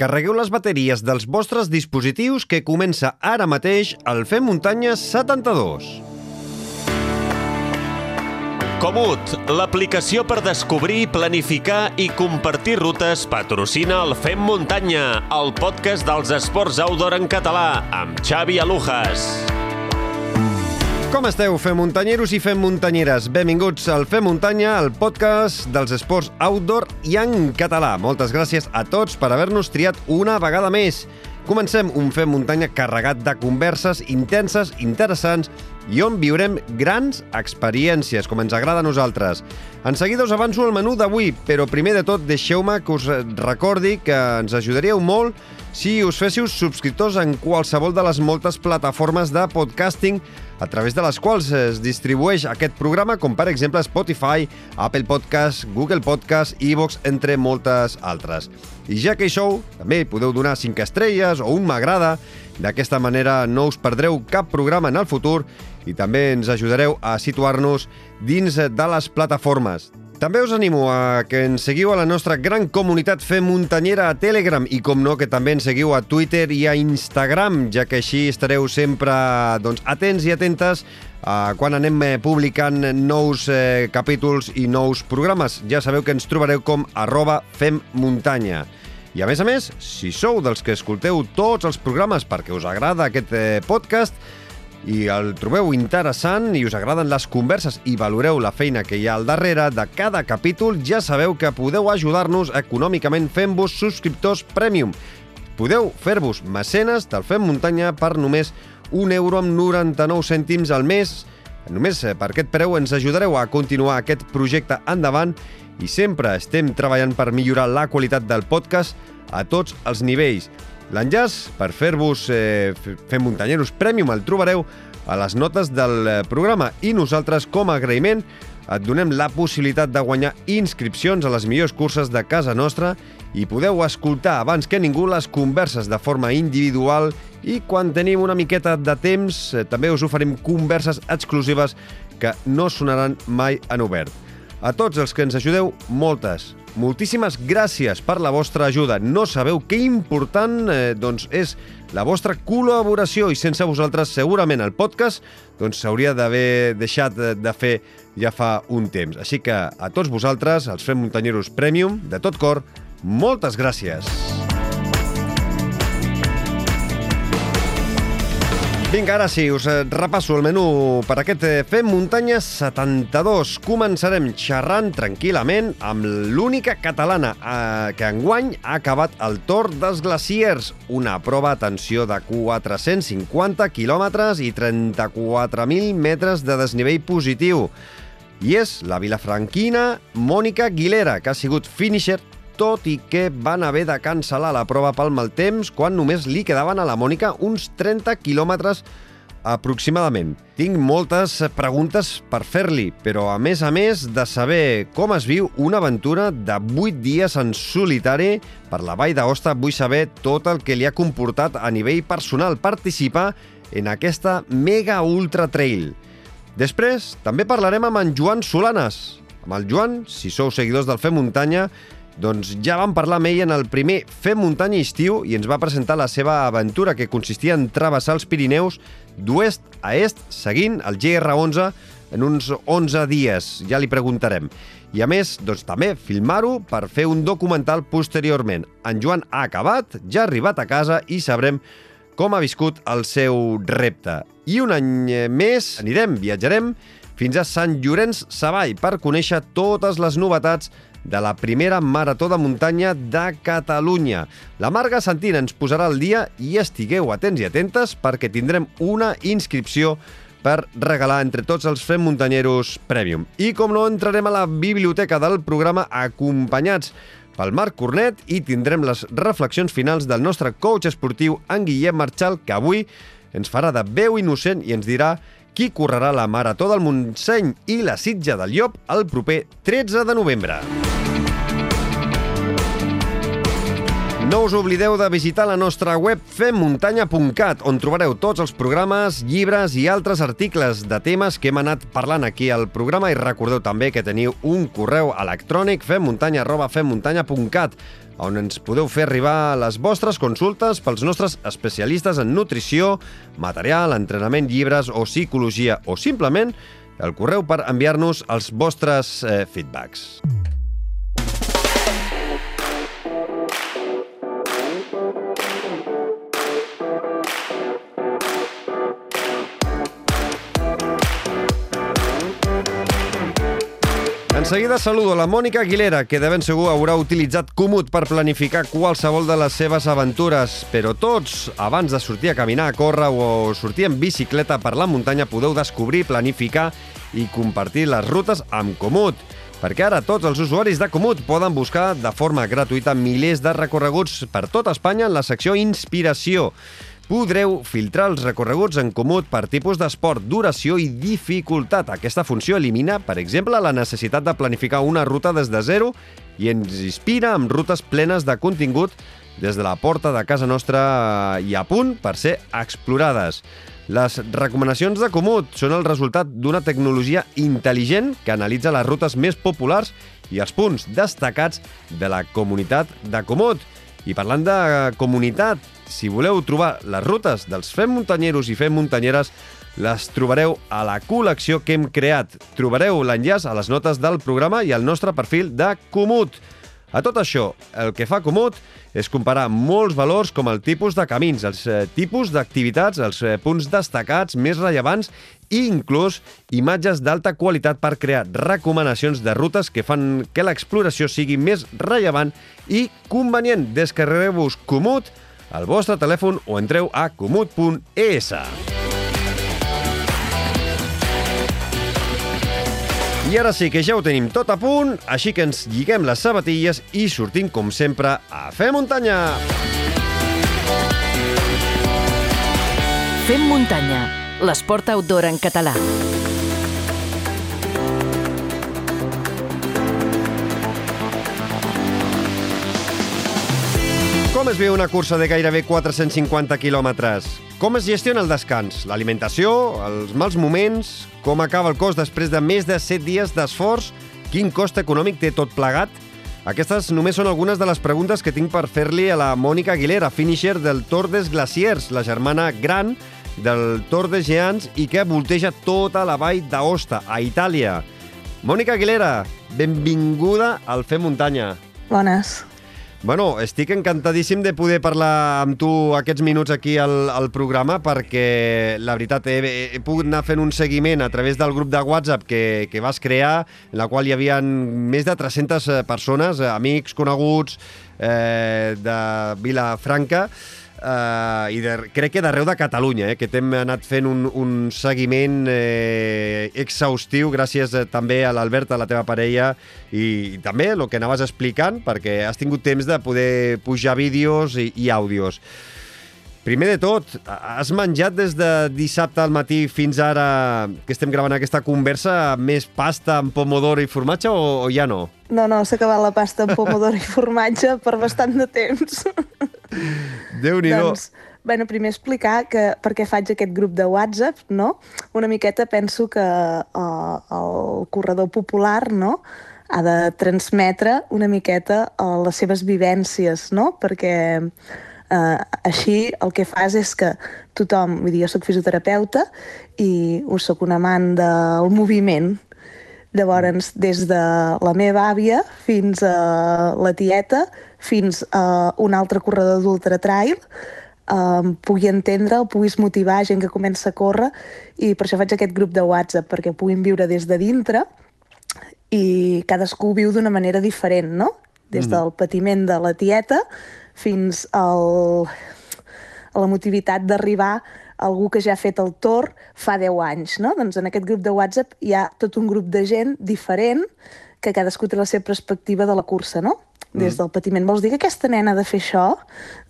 Carregueu les bateries dels vostres dispositius que comença ara mateix el Fem Muntanya 72. Comut, l'aplicació per descobrir, planificar i compartir rutes patrocina el Fem Muntanya, el podcast dels esports outdoor en català, amb Xavi Alujas. Com esteu, fem muntanyeros i fem muntanyeres? Benvinguts al Fem Muntanya, el podcast dels esports outdoor i en català. Moltes gràcies a tots per haver-nos triat una vegada més. Comencem un Fem Muntanya carregat de converses intenses, interessants i on viurem grans experiències, com ens agrada a nosaltres. En seguida us avanço el menú d'avui, però primer de tot deixeu-me que us recordi que ens ajudaríeu molt si us féssiu subscriptors en qualsevol de les moltes plataformes de podcasting a través de les quals es distribueix aquest programa, com per exemple Spotify, Apple Podcast, Google Podcast, iVoox, entre moltes altres. I ja que hi sou, també podeu donar 5 estrelles o un m'agrada. D'aquesta manera no us perdreu cap programa en el futur i també ens ajudareu a situar-nos dins de les plataformes. També us animo a que ens seguiu a la nostra gran comunitat Fem Muntanyera a Telegram i, com no, que també ens seguiu a Twitter i a Instagram, ja que així estareu sempre doncs, atents i atentes a quan anem eh, publicant nous eh, capítols i nous programes. Ja sabeu que ens trobareu com arroba femmuntanya. I a més a més, si sou dels que escolteu tots els programes perquè us agrada aquest eh, podcast, i el trobeu interessant i us agraden les converses i valoreu la feina que hi ha al darrere de cada capítol, ja sabeu que podeu ajudar-nos econòmicament fent-vos subscriptors premium. Podeu fer-vos mecenes del Fem Muntanya per només 1 euro amb 99 cèntims al mes. Només eh, per aquest preu ens ajudareu a continuar aquest projecte endavant i sempre estem treballant per millorar la qualitat del podcast a tots els nivells. L'enllaç per fer-vos eh, Fem Muntanyeros Premium el trobareu a les notes del eh, programa i nosaltres, com a agraïment, et donem la possibilitat de guanyar inscripcions a les millors curses de casa nostra i podeu escoltar abans que ningú les converses de forma individual i quan tenim una miqueta de temps eh, també us oferim converses exclusives que no sonaran mai en obert. A tots els que ens ajudeu, moltes, moltíssimes gràcies per la vostra ajuda. No sabeu que important eh, doncs és la vostra col·laboració i sense vosaltres segurament el podcast doncs s'hauria d'haver deixat de fer ja fa un temps. Així que a tots vosaltres, els Fem Muntanyeros Premium, de tot cor, moltes gràcies. Vinga, ara sí, us eh, repasso el menú per aquest eh, Fem Muntanya 72. Començarem xerrant tranquil·lament amb l'única catalana eh, que enguany ha acabat el Tor dels Glaciers, una prova, atenció, de 450 quilòmetres i 34.000 metres de desnivell positiu. I és la vilafranquina Mònica Guilera, que ha sigut finisher tot i que van haver de cancel·lar la prova pel mal temps quan només li quedaven a la Mònica uns 30 quilòmetres aproximadament. Tinc moltes preguntes per fer-li, però a més a més de saber com es viu una aventura de 8 dies en solitari per la Vall d'Aosta, vull saber tot el que li ha comportat a nivell personal participar en aquesta mega ultra trail. Després també parlarem amb en Joan Solanes. Amb el Joan, si sou seguidors del Fem Muntanya, doncs ja vam parlar amb ell en el primer Fem Muntanya Estiu i ens va presentar la seva aventura que consistia en travessar els Pirineus d'oest a est seguint el GR11 en uns 11 dies, ja li preguntarem. I a més, doncs també filmar-ho per fer un documental posteriorment. En Joan ha acabat, ja ha arribat a casa i sabrem com ha viscut el seu repte. I un any més anirem, viatjarem fins a Sant Llorenç Savall per conèixer totes les novetats de la primera marató de muntanya de Catalunya. La Marga Santina ens posarà al dia i estigueu atents i atentes perquè tindrem una inscripció per regalar entre tots els Fem Muntanyeros Premium. I com no, entrarem a la biblioteca del programa acompanyats pel Marc Cornet i tindrem les reflexions finals del nostre coach esportiu, en Guillem Marchal, que avui ens farà de veu innocent i ens dirà qui correrà la Marató del Montseny i la Sitja del Llop el proper 13 de novembre. No us oblideu de visitar la nostra web femmuntanya.cat, on trobareu tots els programes, llibres i altres articles de temes que hem anat parlant aquí al programa i recordeu també que teniu un correu electrònic femmuntanya.femmuntanya.cat on ens podeu fer arribar les vostres consultes pels nostres especialistes en nutrició, material, entrenament, llibres o psicologia, o simplement el correu per enviar-nos els vostres eh, feedbacks. Seguida saludo la Mònica Aguilera, que de ben segur haurà utilitzat Comut per planificar qualsevol de les seves aventures. Però tots, abans de sortir a caminar, a córrer o sortir en bicicleta per la muntanya, podeu descobrir, planificar i compartir les rutes amb Comut. Perquè ara tots els usuaris de Comut poden buscar de forma gratuïta milers de recorreguts per tot Espanya en la secció Inspiració podreu filtrar els recorreguts en comut per tipus d'esport, duració i dificultat. Aquesta funció elimina, per exemple, la necessitat de planificar una ruta des de zero i ens inspira amb rutes plenes de contingut des de la porta de casa nostra i a punt per ser explorades. Les recomanacions de Comut són el resultat d'una tecnologia intel·ligent que analitza les rutes més populars i els punts destacats de la comunitat de Comut. I parlant de comunitat, si voleu trobar les rutes dels Fem Muntanyeros i Fem Muntanyeres, les trobareu a la col·lecció que hem creat. Trobareu l'enllaç a les notes del programa i al nostre perfil de Comut. A tot això, el que fa Comut és comparar molts valors com el tipus de camins, els eh, tipus d'activitats, els eh, punts destacats més rellevants i inclús imatges d'alta qualitat per crear recomanacions de rutes que fan que l'exploració sigui més rellevant i convenient. Descarregueu-vos Comut al vostre telèfon o entreu a comut.es. I ara sí que ja ho tenim tot a punt, així que ens lliguem les sabatilles i sortim, com sempre, a fer muntanya! Fem muntanya, l'esport outdoor en català. Com es viu una cursa de gairebé 450 quilòmetres? Com es gestiona el descans, l'alimentació, els mals moments, com acaba el cos després de més de 7 dies d'esforç, quin cost econòmic té tot plegat? Aquestes només són algunes de les preguntes que tinc per fer-li a la Mònica Aguilera, finisher del Tour des Glaciers, la germana gran del Tour de Geants i que volteja tota la vall d'Aosta, a Itàlia. Mònica Aguilera, benvinguda al Fer Muntanya. Bones. Bueno, estic encantadíssim de poder parlar amb tu aquests minuts aquí al, al programa perquè, la veritat, he, he pogut anar fent un seguiment a través del grup de WhatsApp que, que vas crear, en la qual hi havia més de 300 persones, amics, coneguts eh, de Vilafranca, eh, i de, crec que d'arreu de Catalunya, eh, que t'hem anat fent un, un seguiment eh, exhaustiu gràcies eh, també a l'Albert, a la teva parella, i, i també el que anaves explicant, perquè has tingut temps de poder pujar vídeos i, i àudios. Primer de tot, has menjat des de dissabte al matí fins ara que estem gravant aquesta conversa més pasta amb pomodoro i formatge o, o ja no? No, no, s'ha acabat la pasta amb pomodoro i formatge per bastant de temps. Déu-n'hi-do. doncs, bueno, primer explicar que per què faig aquest grup de WhatsApp, no? Una miqueta penso que uh, el corredor popular, no?, ha de transmetre una miqueta uh, les seves vivències, no? Perquè uh, així el que fas és que tothom, vull dir, jo soc fisioterapeuta i us soc un amant del moviment, Llavors, des de la meva àvia fins a la tieta, fins a un altre corredor d'ultratrail, eh, pugui entendre, el puguis motivar gent que comença a córrer i per això faig aquest grup de WhatsApp, perquè puguin viure des de dintre i cadascú viu d'una manera diferent, no? Des del patiment de la tieta fins al, a la motivitat d'arribar algú que ja ha fet el tor fa 10 anys, no? Doncs en aquest grup de WhatsApp hi ha tot un grup de gent diferent que cadascú té la seva perspectiva de la cursa, no? Des del patiment. Vols dir que aquesta nena ha de fer això,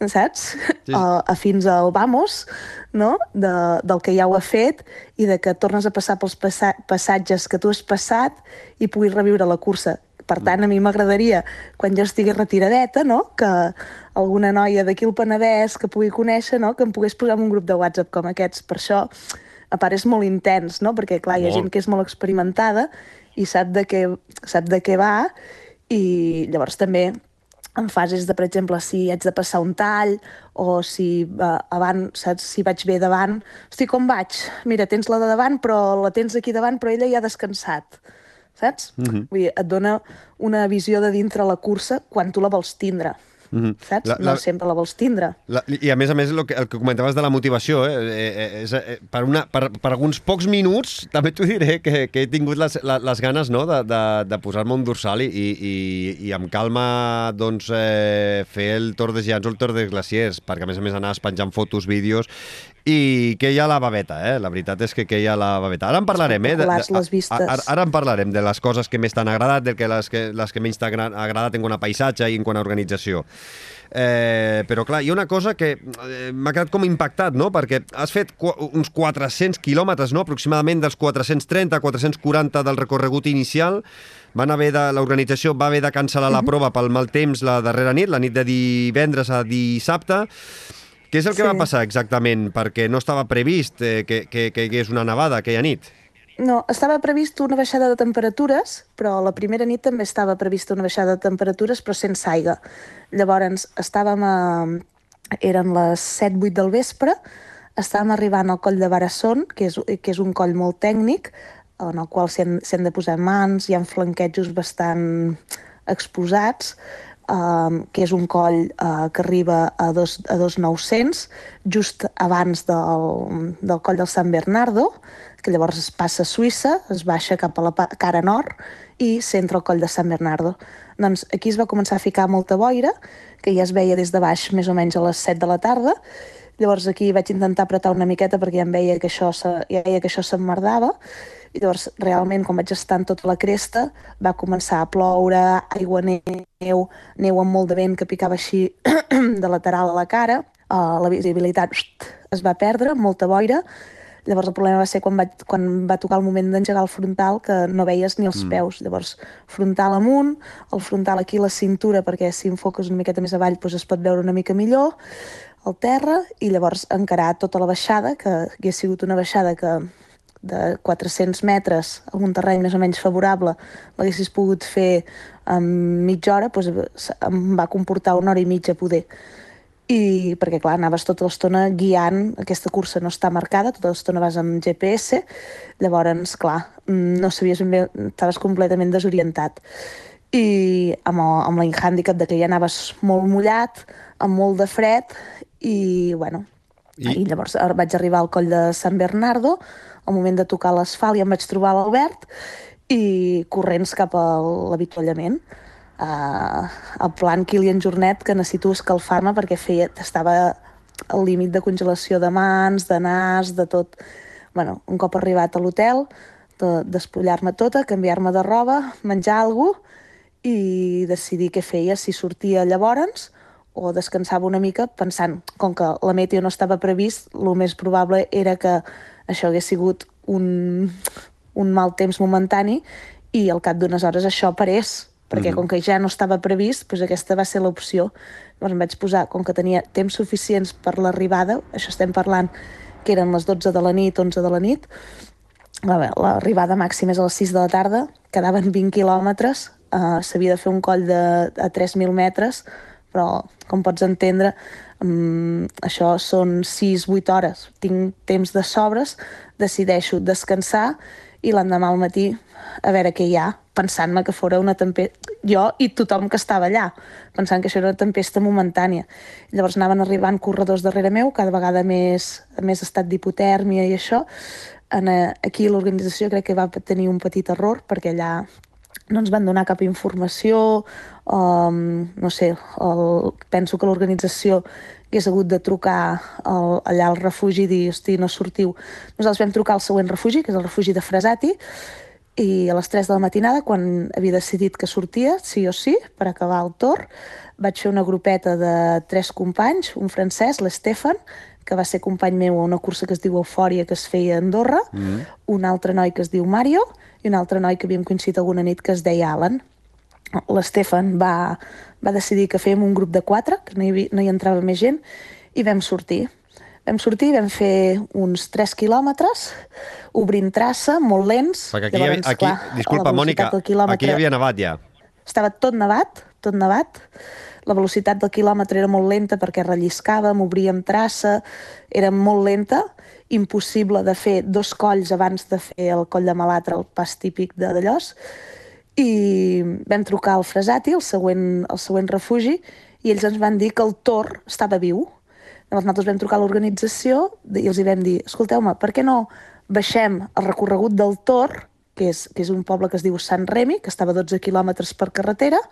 saps? Sí. A, a fins al vamos, no? De, del que ja ho ha fet i de que tornes a passar pels passa, passatges que tu has passat i puguis reviure la cursa. Per tant, a mi m'agradaria, quan jo estigui retiradeta, no? que alguna noia d'aquí al Penedès que pugui conèixer, no? que em pogués posar en un grup de WhatsApp com aquests. Per això, a part, és molt intens, no? perquè clar, hi ha Molt. gent que és molt experimentada i sap de què, sap de què va, i llavors també en fases de, per exemple, si haig de passar un tall o si uh, abans, saps, si vaig bé davant, hosti, com vaig? Mira, tens la de davant, però la tens aquí davant, però ella ja ha descansat, saps? Mm -hmm. Vull dir, et dona una visió de dintre la cursa quan tu la vols tindre, mm -hmm. saps? La- La, No sempre la vols tindre. La, I a més a més, el que, el que comentaves de la motivació, eh, eh, eh, és, eh, per, una, per, per alguns pocs minuts també t'ho diré que, que he tingut les, les ganes no, de, de, de posar-me un dorsal i, i, i amb calma doncs, eh, fer el Tour de Giants o el Tour de Glaciers, perquè a més a més anaves penjant fotos, vídeos, i que hi ha la babeta, eh? La veritat és que que hi ha la babeta. Ara en parlarem, eh? Espectaculars les vistes. Ara, ara en parlarem de les coses que més t'han agradat, de que les que, les que menys t'han agra- agradat en quant a paisatge i en quant a organització. Eh, però clar, hi ha una cosa que eh, m'ha quedat com impactat, no? Perquè has fet uns 400 quilòmetres, no? Aproximadament dels 430, 440 del recorregut inicial. Van haver de, l'organització va haver de cancel·lar la prova pel mal temps la darrera nit, la nit de divendres a dissabte. Què és el que Sí. va passar exactament? Perquè no estava previst eh, que, que, que hi hagués una nevada aquella nit. No, estava previst una baixada de temperatures, però la primera nit també estava prevista una baixada de temperatures, però sense aigua. Llavors, estàvem a... eren les 7-8 del vespre, estàvem arribant al coll de Barasson, que és, que és un coll molt tècnic, en el qual s'hi han, s'hi han de posar mans, hi ha flanquejos bastant exposats, um, que és un coll uh, que arriba a dos, a dos 900, just abans del, del coll del San Bernardo, que llavors es passa a Suïssa, es baixa cap a la cara nord i s'entra al coll de San Bernardo. Doncs aquí es va començar a ficar molta boira, que ja es veia des de baix més o menys a les 7 de la tarda, Llavors aquí vaig intentar apretar una miqueta perquè ja em veia que això, se, ja veia que això s'emmerdava i llavors realment quan vaig estar en tota la cresta va començar a ploure, aigua, neu, neu amb molt de vent que picava així de lateral a la cara, uh, la visibilitat es va perdre, molta boira, Llavors el problema va ser quan va, quan va tocar el moment d'engegar el frontal que no veies ni els peus. Llavors frontal amunt, el frontal aquí a la cintura perquè si enfoques una miqueta més avall doncs es pot veure una mica millor, al terra. I llavors encarar tota la baixada, que hagués sigut una baixada que de 400 metres a un terreny més o menys favorable l'haguessis pogut fer en mitja hora, doncs em va comportar una hora i mitja poder i perquè clar, anaves tota l'estona guiant, aquesta cursa no està marcada, tota l'estona vas amb GPS, llavors, clar, no sabies ben bé, estaves completament desorientat. I amb, el, amb la handicap de que ja anaves molt mullat, amb molt de fred, i bueno, I- I, llavors ar- vaig arribar al coll de San Bernardo, al moment de tocar l'asfalt ja em vaig trobar l'Albert i corrents cap a l'avituallament. Uh, el plan Kilian Jornet que necessito escalfar-me perquè feia, estava al límit de congelació de mans, de nas, de tot. Bueno, un cop arribat a l'hotel, de, despullar-me tota, canviar-me de roba, menjar alguna cosa i decidir què feia, si sortia llavors o descansava una mica pensant, com que la meteo no estava previst, el més probable era que això hagués sigut un, un mal temps momentani i al cap d'unes hores això parés, perquè com que ja no estava previst, doncs aquesta va ser l'opció. Llavors em vaig posar, com que tenia temps suficients per l'arribada, això estem parlant que eren les 12 de la nit, 11 de la nit, l'arribada màxima és a les 6 de la tarda, quedaven 20 quilòmetres, uh, s'havia de fer un coll de, a 3.000 metres, però, com pots entendre, um, això són 6-8 hores. Tinc temps de sobres, decideixo descansar i l'endemà al matí a veure què hi ha, pensant-me que fora una tempesta... Jo i tothom que estava allà, pensant que això era una tempesta momentània. Llavors anaven arribant corredors darrere meu, cada vegada més, més estat d'hipotèrmia i això. En, eh, aquí l'organització crec que va tenir un petit error, perquè allà no ens van donar cap informació, um, no sé, el, penso que l'organització hagués hagut de trucar al, allà al refugi i dir, hosti, no sortiu. Nosaltres vam trucar al següent refugi, que és el refugi de Fresati, i a les 3 de la matinada, quan havia decidit que sortia, sí o sí, per acabar el torn, vaig fer una grupeta de tres companys, un francès, l'Estefan, que va ser company meu a una cursa que es diu Eufòria, que es feia a Andorra, mm. un altre noi que es diu Mario, i un altre noi que havíem coincidit alguna nit que es deia Alan. l'Estefan va, va decidir que fèiem un grup de quatre, que no hi, havia, no hi entrava més gent, i vam sortir. Vam sortir, vam fer uns 3 quilòmetres, obrint traça, molt lents. Perquè aquí, Llavors, aquí, clar, disculpa, Mònica, aquí hi havia nevat ja. Estava tot nevat, tot nevat. La velocitat del quilòmetre era molt lenta perquè relliscàvem, obríem traça, era molt lenta, impossible de fer dos colls abans de fer el coll de Malatra, el pas típic de Dallós, i vam trucar al Fresati, el següent, el següent refugi, i ells ens van dir que el tor estava viu. Llavors nosaltres vam trucar a l'organització i els hi vam dir, escolteu-me, per què no baixem el recorregut del tor, que és, que és un poble que es diu Sant Remi, que estava a 12 quilòmetres per carretera,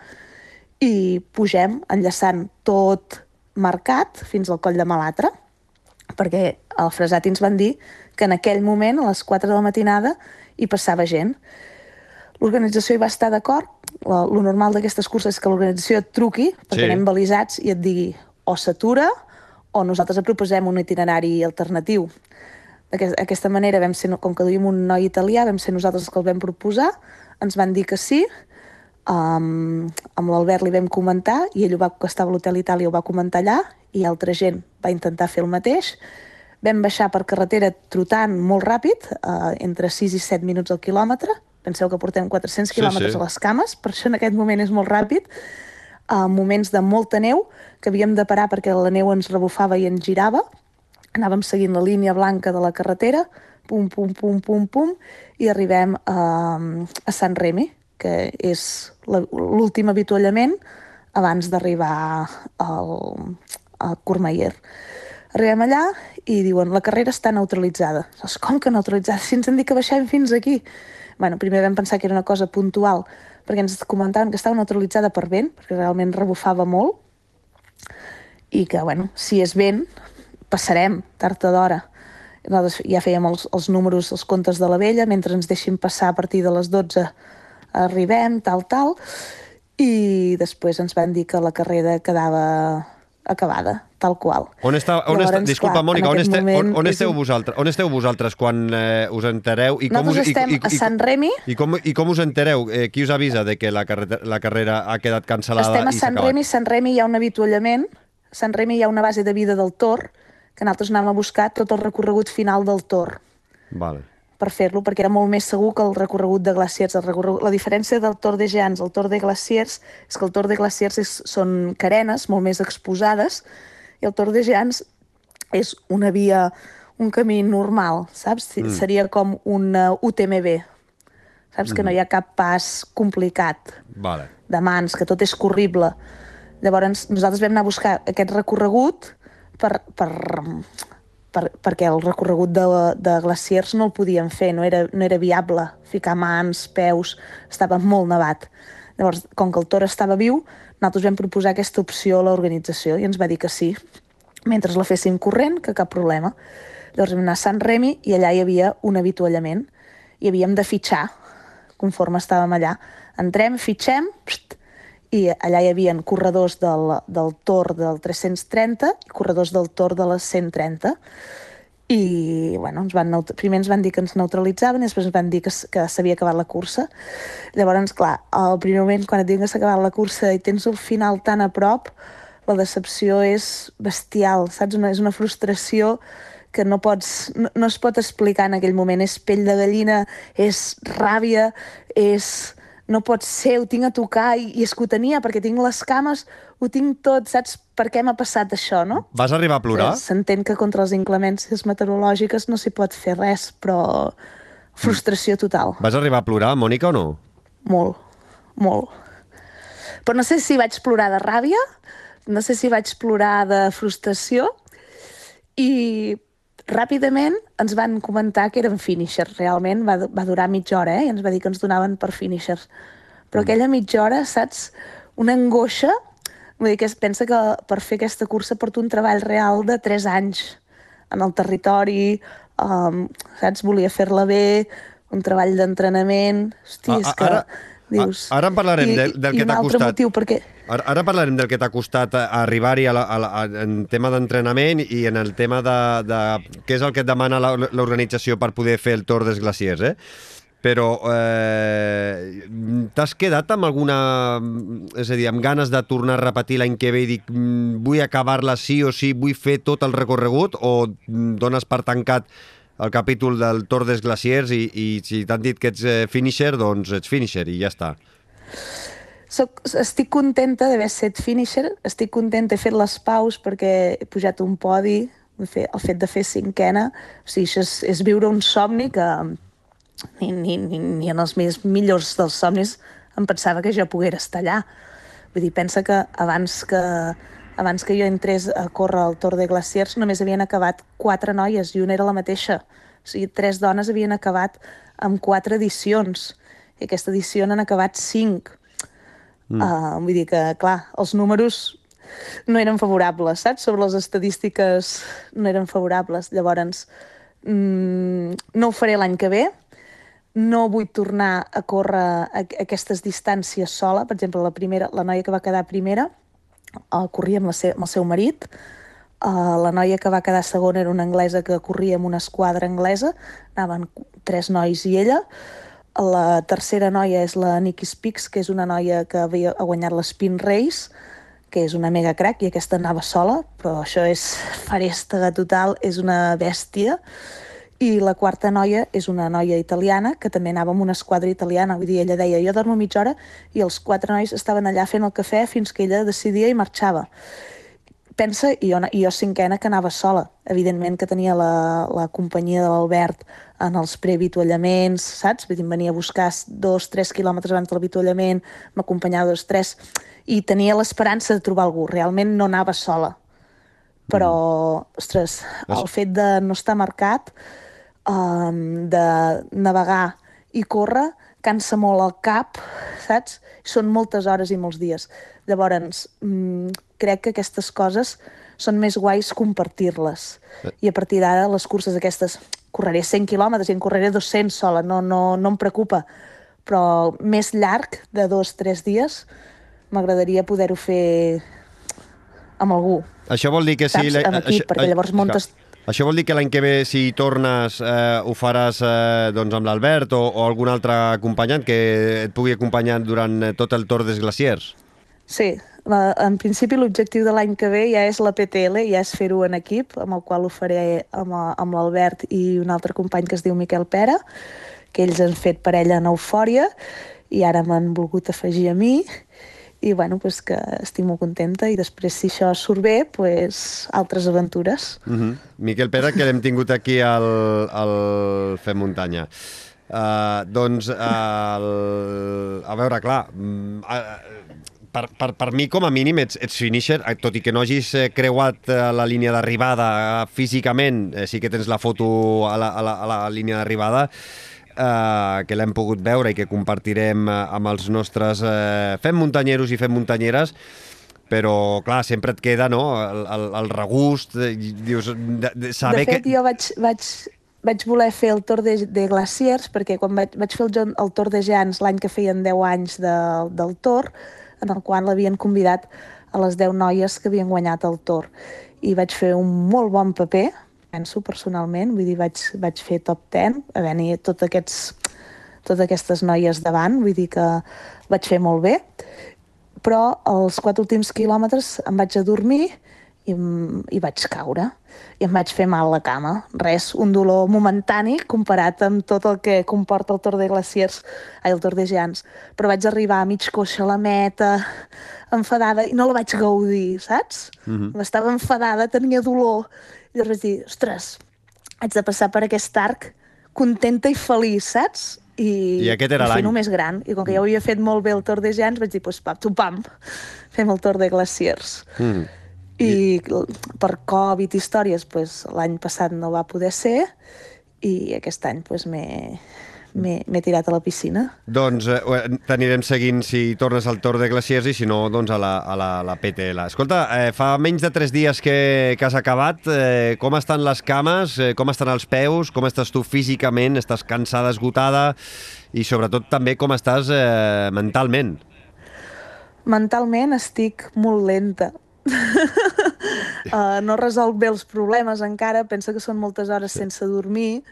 i pugem enllaçant tot marcat fins al coll de Malatra, perquè al Fresati ens van dir que en aquell moment, a les 4 de la matinada, hi passava gent. L'organització hi va estar d'acord. Lo normal d'aquestes curses és que l'organització et truqui, perquè sí. anem balisats, i et digui o s'atura o nosaltres et proposem un itinerari alternatiu. D'aquesta manera, vam ser, com que duim un noi italià, vam ser nosaltres els que el vam proposar, ens van dir que sí, um, amb l'Albert li vam comentar, i ell va, que estava a l'Hotel Itàlia ho va comentar allà, i altra gent va intentar fer el mateix. Vam baixar per carretera trotant molt ràpid, uh, entre 6 i 7 minuts al quilòmetre, Penseu que portem 400 quilòmetres sí, sí. a les cames, per això en aquest moment és molt ràpid. A moments de molta neu, que havíem de parar perquè la neu ens rebufava i ens girava. Anàvem seguint la línia blanca de la carretera, pum, pum, pum, pum, pum, i arribem a, a Sant Remi, que és l'últim avituallament abans d'arribar al, a Courmayeur. Arribem allà i diuen la carrera està neutralitzada. Com que neutralitzada? Si ens han dit que baixem fins aquí bueno, primer vam pensar que era una cosa puntual, perquè ens comentaven que estava neutralitzada per vent, perquè realment rebufava molt, i que, bueno, si és vent, passarem tard o d'hora. Nosaltres ja fèiem els, els números, els comptes de la vella, mentre ens deixin passar a partir de les 12 arribem, tal, tal, i després ens van dir que la carrera quedava acabada, tal qual. On està, on Llavors, està, disculpa, clar, Mònica, on, este, on, on esteu un... vosaltres? On esteu vosaltres quan eh, us entereu? I com Nosaltres us, estem i, i, a Sant Remi. I, com, I com us entereu? Eh, qui us avisa de que la, carrera, la carrera ha quedat cancel·lada Estem a Sant Remi, Sant Remi hi ha un avituallament, Sant Remi hi ha una base de vida del Tor, que nosaltres anàvem a buscar tot el recorregut final del Tor. Vale per fer-lo, perquè era molt més segur que el recorregut de glaciers. El recorregut... La diferència del Tor de Geants al Tor de Glaciers és que el Tor de Glaciers és, són carenes molt més exposades i el Tor de Geants és una via, un camí normal, saps? Mm. Seria com un UTMB, saps? Mm. Que no hi ha cap pas complicat vale. de mans, que tot és corrible. Llavors, nosaltres vam anar a buscar aquest recorregut per, per, per, perquè el recorregut de, de glaciers no el podíem fer, no era, no era viable ficar mans, peus, estava molt nevat. Llavors, com que el Tor estava viu, nosaltres vam proposar aquesta opció a l'organització i ens va dir que sí, mentre la féssim corrent, que cap problema. Llavors vam anar a Sant Remi i allà hi havia un avituallament i havíem de fitxar conforme estàvem allà. Entrem, fitxem, pst, i allà hi havia corredors del, del Tor del 330 i corredors del Tor de les 130 i bueno, ens van, primer ens van dir que ens neutralitzaven i després ens van dir que, que s'havia acabat la cursa. Llavors, clar, al primer moment, quan et diuen que s'ha acabat la cursa i tens el final tan a prop, la decepció és bestial, saps? Una, és una frustració que no, pots, no, no es pot explicar en aquell moment. És pell de gallina, és ràbia, és no pot ser, ho tinc a tocar i, i és que ho tenia perquè tinc les cames, ho tinc tot, saps per què m'ha passat això, no? Vas arribar a plorar? S'entén que contra les inclemències meteorològiques no s'hi pot fer res, però frustració total. Vas arribar a plorar, Mònica, o no? Molt, molt. Però no sé si vaig plorar de ràbia, no sé si vaig plorar de frustració, i Ràpidament ens van comentar que eren finishers, realment va, va durar mitja hora, eh? i ens va dir que ens donaven per finishers. Però mm. aquella mitja hora, saps, una angoixa, vull dir que es pensa que per fer aquesta cursa porto un treball real de 3 anys en el territori, um, saps, volia fer-la bé, un treball d'entrenament... Hosti, és que... Ara, dius... Ara en parlarem I, del, del que t'ha costat. motiu, perquè Ara, ara parlarem del que t'ha costat arribar-hi a la, a la, en tema d'entrenament i en el tema de, de què és el que et demana l'organització per poder fer el Tour dels Glaciers, eh? Però eh, t'has quedat amb alguna... És a dir, amb ganes de tornar a repetir l'any que ve i dic "Mm, vull acabar-la sí o sí, vull fer tot el recorregut o mm, dones per tancat el capítol del Tour des Glaciers i, i si t'han dit que ets eh, finisher, doncs ets finisher i ja està. Soc, estic contenta d'haver set finisher, estic contenta, he fet les paus perquè he pujat un podi, fet, el fet de fer cinquena, o sigui, això és, és viure un somni que ni, ni, ni, ni en els més millors dels somnis em pensava que jo poguera estar allà. Vull dir, pensa que abans que, abans que jo entrés a córrer al Tour de Glaciers només havien acabat quatre noies i una era la mateixa. O sigui, tres dones havien acabat amb quatre edicions i aquesta edició n'han acabat cinc. Mm. Uh, vull dir que, clar, els números no eren favorables, saps? Sobre les estadístiques no eren favorables. Llavors, mm, no ho faré l'any que ve, no vull tornar a córrer a, aquestes distàncies sola. Per exemple, la, primera, la noia que va quedar primera uh, corria amb, la se amb el seu marit, uh, la noia que va quedar segona era una anglesa que corria amb una esquadra anglesa, anaven tres nois i ella, la tercera noia és la Nikki Speaks, que és una noia que havia ha guanyat l'Spin Race, que és una mega crack, i aquesta anava sola, però això és farèstega total, és una bèstia. I la quarta noia és una noia italiana que també anava amb una esquadra italiana. Vull dir, ella deia, jo dormo mitja hora i els quatre nois estaven allà fent el cafè fins que ella decidia i marxava. Pensa, i jo, i jo cinquena que anava sola. Evidentment que tenia la, la companyia de l'Albert en els preavituallaments, saps? Vull dir, em venia a buscar dos, tres quilòmetres abans de l'avituallament, m'acompanyava dos, tres, i tenia l'esperança de trobar algú. Realment no anava sola. Però, mm. ostres, el fet de no estar marcat, um, de navegar i córrer, cansa molt el cap, saps? Són moltes hores i molts dies. Llavors, mm, crec que aquestes coses són més guais compartir-les. I a partir d'ara, les curses aquestes, correré 100 quilòmetres i en correré 200 sola, no, no, no em preocupa. Però més llarg, de dos, tres dies, m'agradaria poder-ho fer amb algú. Això vol dir que si... Saps? En equip, perquè llavors muntes- Això vol dir que l'any que ve, si tornes, eh, ho faràs eh, doncs amb l'Albert o, o algun altre acompanyant que et pugui acompanyar durant eh, tot el Tour des Glaciers? Sí, la, en principi l'objectiu de l'any que ve ja és la PTL, ja és fer-ho en equip, amb el qual ho faré amb, amb l'Albert i un altre company que es diu Miquel Pera, que ells han fet parella en Eufòria i ara m'han volgut afegir a mi i bueno, pues que estic molt contenta i després si això surt bé, pues, altres aventures. Uh -huh. Miquel Pere, que l'hem tingut aquí al, al Fem Muntanya. Uh, doncs, uh, el, a veure, clar, uh, per, per, per mi, com a mínim, ets, ets finisher, eh, tot i que no hagis eh, creuat eh, la línia d'arribada físicament, sí que tens la foto a la, a la, a la línia d'arribada, eh, que l'hem pogut veure i que compartirem amb els nostres eh, fem muntanyeros i fem muntanyeres, però, clar, sempre et queda no, el, el, el regust, dius, de, de saber de fet, que... jo vaig, vaig, vaig voler fer el Tour de, de Glaciers perquè quan vaig, vaig fer el, el Tour de Jans l'any que feien 10 anys de, del Tour, en el qual l'havien convidat a les 10 noies que havien guanyat el Tour. I vaig fer un molt bon paper, penso personalment, vull dir, vaig, vaig fer top 10, a venir tot aquests, totes aquestes noies davant, vull dir que vaig fer molt bé, però els quatre últims quilòmetres em vaig adormir i, em- i vaig caure i em vaig fer mal la cama. Res, un dolor momentani comparat amb tot el que comporta el Tour de Glaciers, ai, el Tour de Jans. Però vaig arribar a mig coixa a la meta, enfadada, i no la vaig gaudir, saps? Mm -hmm. Estava enfadada, tenia dolor. I llavors vaig dir, ostres, haig de passar per aquest arc contenta i feliç, saps? I, I aquest era i l'any. fent-ho més gran. I com que ja ho havia fet molt bé el Tour de Jans, vaig dir, pues, pam, tu pam, fem el Tour de Glaciers. Mm. I per Covid i històries, pues, l'any passat no va poder ser i aquest any pues, m'he m'he tirat a la piscina. Doncs eh, t'anirem seguint si tornes al Tour de Glaciers i si no, doncs a la, a la, a la PTL. Escolta, eh, fa menys de tres dies que, que has acabat. Eh, com estan les cames? Eh, com estan els peus? Com estàs tu físicament? Estàs cansada, esgotada? I sobretot també com estàs eh, mentalment? Mentalment estic molt lenta. Uh, no resolc bé els problemes encara, penso que són moltes hores sense dormir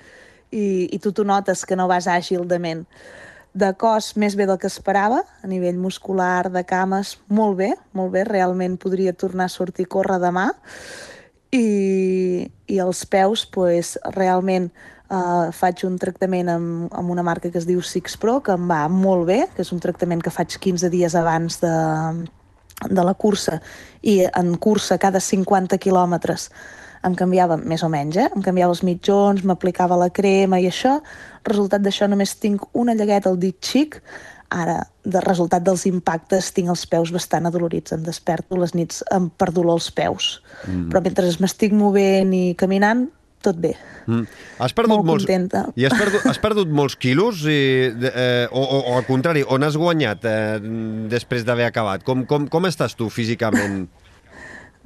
i, i tu t'ho notes que no vas àgil de ment. De cos més bé del que esperava, a nivell muscular, de cames, molt bé, molt bé, realment podria tornar a sortir a córrer demà. I, i els peus, pues, realment eh, faig un tractament amb, amb una marca que es diu Six Pro, que em va molt bé, que és un tractament que faig 15 dies abans de, de la cursa i en cursa cada 50 quilòmetres em canviava més o menys, eh? em canviava els mitjons, m'aplicava la crema i això. Resultat d'això només tinc una llagueta al dit xic, ara, de resultat dels impactes, tinc els peus bastant adolorits. Em desperto les nits amb per dolor als peus. Mm. Però mentre m'estic movent i caminant, tot bé. Mm. Has perdut Molt molts... contenta. I has perdut, has perdut molts quilos? I, eh, o, o, o al contrari, on has guanyat eh, després d'haver acabat? Com, com, com estàs tu físicament?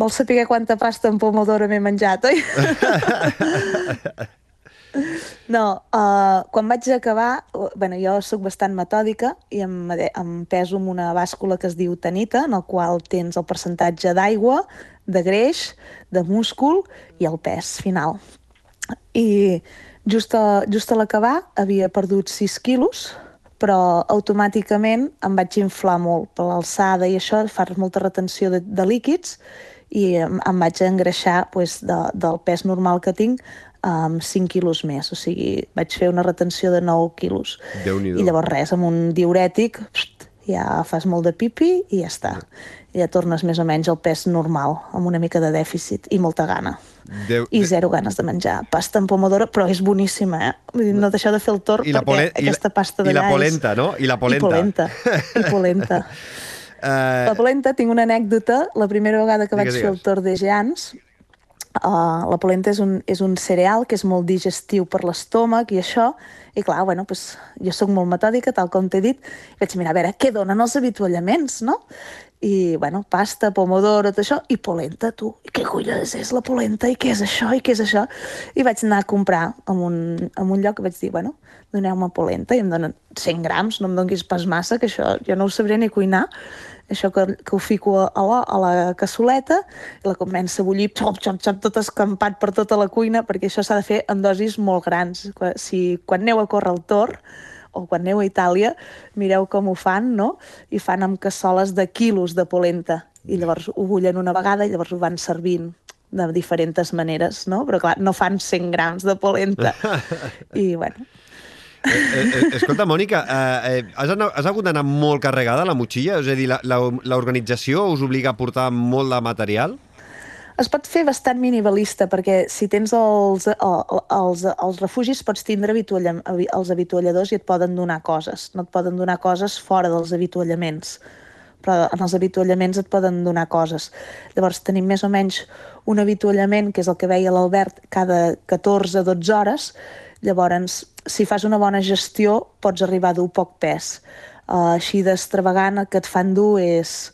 Vols saber quanta pasta amb pomodoro m'he menjat, oi? no, uh, quan vaig acabar, bueno, jo sóc bastant metòdica i em, em peso amb una bàscula que es diu tanita, en el qual tens el percentatge d'aigua, de greix, de múscul i el pes final. I just a, just a l'acabar havia perdut 6 quilos, però automàticament em vaig inflar molt per l'alçada i això, fas molta retenció de, de líquids i em, em vaig engreixar pues, de, del pes normal que tinc amb 5 quilos més, o sigui, vaig fer una retenció de 9 quilos. I llavors res, amb un diurètic pst, ja fas molt de pipi i ja està. Ja tornes més o menys al pes normal, amb una mica de dèficit i molta gana. Déu, I zero ganes de menjar pasta amb pomodoro, però és boníssima, eh? Vull dir, no deixeu de fer el torn I la perquè polen- la- aquesta pasta i la d'allà polenta, no? I la polenta. I polenta, i polenta. Eh, La polenta, tinc una anècdota. La primera vegada que Digues, vaig fer el. Tour de Jeans, uh, la polenta és un, és un cereal que és molt digestiu per l'estómac i això, i clar, bueno, pues, jo sóc molt metòdica, tal com t'he dit, i vaig mirar a veure què donen els avituallaments, no? I, bueno, pasta, pomodoro, tot això, i polenta, tu. I què collons és la polenta? I què és això? I què és això? I vaig anar a comprar en un, en un lloc i vaig dir, bueno, doneu-me polenta i em donen 100 grams, no em donguis pas massa, que això jo no ho sabré ni cuinar. Això que, que ho fico a la, a la cassoleta la comença a bullir, xop, xop, xop, tot escampat per tota la cuina, perquè això s'ha de fer en dosis molt grans. Si, quan aneu a córrer el tor, o quan aneu a Itàlia, mireu com ho fan, no? I fan amb cassoles de quilos de polenta. I llavors ho bullen una vegada i llavors ho van servint de diferents maneres, no? Però clar, no fan 100 grams de polenta. I, bueno, eh, eh, escolta, Mònica, eh, eh, has, anat, has hagut d'anar molt carregada la motxilla? És a dir, l'organització us obliga a portar molt de material? Es pot fer bastant minimalista, perquè si tens els, el- els, els refugis pots tindre avitualla, avi- els avitualladors i et poden donar coses. No et poden donar coses fora dels avituallaments, però en els avituallaments et poden donar coses. Llavors tenim més o menys un avituallament, que és el que veia l'Albert, cada 14-12 hores. Llavors, si fas una bona gestió, pots arribar a dur poc pes. Uh, així d'extravagant el que et fan dur és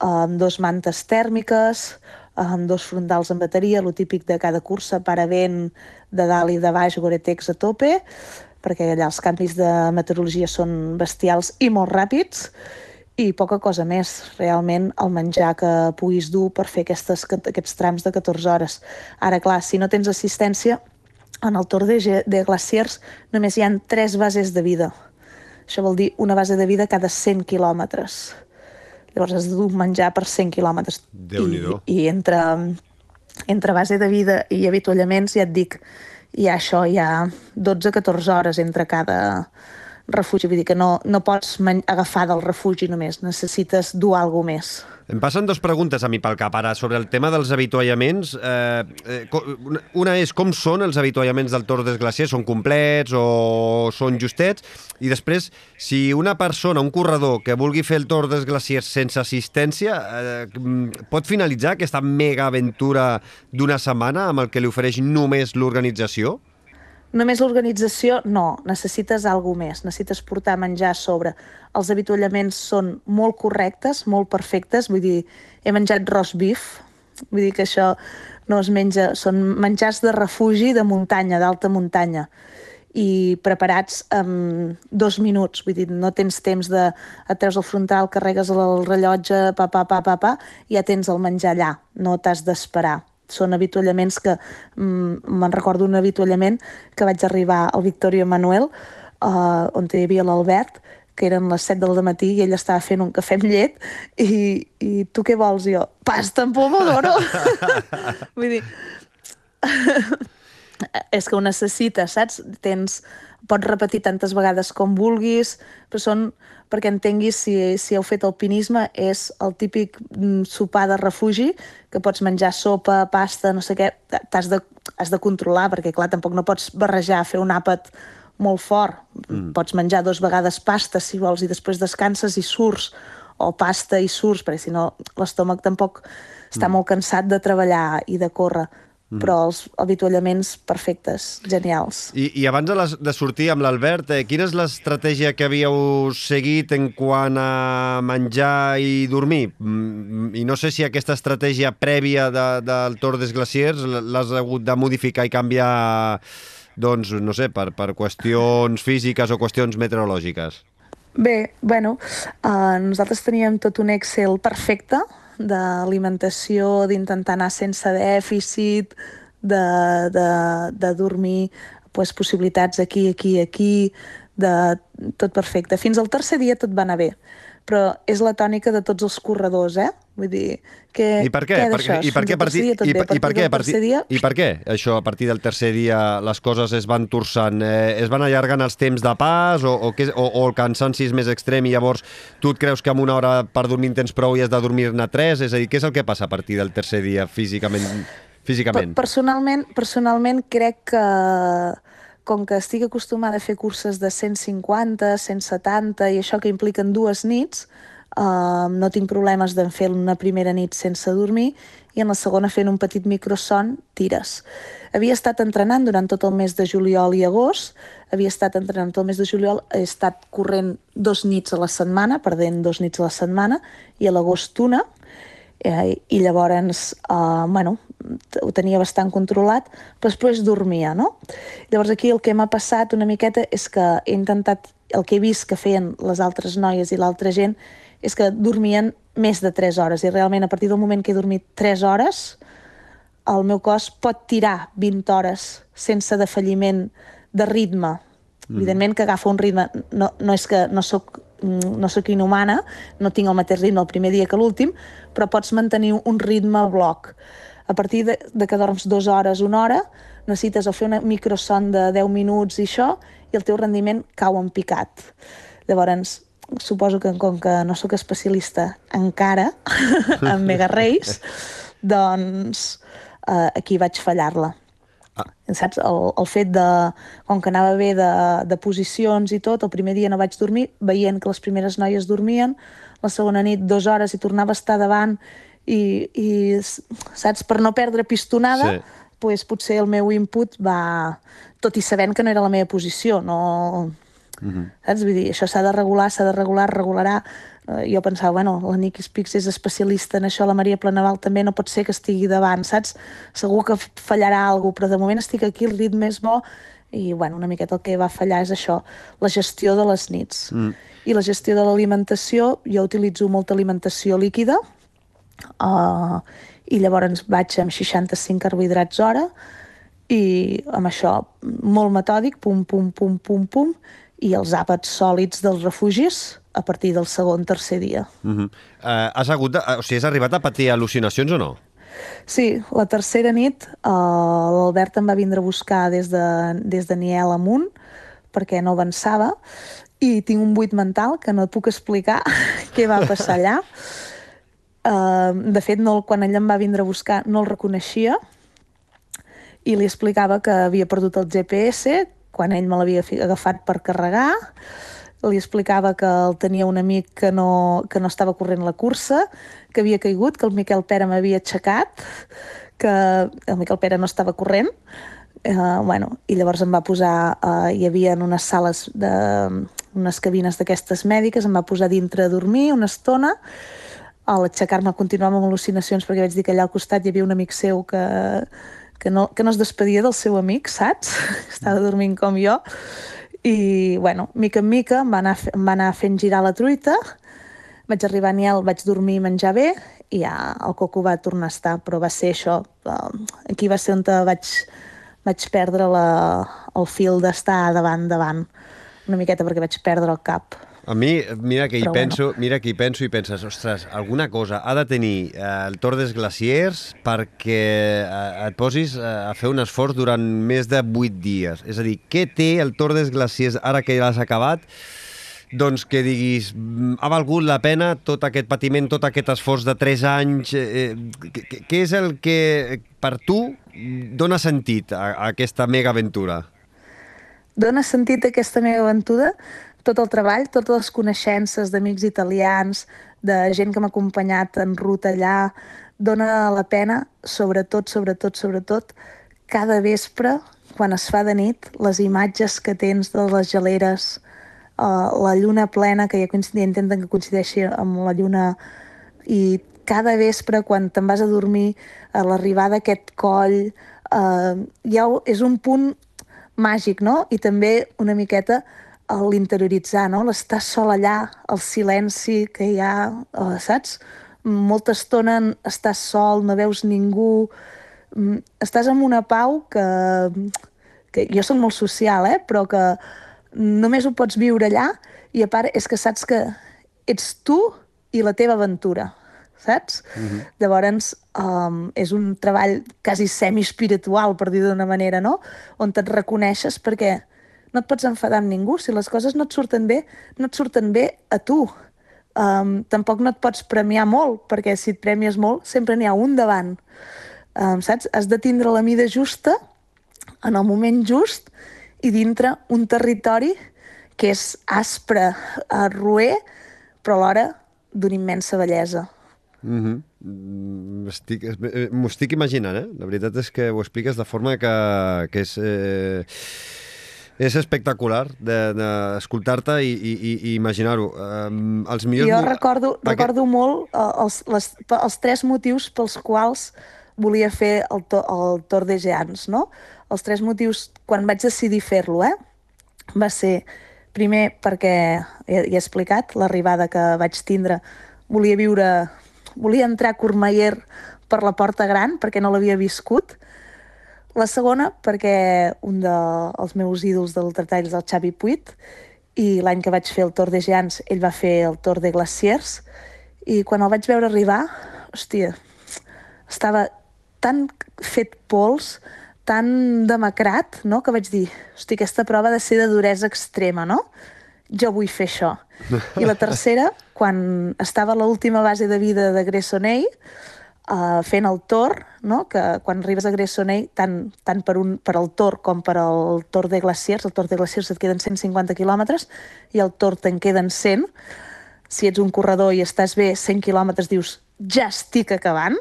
uh, dos mantes tèrmiques, amb dos frontals en bateria, lo típic de cada cursa, paravent de dalt i de baix, Gore-Tex a tope, perquè allà els canvis de meteorologia són bestials i molt ràpids, i poca cosa més, realment, el menjar que puguis dur per fer aquestes, aquests trams de 14 hores. Ara, clar, si no tens assistència, en el Tour de, de Glaciers només hi han tres bases de vida. Això vol dir una base de vida cada 100 quilòmetres. Llavors has de dur menjar per 100 quilòmetres. I. I entre, entre base de vida i avituallaments, ja et dic, hi ha això, hi ha 12-14 hores entre cada refugi. Vull dir que no, no pots agafar del refugi només, necessites dur alguna més. Em passen dues preguntes a mi pel cap ara sobre el tema dels avituallaments. Eh, eh, una- és com són els avituallaments del Tour dels? Són complets o són justets? I després, si una persona, un corredor que vulgui fer el Tour dels sense assistència, eh, pot finalitzar aquesta mega aventura d'una setmana amb el que li ofereix només l'organització? Només l'organització, no. Necessites alguna més. Necessites portar menjar a sobre. Els avituallaments són molt correctes, molt perfectes. Vull dir, he menjat roast beef. Vull dir que això no es menja... Són menjars de refugi de muntanya, d'alta muntanya i preparats en dos minuts, vull dir, no tens temps de... et treus el frontal, carregues el rellotge, pa, pa, pa, pa, pa, i ja tens el menjar allà, no t'has d'esperar. Són avituallaments que mm, me'n recordo un avituallament que vaig arribar al Victoria Manuel uh, on hi havia l'Albert que eren les 7 del matí i ell estava fent un cafè amb llet i, i tu què vols? I jo, pasta amb pomodoro! Vull dir, és que ho necessites, saps? Tens, pots repetir tantes vegades com vulguis, però són perquè entenguis si, si heu fet alpinisme, és el típic mm, sopar de refugi, que pots menjar sopa, pasta, no sé què, t'has de, has de controlar, perquè clar, tampoc no pots barrejar, fer un àpat molt fort. Mm. Pots menjar dos vegades pasta, si vols, i després descanses i surts, o pasta i surts, perquè si no l'estómac tampoc està mm. molt cansat de treballar i de córrer. Mm. però els avituallaments perfectes, genials. I, i abans de, les, de sortir amb l'Albert, eh, quina és l'estratègia que havíeu seguit en quant a menjar i dormir? Mm, I no sé si aquesta estratègia prèvia de, del Tour des Glaciers l'has hagut de modificar i canviar, doncs, no sé, per, per qüestions físiques o qüestions meteorològiques. Bé, bueno, uh, nosaltres teníem tot un Excel perfecte, d'alimentació, d'intentar anar sense dèficit, de, de, de dormir pues, possibilitats aquí, aquí, aquí, de tot perfecte. Fins al tercer dia tot va anar bé però és la tònica de tots els corredors, eh? Vull dir, que, I per què? què Perquè, i per què, partir, i, i, i, per què, partir, dia... I per què això, a partir del tercer dia, les coses es van torçant? Eh, es van allargant els temps de pas o, o, que, o, o el cansanci és més extrem i llavors tu et creus que amb una hora per dormir en tens prou i has de dormir-ne tres? És a dir, què és el que passa a partir del tercer dia físicament? físicament? Personalment, personalment crec que com que estic acostumada a fer curses de 150, 170 i això que impliquen dues nits, uh, no tinc problemes de fer una primera nit sense dormir i en la segona fent un petit microson, tires. Havia estat entrenant durant tot el mes de juliol i agost, havia estat entrenant tot el mes de juliol, he estat corrent dos nits a la setmana, perdent dos nits a la setmana, i a l'agost una, eh, i llavors, eh, bueno, ho tenia bastant controlat, però després dormia, no? Llavors aquí el que m'ha passat una miqueta és que he intentat, el que he vist que feien les altres noies i l'altra gent, és que dormien més de 3 hores, i realment a partir del moment que he dormit 3 hores, el meu cos pot tirar 20 hores sense defalliment de ritme. Mm. Evidentment que agafa un ritme, no, no és que no sóc Mm, no sóc inhumana, no tinc el mateix ritme el primer dia que l'últim, però pots mantenir un ritme bloc. A partir de, de que dorms dues hores, una hora, necessites o fer una microson de 10 minuts i això, i el teu rendiment cau en picat. Llavors, suposo que com que no sóc especialista encara en Mega Race, doncs eh, aquí vaig fallar-la. Ah. Saps? El, el fet de, com que anava bé de, de posicions i tot, el primer dia no vaig dormir, veient que les primeres noies dormien, la segona nit dues hores i tornava a estar davant i, i saps, per no perdre pistonada, sí. pues, potser el meu input va... Tot i sabent que no era la meva posició, no... Uh. -huh. Saps? Vull dir, això s'ha de regular, s'ha de regular, regularà eh, jo pensava, bueno, la Niki Spix és especialista en això, la Maria Planaval també no pot ser que estigui davant, saps? Segur que fallarà alguna cosa, però de moment estic aquí, el ritme és bo, i bueno, una miqueta el que va fallar és això, la gestió de les nits. Mm. I la gestió de l'alimentació, jo utilitzo molta alimentació líquida, uh, i llavors vaig amb 65 carbohidrats hora, i amb això molt metòdic, pum, pum, pum, pum, pum, i els àpats sòlids dels refugis, a partir del segon, tercer dia. Uh -huh. uh, has, hagut de, o sigui, has arribat a patir al·lucinacions o no? Sí, la tercera nit uh, l'Albert em va vindre a buscar des de, des de Niel amunt perquè no avançava i tinc un buit mental que no et puc explicar què va passar allà. Uh, de fet, no, quan ell em va vindre a buscar no el reconeixia i li explicava que havia perdut el GPS quan ell me l'havia agafat per carregar li explicava que el tenia un amic que no, que no estava corrent la cursa, que havia caigut, que el Miquel Pere m'havia aixecat, que el Miquel Pere no estava corrent, Uh, bueno, i llavors em va posar, uh, hi havia unes sales, de, unes cabines d'aquestes mèdiques, em va posar dintre a dormir una estona, a l'aixecar-me continuava amb al·lucinacions perquè vaig dir que allà al costat hi havia un amic seu que, que, no, que no es despedia del seu amic, saps? Estava dormint com jo i, bueno, mica en mica em va anar, em va anar fent girar la truita, vaig arribar a Niel, vaig dormir i menjar bé, i ja el coco va tornar a estar, però va ser això. eh, Aquí va ser on vaig, vaig perdre la, el fil d'estar davant, davant, una miqueta perquè vaig perdre el cap. A mi, mira que hi Però penso, mira que hi penso i penses, ostres, alguna cosa ha de tenir eh, el Tor dels Glaciers perquè eh, et posis eh, a fer un esforç durant més de 8 dies. És a dir, què té el Tor dels Glaciers ara que l'has acabat doncs que diguis, "Mm, ha valgut la pena tot aquest patiment, tot aquest esforç de 3 anys, eh, eh, què- és el que per tu dona sentit a, a aquesta mega aventura? Dóna sentit a aquesta meva aventura tot el treball, totes les coneixences d'amics italians, de gent que m'ha acompanyat en ruta allà, dona la pena, sobretot, sobretot, sobretot, cada vespre, quan es fa de nit, les imatges que tens de les geleres, uh, la lluna plena, que ja intenten que coincideixi amb la lluna, i cada vespre, quan te'n vas a dormir, a l'arribada d'aquest coll, uh, ja és un punt màgic, no? I també una miqueta l'interioritzar, no? L'estar sol allà, el silenci que hi ha, uh, saps? Molta estona estàs sol, no veus ningú, mm, estàs amb una pau que, que jo sóc molt social, eh? però que només ho pots viure allà i a part és que saps que ets tu i la teva aventura, saps? Mm -hmm. Llavors, um, és un treball quasi semi-espiritual, per dir d'una manera, no? On et reconeixes perquè no et pots enfadar amb ningú. Si les coses no et surten bé, no et surten bé a tu. Um, tampoc no et pots premiar molt, perquè si et premies molt, sempre n'hi ha un davant. Um, saps? Has de tindre la mida justa, en el moment just, i dintre un territori que és aspre, a roer, però alhora d'una immensa bellesa. Mm -hmm. estic, eh, M'ho estic imaginant, eh? La veritat és que ho expliques de forma que, que és... Eh, és espectacular d'escoltar-te i, i, i, i imaginar-ho. Um, els millors... Jo recordo, Aquest- recordo molt eh, els, les, els tres motius pels quals volia fer el, to, el Tor de Geants, no? Els tres motius, quan vaig decidir fer-lo, eh? Va ser, primer, perquè, ja, ja he explicat, l'arribada que vaig tindre, volia viure, volia entrar a Courmayeur per la Porta Gran, perquè no l'havia viscut, la segona, perquè un dels meus ídols del ultratall és el Xavi Puig, i l'any que vaig fer el Tour de Geants, ell va fer el Tour de Glaciers, i quan el vaig veure arribar, hòstia, estava tan fet pols, tan demacrat, no?, que vaig dir, hosti, aquesta prova ha de ser de duresa extrema, no? Jo vull fer això. I la tercera, quan estava a l'última base de vida de Gressoney, uh, fent el Tor, no? que quan arribes a Gressoney, tant, tant per, un, per al Tor com per al Tor de Glaciers, el Tor de Glaciers et queden 150 quilòmetres i el Tor te'n queden 100. Si ets un corredor i estàs bé, 100 quilòmetres dius, ja estic acabant.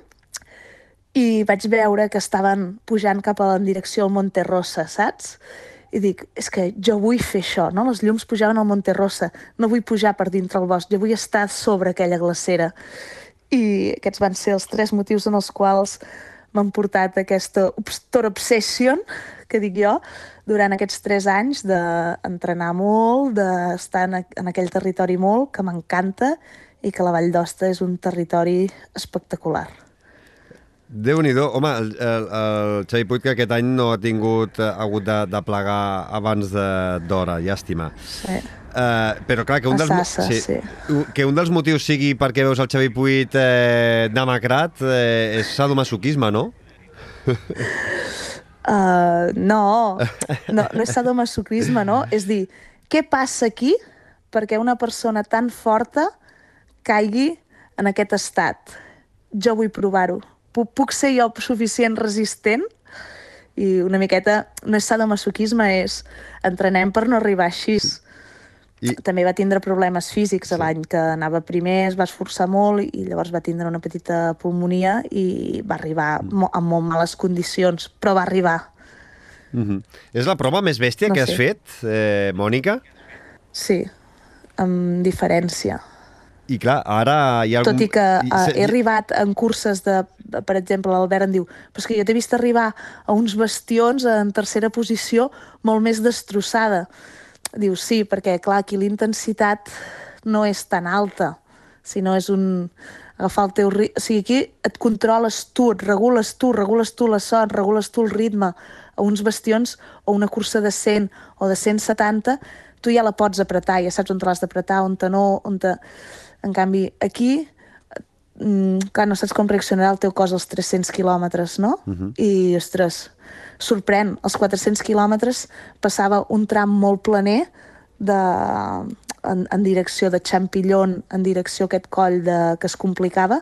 I vaig veure que estaven pujant cap a la direcció al Monte Rosa, saps? I dic, és que jo vull fer això, no? Les llums pujaven al Monte Rosa, no vull pujar per dintre el bosc, jo vull estar sobre aquella glacera. I aquests van ser els tres motius en els quals m'han portat aquesta Obstor Obsession, que dic jo, durant aquests tres anys d'entrenar molt, d'estar en, en aquell territori molt, que m'encanta, i que la Vall d'Osta és un territori espectacular. Déu-n'hi-do. Home, el, el, el Xavi Puig que aquest any no ha tingut eh, hagut de, de plegar abans d'hora, llàstima. Sí. Uh, però clar, que un, dels, Sassa, sí. u- que un dels motius sigui perquè veus el Xavi Puig eh, demacrat eh, és sadomasoquisme, no? Uh, no, no, no és sadomasoquisme, no? És dir, què passa aquí perquè una persona tan forta caigui en aquest estat? Jo vull provar-ho. Puc, puc ser jo suficient resistent? I una miqueta, no és sadomasoquisme, és entrenem per no arribar així. I- També va tindre problemes físics sí. l'any que anava primer, es va esforçar molt i llavors va tindre una petita pulmonia i va arribar en molt males condicions, però va arribar. Mm -hmm. És la prova més bèstia No que has sé. fet, eh, Mònica? Sí, amb diferència. I clar, ara hi ha... Tot i que se- he arribat en curses de... Per exemple, l'Albert em diu però és que jo t'he vist arribar a uns bastions en tercera posició molt més destrossada. Diu, sí, perquè, clar, aquí la intensitat no és tan alta, sinó és un... agafar el teu ritme... O sigui, aquí et controles tu, et regules tu, regules tu la son, regules tu el ritme. A uns bastions o una cursa de 100 o de 170, tu ja la pots apretar, ja saps on te l'has d'apretar, on te no, on te... En canvi, aquí, mm, clar, no saps com reaccionarà el teu cos als 300 quilòmetres, no? Uh -huh. I, ostres, sorprèn, als 400 quilòmetres passava un tram molt planer de, en, en direcció de Champillon, en direcció a aquest coll de, que es complicava,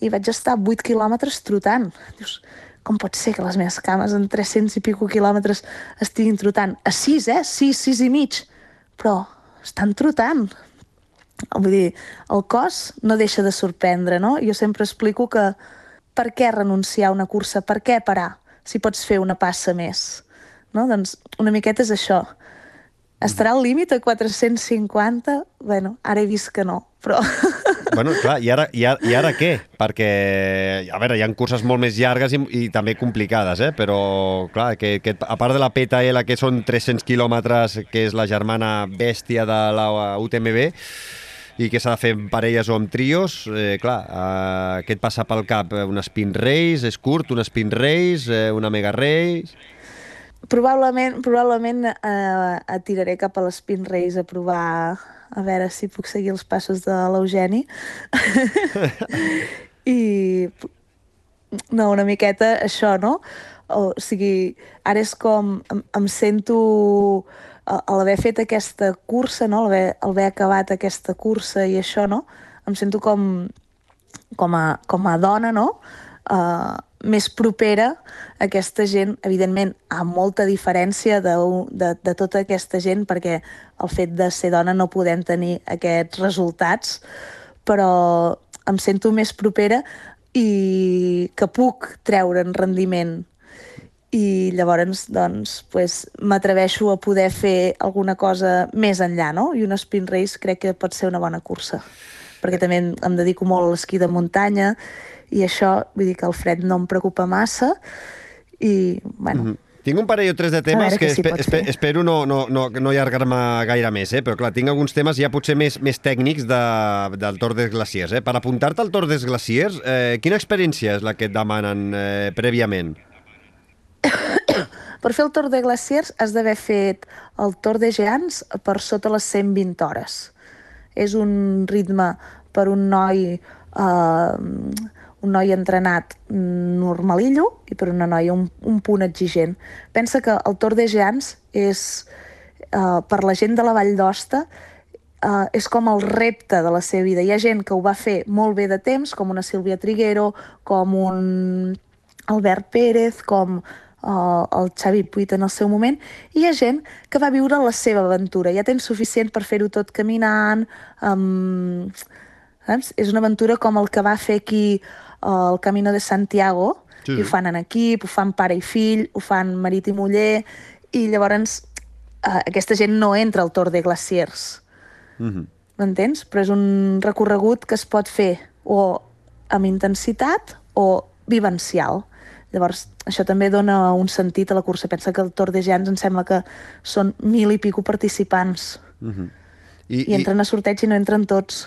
i vaig estar 8 quilòmetres trotant. Dius, com pot ser que les meves cames en 300 i pico quilòmetres estiguin trotant? A 6, eh? 6, 6 i mig. Però estan trotant. Vull dir, el cos no deixa de sorprendre, no? Jo sempre explico que per què renunciar a una cursa? Per què parar si pots fer una passa més? No? Doncs una miqueta és això. Estarà al límit a 450? Bueno, ara he vist que no, però... Bueno, clar, i ara, i ara, i ara què? Perquè, a veure, hi ha curses molt més llargues i, i també complicades, eh? però, clar, que, que a part de la PTL, que són 300 quilòmetres, que és la germana bèstia de la UTMB, i que s'ha de fer en parelles o amb trios, eh, clar, eh, què et passa pel cap? Un spin race, és curt, un spin race, eh, una mega race... Probablement, probablement eh, et tiraré cap a l'Spin Race a provar a veure si puc seguir els passos de l'Eugeni. I no, una miqueta això, no? O sigui, ara és com em, em sento a l'haver fet aquesta cursa, no? l'haver haver acabat aquesta cursa i això, no? em sento com, com, a, com a dona, no? Uh, més propera a aquesta gent, evidentment, amb molta diferència de, de, de tota aquesta gent, perquè el fet de ser dona no podem tenir aquests resultats, però em sento més propera i que puc treure en rendiment i llavors doncs, pues, m'atreveixo a poder fer alguna cosa més enllà, no? I un spin race crec que pot ser una bona cursa, perquè també em dedico molt a l'esquí de muntanya i això, vull dir que el fred no em preocupa massa i, bueno... Mm -hmm. Tinc un parell o tres de temes que, que espe espero no, no, no, no allargar-me gaire més, eh? però clar, tinc alguns temes ja potser més, més tècnics de, del Tor des Glaciers. Eh? Per apuntar-te al Tor des Glaciers, eh, quina experiència és la que et demanen eh, prèviament? Per fer el Tor de Glaciers has d'haver fet el Tor de Geants per sota les 120 hores. És un ritme per un noi eh, un noi entrenat normalillo i per una noia un, un punt exigent. Pensa que el Tor de Geants és, eh, per la gent de la Vall d'Osta, eh, és com el repte de la seva vida. Hi ha gent que ho va fer molt bé de temps, com una Sílvia Triguero, com un Albert Pérez, com uh, el Xavi Puig en el seu moment, i hi ha gent que va viure la seva aventura, ja tens suficient per fer-ho tot caminant, um, saps? És una aventura com el que va fer aquí uh, el Camino de Santiago, sí, sí. i ho fan en equip, ho fan pare i fill, ho fan marit i muller, i llavors uh, aquesta gent no entra al Tor de Glaciers. Mm -hmm. M'entens? Però és un recorregut que es pot fer o amb intensitat o vivencial. Llavors, això també dona un sentit a la cursa. Pensa que el Tour de Gens em sembla que són mil i pico participants. Uh mhm. -huh. I, I entren i... a sorteig i no entren tots.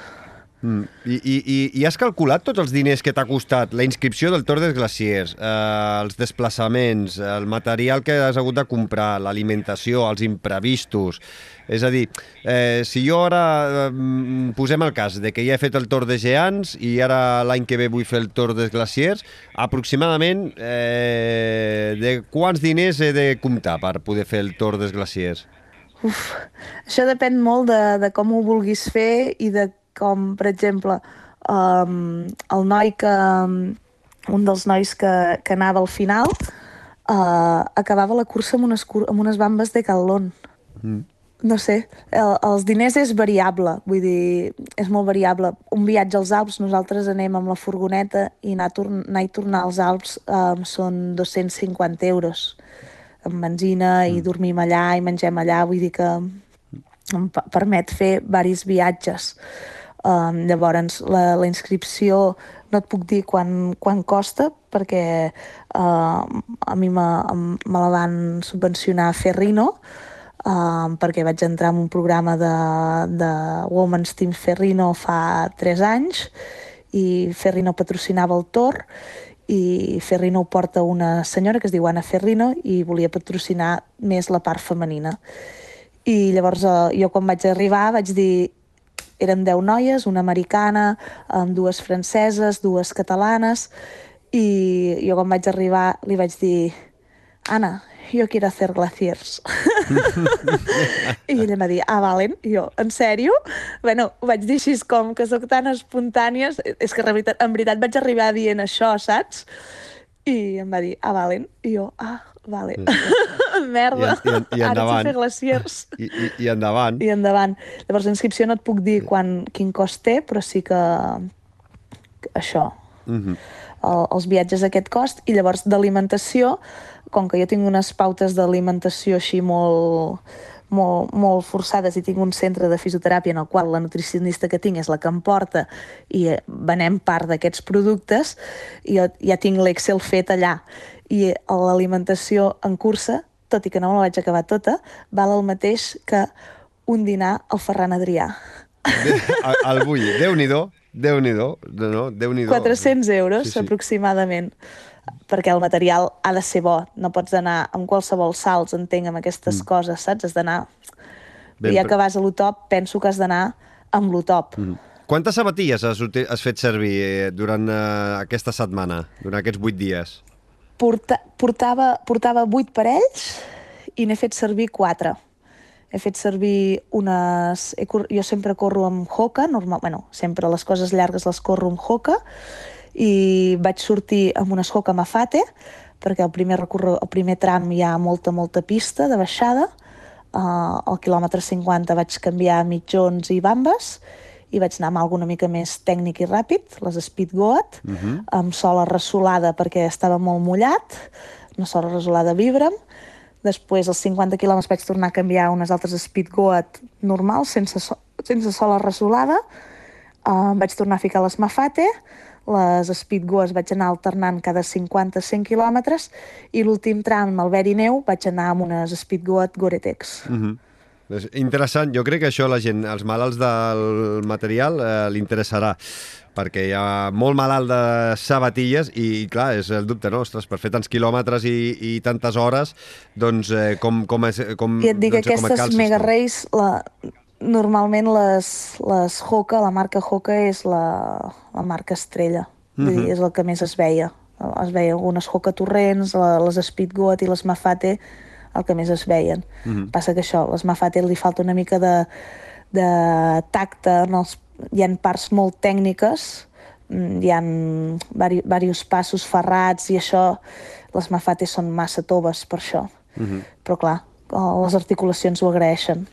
Mm. I, i, i, has calculat tots els diners que t'ha costat la inscripció del Tour dels Glaciers, eh, els desplaçaments, el material que has hagut de comprar, l'alimentació, els imprevistos... És a dir, eh, si jo ara eh, posem el cas de que ja he fet el Tour de Geants i ara l'any que ve vull fer el Tour dels Glaciers, aproximadament eh, de quants diners he de comptar per poder fer el Tour dels Glaciers? Uf, això depèn molt de, de com ho vulguis fer i de com, per exemple, um, el noi que... un dels nois que, que anava al final uh, acabava la cursa amb unes, amb unes bambes de calón. Mm. No sé, el, els diners és variable, vull dir, és molt variable. Un viatge als Alps, nosaltres anem amb la furgoneta i anar, anar i tornar als Alps um, són 250 euros amb benzina mm. i dormim allà i mengem allà, vull dir que em permet fer varis viatges. Um, llavors, la, la inscripció no et puc dir quan, quan costa, perquè uh, a mi me, me la van subvencionar a Ferrino, uh, perquè vaig entrar en un programa de, de Women's Team Ferrino fa 3 anys, i Ferrino patrocinava el Tor i Ferrino ho porta una senyora que es diu Anna Ferrino i volia patrocinar més la part femenina. I llavors eh, jo quan vaig arribar vaig dir érem 10 noies, una americana, amb dues franceses, dues catalanes, i jo quan vaig arribar li vaig dir Anna, yo quiero hacer glaciers. I ella em va dir, ah, valen. I jo, en sèrio? Bueno, ho vaig dir així com que sóc tan espontànies. És que en veritat, en veritat vaig arribar dient això, saps? I em va dir, ah, valen. I jo, ah, vale. Merda, I, i, i ara endavant. sé fer glaciers. I, i, I endavant. I endavant. Llavors, la inscripció no et puc dir quan, quin cost té, però sí que això, Mhm. el, els viatges a aquest cost, i llavors d'alimentació, com que jo tinc unes pautes d'alimentació així molt, molt, molt forçades i tinc un centre de fisioteràpia en el qual la nutricionista que tinc és la que em porta i eh, venem part d'aquests productes, i jo ja tinc l'Excel fet allà. I l'alimentació en cursa, tot i que no me la vaig acabar tota, val el mateix que un dinar al Ferran Adrià. El Bulli, Déu-n'hi-do, Déu-n'hi-do, no, no, Déu-n'hi-do. 400 euros, sí. sí. aproximadament, perquè el material ha de ser bo. No pots anar amb qualsevol salts, entenc, amb aquestes mm. coses, saps? Has d'anar... Ja que vas a lo top, penso que has d'anar amb lo top. Mm. Quantes sabatilles has, has fet servir eh, durant eh, aquesta setmana, durant aquests vuit dies? Porta, portava, portava 8 parells i n'he fet servir 4. He fet servir unes... He cor... Jo sempre corro amb Hoka, normal... bueno, sempre les coses llargues les corro amb Hoka, i vaig sortir amb unes Hoka Mafate, perquè el primer, recorre... el primer tram hi ha molta, molta pista de baixada. Uh, al quilòmetre 50 vaig canviar mitjons i bambes, i vaig anar amb alguna mica més tècnic i ràpid, les Speed Goat, uh -huh. amb sola ressolada perquè estava molt mullat, una sola ressolada Vibram. Després, als 50 quilòmetres, vaig tornar a canviar unes altres Speed Goat normals, sense, so sense sola ressolada. Uh, vaig tornar a ficar les Mafate, les Speed Goes vaig anar alternant cada 50-100 quilòmetres i l'últim tram, el Veri Neu, vaig anar amb unes Speed Goat Gore-Tex. Mm -hmm. És interessant, jo crec que això a la gent, als malalts del material, eh, li interessarà perquè hi ha molt malalt de sabatilles i, clar, és el dubte, no? Ostres, per fer tants quilòmetres i, i tantes hores, doncs eh, com, com, és, com, I et dic, doncs, com aquestes calces, Mega? Race, la, normalment les, les Hoka, la marca Hoka és la, la marca estrella. Vull Mhm. dir, és el que més es veia. Es veia algunes Hoka Torrents, les Speed Goat i les Mafate, el que més es veien. Mhm. Passa que això, les Mafate li falta una mica de, de tacte, en els, hi ha parts molt tècniques, mm, hi ha vari, diversos passos ferrats i això, les Mafate són massa toves per això. Mhm. Però clar, les articulacions ho agraeixen.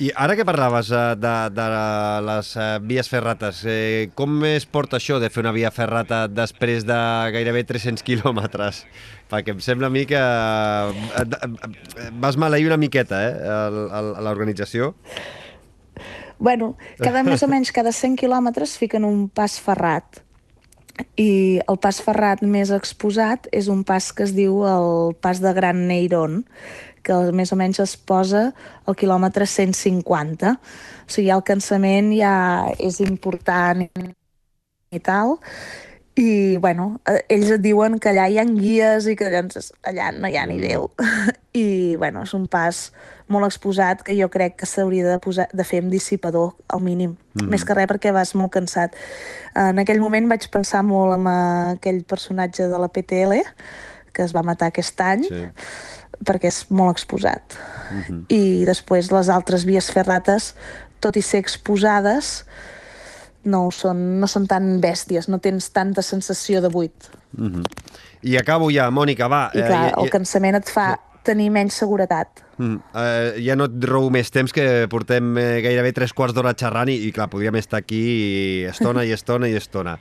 I ara que parlaves eh, de, de les eh, vies ferrates, eh, com es porta això de fer una via ferrata després de gairebé 300 quilòmetres? Perquè em sembla a mi que eh, vas maleir una miqueta eh, a l'organització. Bueno, cada més o menys cada 100 quilòmetres fiquen un pas ferrat. I el pas ferrat més exposat és un pas que es diu el pas de Gran Neiron, que més o menys es posa al quilòmetre 150. O sigui, el cansament ja és important i tal. I, bueno, eh, ells et diuen que allà hi ha guies i que llavors allà no hi ha ni Déu. I, bueno, és un pas molt exposat que jo crec que s'hauria de, posar, de fer amb dissipador, al mínim. Mm. Més que res perquè vas molt cansat. En aquell moment vaig pensar molt en aquell personatge de la PTL que es va matar aquest any, Sí. Perquè és molt exposat. I després les altres vies ferrates, tot i ser exposades, no, són, no són tan bèsties, no tens tanta sensació de buit. Mm -hmm. I acabo ja, Mònica, va. I clar, ja- el cansament et fa tenir menys seguretat. Mm, eh, ja no et robo més temps que portem eh, gairebé tres quarts d'hora xerrant i, i clar, podríem estar aquí estona i estona i estona.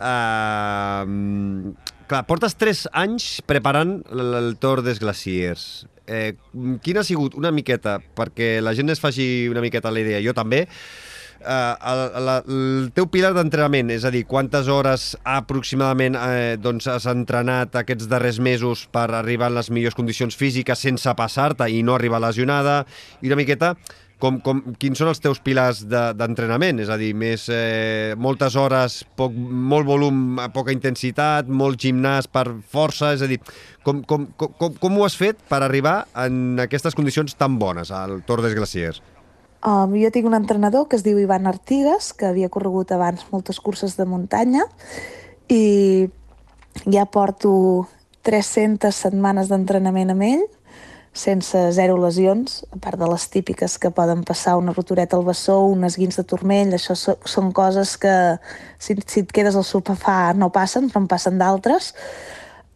Uh, clar, portes tres anys preparant el, el Tour des Glaciers. Eh, quina ha sigut una miqueta, perquè la gent es faci una miqueta la idea, jo també, eh, el, la, el teu pilar d'entrenament, és a dir, quantes hores aproximadament eh, doncs has entrenat aquests darrers mesos per arribar en les millors condicions físiques sense passar-te i no arribar lesionada, i una miqueta com, com, quins són els teus pilars de- d'entrenament? És a dir, més, eh, moltes hores, poc, molt volum, poca intensitat, molt gimnàs per força, és a dir, com, com, com, com, com ho has fet per arribar en aquestes condicions tan bones al Tor des Glaciers? Um, jo tinc un entrenador que es diu Ivan Artigas, que havia corregut abans moltes curses de muntanya i ja porto 300 setmanes d'entrenament amb ell, sense zero lesions, a part de les típiques que poden passar una rotureta al bessó, un esguins de turmell, això so, són coses que si, si et quedes al sofà no passen, però en passen d'altres.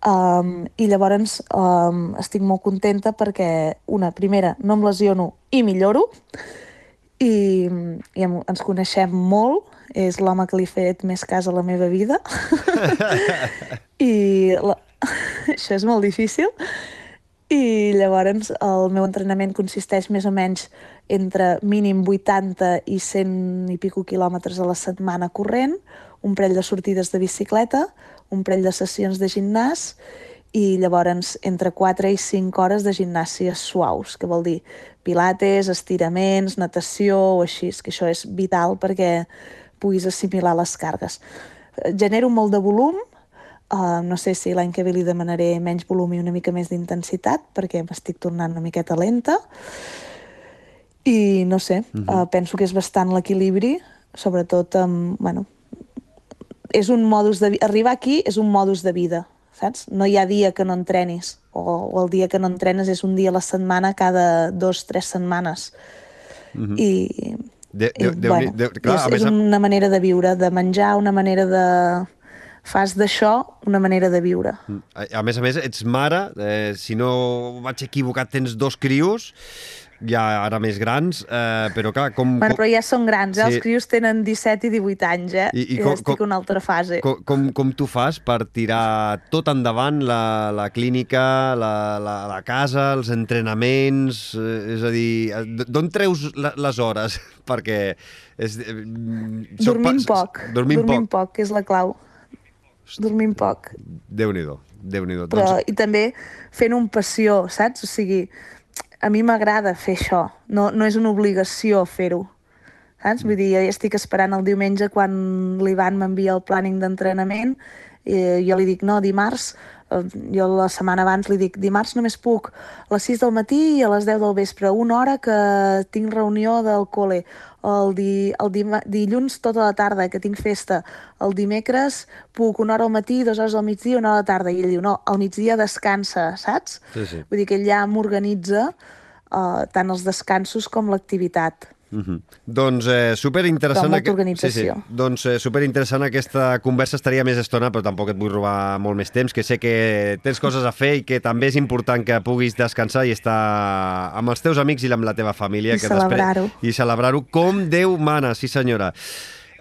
Um, I llavors um, estic molt contenta perquè, una, primera, no em lesiono i milloro, i, i em- ens coneixem molt, és l'home que li he fet més cas a la meva vida. I la... això és molt difícil. I llavors el meu entrenament consisteix més o menys entre mínim 80 i 100 i pico quilòmetres a la setmana corrent, un parell de sortides de bicicleta, un parell de sessions de gimnàs i llavors entre 4 i 5 hores de gimnàsia suaus, que vol dir pilates, estiraments, natació o així, que això és vital perquè puguis assimilar les cargues. Genero molt de volum, uh, no sé si l'any que ve li demanaré menys volum i una mica més d'intensitat, perquè m'estic tornant una miqueta lenta, i no sé, uh -huh. uh, penso que és bastant l'equilibri, sobretot amb, bueno, és un modus de arribar aquí és un modus de vida, saps? No hi ha dia que no entrenis, o, o el dia que no entrenes és un dia a la setmana cada dos, tres setmanes. I, De, i de, de, bueno, de, clar, és, és una manera de viure, de menjar, una manera de... Fas d'això una manera de viure. a, a més a més, ets mare, eh, si no vaig equivocat, tens dos crios, ja ara més grans, eh, però clar, com... Bueno, però ja són grans, eh? Sí. els crios tenen 17 i 18 anys, eh? I- i I, com- estic com- en una altra fase. Com, com, com tu fas per tirar tot endavant la, la clínica, la, la, la casa, els entrenaments... Eh, és a dir, eh, d'on treus la, les hores? Perquè... És, eh, Dormim pa- poc, Dormim, dormim poc. poc, que és la clau. Dormim poc. Déu-n'hi-do, Déu-n'hi-do. Però, Doncs, I també fent un passió, saps? O sigui, a mi m'agrada fer això, no, no és una obligació fer-ho. Saps? Vull dir, jo ja estic esperant el diumenge quan l'Ivan m'envia el planning d'entrenament i jo li dic, no, dimarts, eh, jo la setmana abans li dic, dimarts només puc a les 6 del matí i a les 10 del vespre, una hora que tinc reunió del col·le, el, di, el dima, dilluns tota la tarda, que tinc festa, el dimecres puc una hora al matí, dues hores al migdia, una hora a la tarda, i ell diu, no, al migdia descansa, saps? Sí, sí. Vull dir que ell ja m'organitza uh, tant els descansos com l'activitat. Mhm. Doncs eh, superinteressant... Però molta aqu-. Sí, sí. Doncs eh, superinteressant aquesta conversa. Estaria més estona, però tampoc et vull robar molt més temps, que sé que tens coses a fer i que també és important que puguis descansar i estar amb els teus amics i amb la teva família. I celebrar-ho. Després, I celebrar-ho com Déu mana, sí senyora.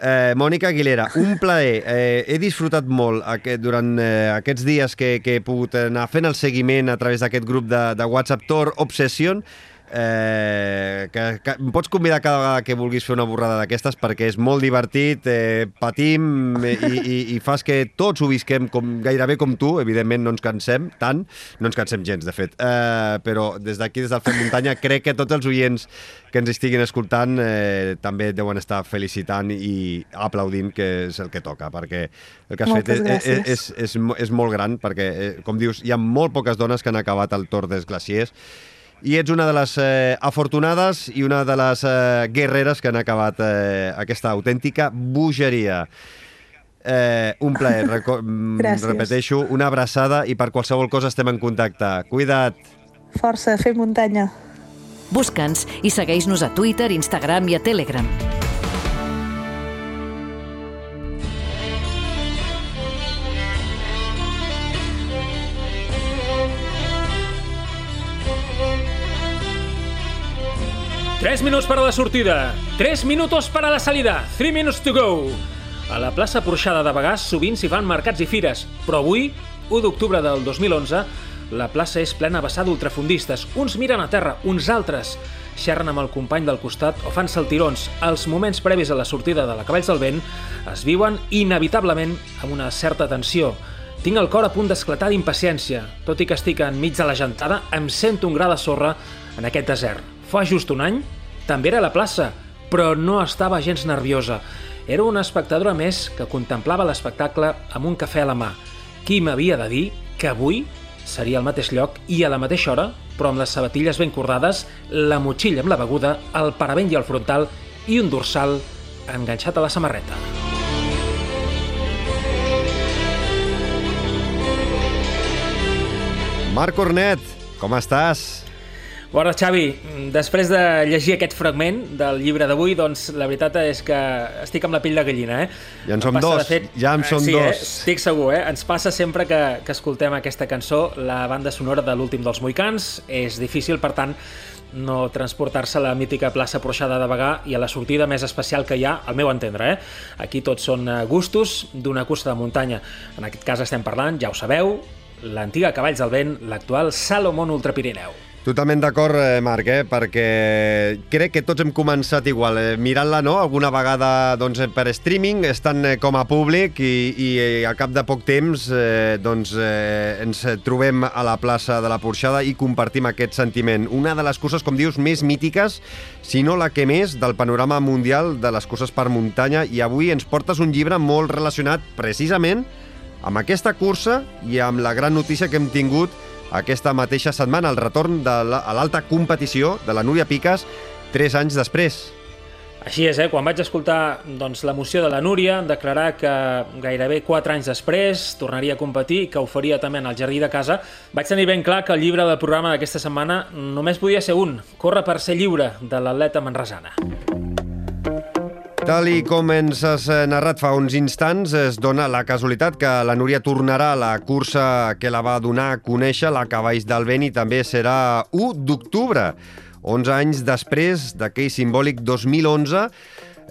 Eh, Mònica Aguilera, un plaer. Eh, he disfrutat molt aquest, durant eh, aquests dies que, que he pogut anar fent el seguiment a través d'aquest grup de, de WhatsApp Tor Obsession eh, que, que em pots convidar cada vegada que vulguis fer una borrada d'aquestes perquè és molt divertit, eh, patim eh, i, i, i fas que tots ho visquem com, gairebé com tu, evidentment no ens cansem tant, no ens cansem gens de fet, eh, però des d'aquí, des del Fem Muntanya, crec que tots els oients que ens estiguin escoltant eh, també deuen estar felicitant i aplaudint, que és el que toca, perquè el que has Moltes fet és, és, és, és, és molt gran, perquè, eh, com dius, hi ha molt poques dones que han acabat el Tor des Glaciers, i ets una de les eh, afortunades i una de les eh, guerreres que han acabat eh, aquesta autèntica bogeria. Eh, un plaer, mm, Gràcies. repeteixo, una abraçada i per qualsevol cosa estem en contacte. Cuida't! Força, fer muntanya. Busca'ns i segueix-nos a Twitter, Instagram i a Telegram. Tres minuts para la sortida, tres minutos para la salida, three minutes to go. A la plaça Porxada de Bagàs sovint s'hi fan mercats i fires, però avui, 1 d'octubre del 2011, La plaça és plena vessada d'ultrafundistes. Uns miren a terra, uns altres xerren amb el company del costat o fan saltirons. Els moments previs a la sortida de la Cavalls del Vent es viuen inevitablement amb una certa tensió. Tinc el cor a punt d'esclatar d'impaciència. Tot i que estic enmig de la gentada, em sento un gra de sorra en aquest desert. Fa just un any, també era a la plaça, però no estava gens nerviosa. Era una espectadora més que contemplava l'espectacle amb un cafè a la mà. Qui m'havia de dir que avui seria al mateix lloc i a la mateixa hora, però amb les sabatilles ben cordades, la motxilla amb la beguda, el paravent i el frontal i un dorsal enganxat a la samarreta. Marc Cornet, com estàs? Bona, Xavi, després de llegir aquest fragment del llibre d'avui, doncs la veritat és que estic amb la pell de gallina, eh? Ja en som dos, fet... ja en som sí, dos. Eh? Estic segur, eh? Ens passa sempre que, que escoltem aquesta cançó, la banda sonora de l'últim dels Moicans. És difícil, per tant, no transportar-se a la mítica plaça Porxada de Bagà i a la sortida més especial que hi ha, al meu entendre. Eh? Aquí tots són eh, gustos d'una cursa de muntanya. En aquest cas estem parlant, ja ho sabeu, l'antiga Cavalls del Vent, l'actual Salomon Ultrapirineu. Totalment d'acord, eh, Marc, eh? perquè crec que tots hem començat igual, eh, mirant-la no? alguna vegada doncs, per streaming, estan eh, com a públic i, i eh, a cap de poc temps eh, doncs, eh, ens trobem a la plaça de la Porxada i compartim aquest sentiment. Una de les curses, com dius, més mítiques, si no la que més, del panorama mundial de les curses per muntanya i avui ens portes un llibre molt relacionat precisament amb aquesta cursa i amb la gran notícia que hem tingut aquesta mateixa setmana, el retorn de la, a l'alta competició de la Núria Piques tres anys després. Així és, eh? quan vaig escoltar doncs, l'emoció de la Núria, declarar que gairebé 4 anys després tornaria a competir i que ho faria també en el jardí de casa, vaig tenir ben clar que el llibre del programa d'aquesta setmana només podia ser un, Corre per ser lliure, de l'atleta manresana. Tal i com ens has eh, narrat fa uns instants, es dona la casualitat que la Núria tornarà a la cursa que la va donar a conèixer, la Cavalls del Vent, i també serà 1 d'octubre, 11 anys després d'aquell simbòlic 2011,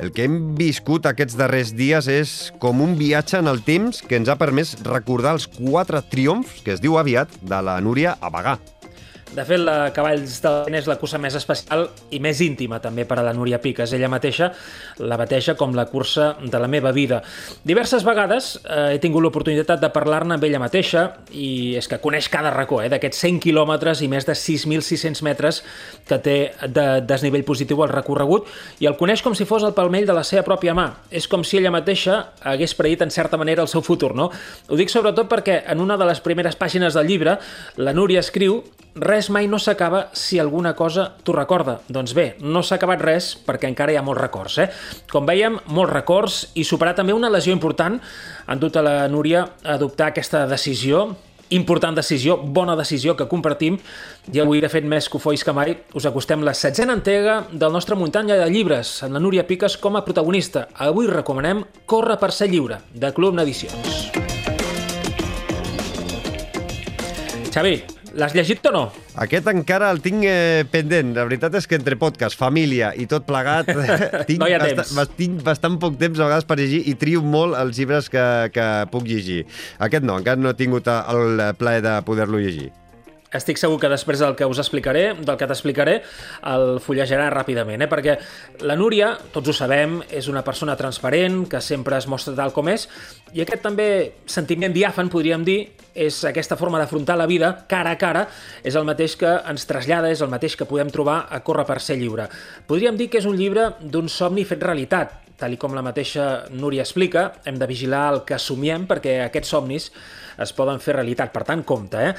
el que hem viscut aquests darrers dies és com un viatge en el temps que ens ha permès recordar els quatre triomfs, que es diu aviat, de la Núria a Bagà. De fet, la Cavalls del Vent és la cursa més especial i més íntima també per a la Núria Piques. Ella mateixa la bateja com la cursa de la meva vida. Diverses vegades eh, he tingut l'oportunitat de parlar-ne amb ella mateixa i és que coneix cada racó eh, d'aquests 100 quilòmetres i més de 6.600 metres que té de desnivell positiu al recorregut i el coneix com si fos el palmell de la seva pròpia mà. És com si ella mateixa hagués predit en certa manera el seu futur, no? Ho dic sobretot perquè en una de les primeres pàgines del llibre la Núria escriu res mai no s'acaba si alguna cosa t'ho recorda. Doncs bé, no s'ha acabat res perquè encara hi ha molts records. Eh? Com veiem, molts records i superar també una lesió important han dut a la Núria a adoptar aquesta decisió important decisió, bona decisió que compartim i avui, de fet, més cofois que mai, us acostem la setzena entrega del nostre muntanya de llibres, amb la Núria Piques com a protagonista. Avui recomanem Corre per ser lliure, de Club Edicions. Xavi, L'has llegit o no? Aquest encara el tinc eh, pendent. La veritat és que entre podcast, família i tot plegat tinc, no hi ha temps. tinc bastant poc temps a vegades per llegir i trio molt els llibres que, que puc llegir. Aquest no, encara no he tingut el plaer de poder-lo llegir. Estic segur que després del que us explicaré, del que t'explicaré, el fullejarà ràpidament, eh? perquè la Núria, tots ho sabem, és una persona transparent, que sempre es mostra tal com és, i aquest també sentiment diàfan, podríem dir, és aquesta forma d'afrontar la vida cara a cara, és el mateix que ens trasllada, és el mateix que podem trobar a Córrer per ser lliure. Podríem dir que és un llibre d'un somni fet realitat, tal com la mateixa Núria explica, hem de vigilar el que assumiem perquè aquests somnis es poden fer realitat. Per tant, compte, eh?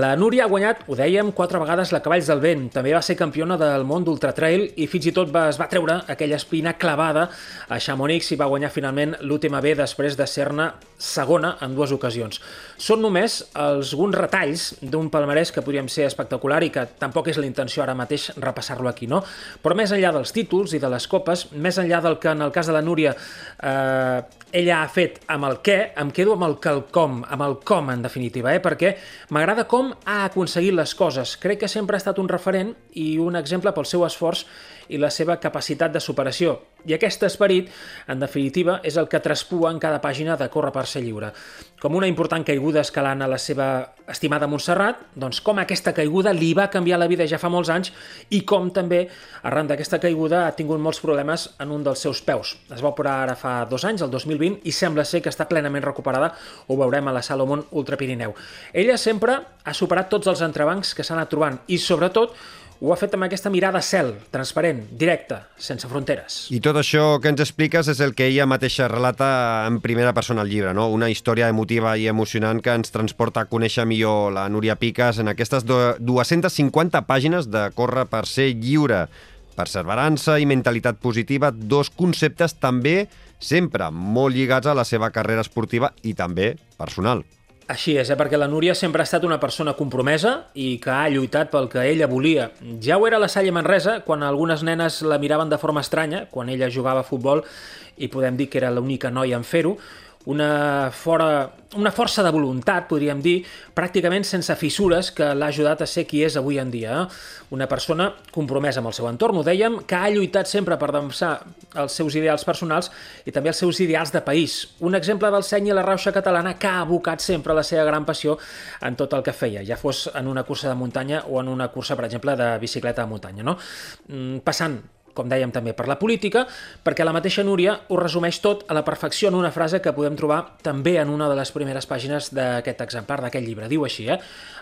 La Núria ha guanyat, ho dèiem, quatre vegades la Cavalls del Vent. També va ser campiona del món d'ultratrail i fins i tot va, es va treure aquella espina clavada a Chamonix i va guanyar finalment l'UTMB després de ser-ne segona en dues ocasions. Són només alguns retalls d'un palmarès que podríem ser espectacular i que tampoc és la intenció ara mateix repassar-lo aquí, no? Però més enllà dels títols i de les copes, més enllà del que en el cas de la Núria eh, ella ha fet amb el què, em quedo amb el quelcom, amb el com, en definitiva, eh? perquè m'agrada com ha aconseguit les coses. Crec que sempre ha estat un referent i un exemple pel seu esforç i la seva capacitat de superació. I aquest esperit, en definitiva, és el que traspua en cada pàgina de Corre per ser lliure. Com una important caiguda escalant a la seva estimada Montserrat, doncs com aquesta caiguda li va canviar la vida ja fa molts anys i com també, arran d'aquesta caiguda, ha tingut molts problemes en un dels seus peus. Es va operar ara fa dos anys, el 2020, i sembla ser que està plenament recuperada, ho veurem a la Salomon Ultra Pirineu. Ella sempre ha superat tots els entrebancs que s'ha anat trobant i, sobretot, ho ha fet amb aquesta mirada cel, transparent, directa, sense fronteres. I tot això que ens expliques és el que ella mateixa relata en primera persona al llibre, no? Una història emotiva i emocionant que ens transporta a conèixer millor la Núria Piques en aquestes 250 pàgines de Corre per ser lliure. Perseverança i mentalitat positiva, dos conceptes també sempre molt lligats a la seva carrera esportiva i també personal. Així és, eh? perquè la Núria sempre ha estat una persona compromesa i que ha lluitat pel que ella volia. Ja ho era la Salle Manresa, quan algunes nenes la miraven de forma estranya, quan ella jugava a futbol i podem dir que era l'única noia en fer-ho, una, fora, una força de voluntat, podríem dir, pràcticament sense fissures, que l'ha ajudat a ser qui és avui en dia. Eh? Una persona compromesa amb el seu entorn, ho dèiem, que ha lluitat sempre per defensar els seus ideals personals i també els seus ideals de país. Un exemple del seny i la rauxa catalana que ha abocat sempre la seva gran passió en tot el que feia, ja fos en una cursa de muntanya o en una cursa, per exemple, de bicicleta de muntanya. No? Mm, passant com dèiem també per la política, perquè la mateixa Núria ho resumeix tot a la perfecció en una frase que podem trobar també en una de les primeres pàgines d'aquest exemplar, d'aquest llibre. Diu així, eh?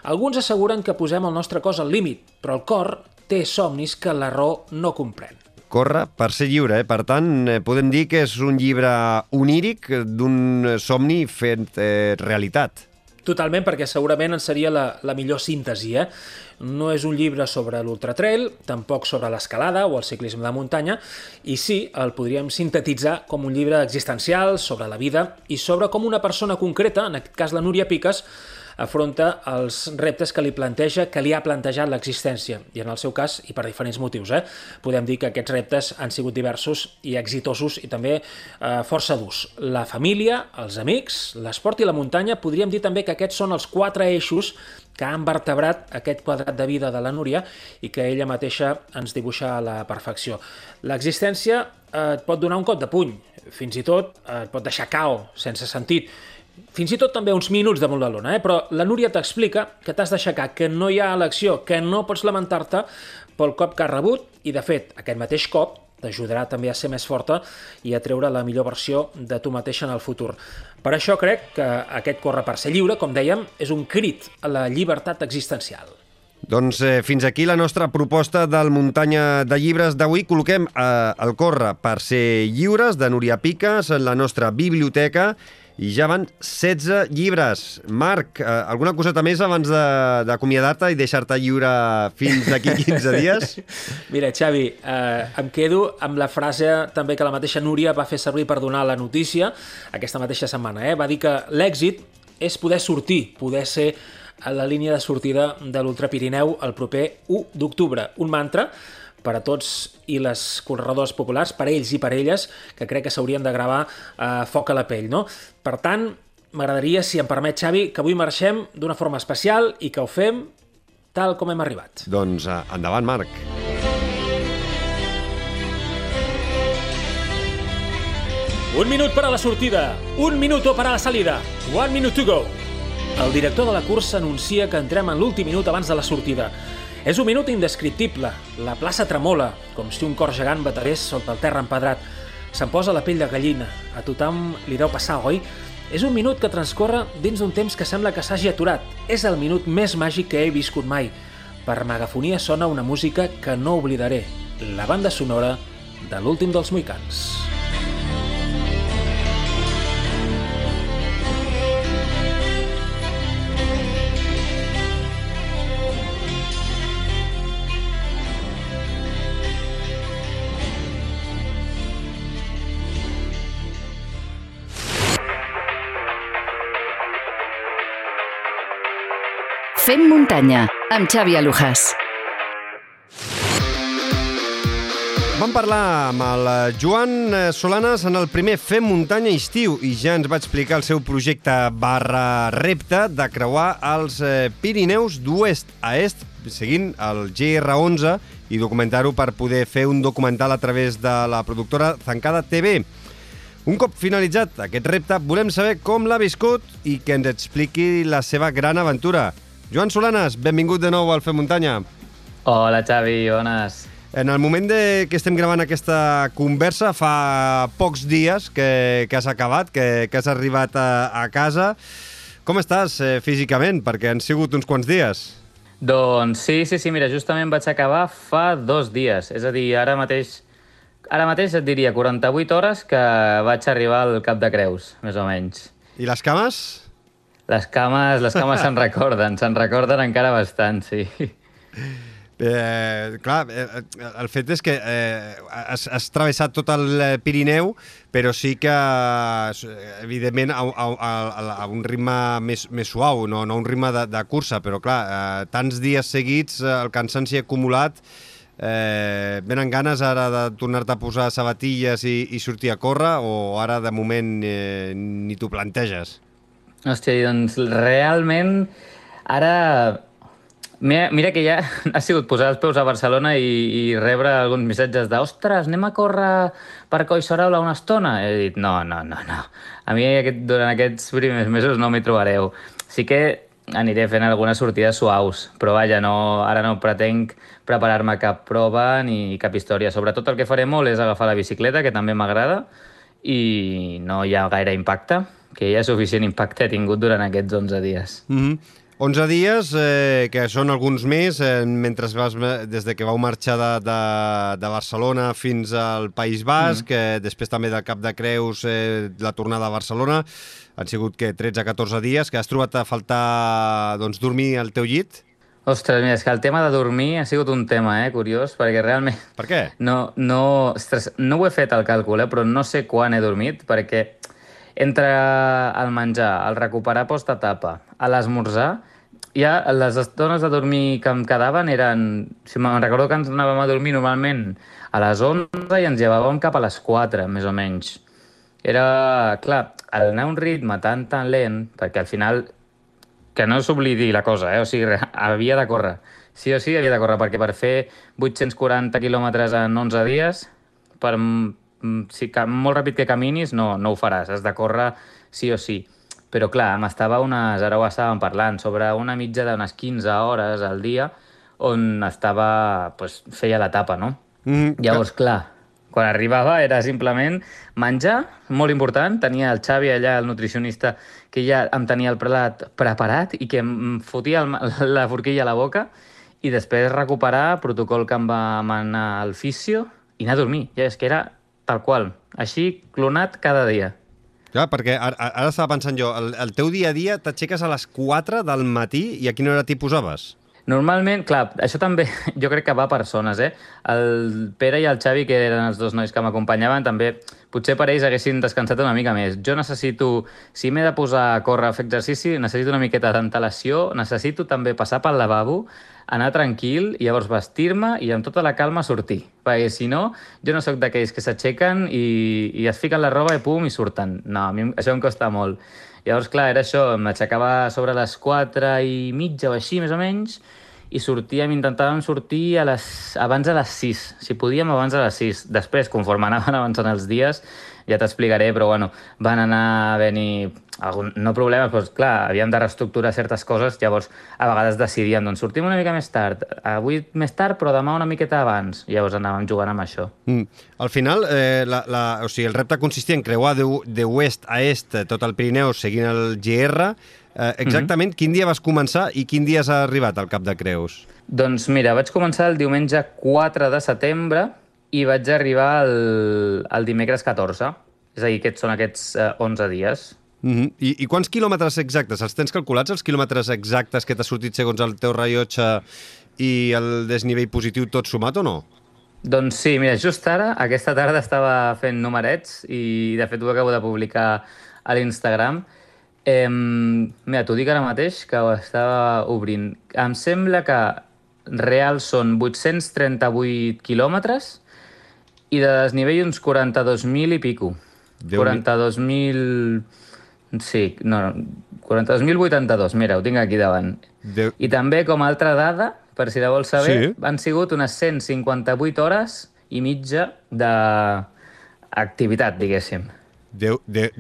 Alguns asseguren que posem el nostre cos al límit, però el cor té somnis que la raó no comprèn. Corre per ser lliure, eh? per tant, eh, podem dir que és un llibre oníric d'un somni fet eh, realitat. Totalment, perquè segurament en seria la, la millor síntesi. Eh? No és un llibre sobre l'ultratrail, tampoc sobre l'escalada o el ciclisme de muntanya, i sí, el podríem sintetitzar com un llibre existencial sobre la vida i sobre com una persona concreta, en aquest cas la Núria Piques, afronta els reptes que li planteja, que li ha plantejat l'existència, i en el seu cas, i per diferents motius. Eh? Podem dir que aquests reptes han sigut diversos i exitosos i també eh, força durs. La família, els amics, l'esport i la muntanya, podríem dir també que aquests són els quatre eixos que han vertebrat aquest quadrat de vida de la Núria i que ella mateixa ens dibuixa a la perfecció. L'existència eh, et pot donar un cop de puny, fins i tot eh, et pot deixar cao, sense sentit, fins i tot també uns minuts damunt la lona, eh? però la Núria t'explica que t'has d'aixecar, que no hi ha elecció, que no pots lamentar-te pel cop que has rebut i, de fet, aquest mateix cop t'ajudarà també a ser més forta i a treure la millor versió de tu mateixa en el futur. Per això crec que aquest Corre per ser lliure, com dèiem, és un crit a la llibertat existencial. Doncs eh, fins aquí la nostra proposta del Muntanya de Llibres d'avui. Col·loquem eh, el Corre per ser lliures de Núria Piques en la nostra biblioteca i ja van 16 llibres. Marc, eh, alguna coseta més abans d'acomiadar-te i deixar-te lliure fins d'aquí 15 dies? Mira, Xavi, eh, em quedo amb la frase també que la mateixa Núria va fer servir per donar la notícia aquesta mateixa setmana. Eh? Va dir que l'èxit és poder sortir, poder ser a la línia de sortida de l'Ultra Pirineu el proper 1 d'octubre. Un mantra per a tots i les corredors populars, per a ells i per a elles, que crec que s'haurien de gravar eh, foc a la pell. No? Per tant, m'agradaria, si em permet, Xavi, que avui marxem d'una forma especial i que ho fem tal com hem arribat. Doncs eh, endavant, Marc. Un minut per a la sortida, un minut per a la salida, one minute to go. El director de la cursa anuncia que entrem en l'últim minut abans de la sortida. És un minut indescriptible. La plaça tremola, com si un cor gegant batarés sota el terra empedrat. Se'n posa la pell de gallina. A tothom li deu passar, oi? És un minut que transcorre dins d'un temps que sembla que s'hagi aturat. És el minut més màgic que he viscut mai. Per megafonia sona una música que no oblidaré. La banda sonora de l'últim dels Moicans. Fem muntanya, amb Xavi Alujas. Vam parlar amb el Joan Solanes en el primer Fem muntanya estiu i ja ens va explicar el seu projecte barra repte de creuar els eh, Pirineus d'oest a est seguint el GR11 i documentar-ho per poder fer un documental a través de la productora Zancada TV. Un cop finalitzat aquest repte, volem saber com l'ha viscut i que ens expliqui la seva gran aventura. Joan Solanes, benvingut de nou al Fem Muntanya. Hola, Xavi, bones. En el moment de que estem gravant aquesta conversa, fa pocs dies que, que has acabat, que, que has arribat a, a casa. Com estàs eh, físicament? Perquè han sigut uns quants dies. Doncs sí, sí, sí, mira, justament vaig acabar fa dos dies. És a dir, ara mateix, ara mateix et diria 48 hores que vaig arribar al Cap de Creus, més o menys. I les cames? Les cames, les cames se'n recorden, se'n recorden encara bastant, sí. Eh, clar, eh, el fet és que eh, has, has travessat tot el Pirineu, però sí que, evidentment, a, a, a, a un ritme més, més suau, no, no un ritme de, de cursa, però clar, eh, tants dies seguits, eh, el cansanci acumulat, eh, venen ganes ara de tornar-te a posar sabatilles i, i sortir a córrer, o ara, de moment, eh, ni t'ho planteges? Hòstia, doncs realment ara Mira, mira que ja ha sigut posar els peus a Barcelona i, i rebre alguns missatges de «Ostres, anem a córrer per Collserola una estona?» He dit «No, no, no, no. A mi aquest, durant aquests primers mesos no m'hi trobareu. Sí que aniré fent algunes sortides suaus, però vaja, no, ara no pretenc preparar-me cap prova ni cap història. Sobretot el que faré molt és agafar la bicicleta, que també m'agrada, i no hi ha gaire impacte, que ja suficient impacte he tingut durant aquests 11 dies. Mm -hmm. 11 dies, eh, que són alguns més, eh, mentre vas, des de que vau marxar de, de, de Barcelona fins al País Basc, mm. eh, després també del Cap de Creus, eh, la tornada a Barcelona, han sigut que 13-14 dies, que has trobat a faltar doncs, dormir al teu llit? Ostres, mira, és que el tema de dormir ha sigut un tema, eh, curiós, perquè realment... Per què? No, no, ostres, no ho he fet el càlcul, eh, però no sé quan he dormit, perquè entre el menjar, el recuperar post-etapa, a l'esmorzar, ja les estones de dormir que em quedaven eren... Si me'n recordo que ens anàvem a dormir normalment a les 11 i ens llevàvem cap a les 4, més o menys. Era, clar, al anar a un ritme tan, tan lent, perquè al final, que no s'oblidi la cosa, eh? o sigui, havia de córrer. Sí o sí havia de córrer, perquè per fer 840 quilòmetres en 11 dies, per si molt ràpid que caminis no, no ho faràs, has de córrer sí o sí. Però clar, m'estava unes, ara ho estàvem parlant, sobre una mitja d'unes 15 hores al dia on estava, pues, feia l'etapa, no? Mm, Llavors, clar, quan arribava era simplement menjar, molt important, tenia el Xavi allà, el nutricionista, que ja em tenia el plat preparat i que em fotia el, la forquilla a la boca i després recuperar, protocol que em va manar al fisio i anar a dormir. Ja és que era tal qual. Així, clonat cada dia. Clar, perquè ara, ara estava pensant jo, el, el teu dia a dia t'aixeques a les 4 del matí i a quina hora t'hi posaves? Normalment, clar, això també jo crec que va per zones, eh? El Pere i el Xavi, que eren els dos nois que m'acompanyaven, també potser per ells haguessin descansat una mica més. Jo necessito, si m'he de posar a córrer a fer exercici, necessito una miqueta d'antelació, necessito també passar pel lavabo, anar tranquil, i llavors vestir-me i amb tota la calma sortir. Perquè si no, jo no sóc d'aquells que s'aixequen i, i es fiquen la roba i pum, i surten. No, a mi això em costa molt. Llavors, clar, era això, m'aixecava sobre les 4 i mitja o així, més o menys, i sortíem, intentàvem sortir a les, abans de les 6, si podíem abans de les 6. Després, conforme anaven avançant els dies, ja t'explicaré, però bueno, van anar a venir algun, no problemes, però clar, havíem de reestructurar certes coses, llavors a vegades decidíem, doncs sortim una mica més tard, avui més tard, però demà una miqueta abans, llavors anàvem jugant amb això. Mm. Al final, eh, la, la, o sigui, el repte consistia en creuar de, de oest a est tot el Pirineu seguint el GR. Eh, exactament, mm -hmm. quin dia vas començar i quin dia has arribat al Cap de Creus? Doncs mira, vaig començar el diumenge 4 de setembre i vaig arribar el, el dimecres 14. És a dir, aquests són aquests eh, 11 dies. Mm -hmm. I, I quants quilòmetres exactes? Els tens calculats, els quilòmetres exactes que t'ha sortit segons el teu rellotge i el desnivell positiu tot sumat o no? Doncs sí, mira, just ara, aquesta tarda estava fent numerets i de fet ho acabo de publicar a l'Instagram. Eh, mira, t'ho dic ara mateix, que ho estava obrint. Em sembla que real són 838 quilòmetres i de desnivell uns 42.000 i pico. 42.000... Sí, no, 42.082, mira, ho tinc aquí davant. Déu... I també, com a altra dada, per si la vols saber, Sí. han sigut unes 158 hores i mitja d'activitat, diguéssim. Déu, de,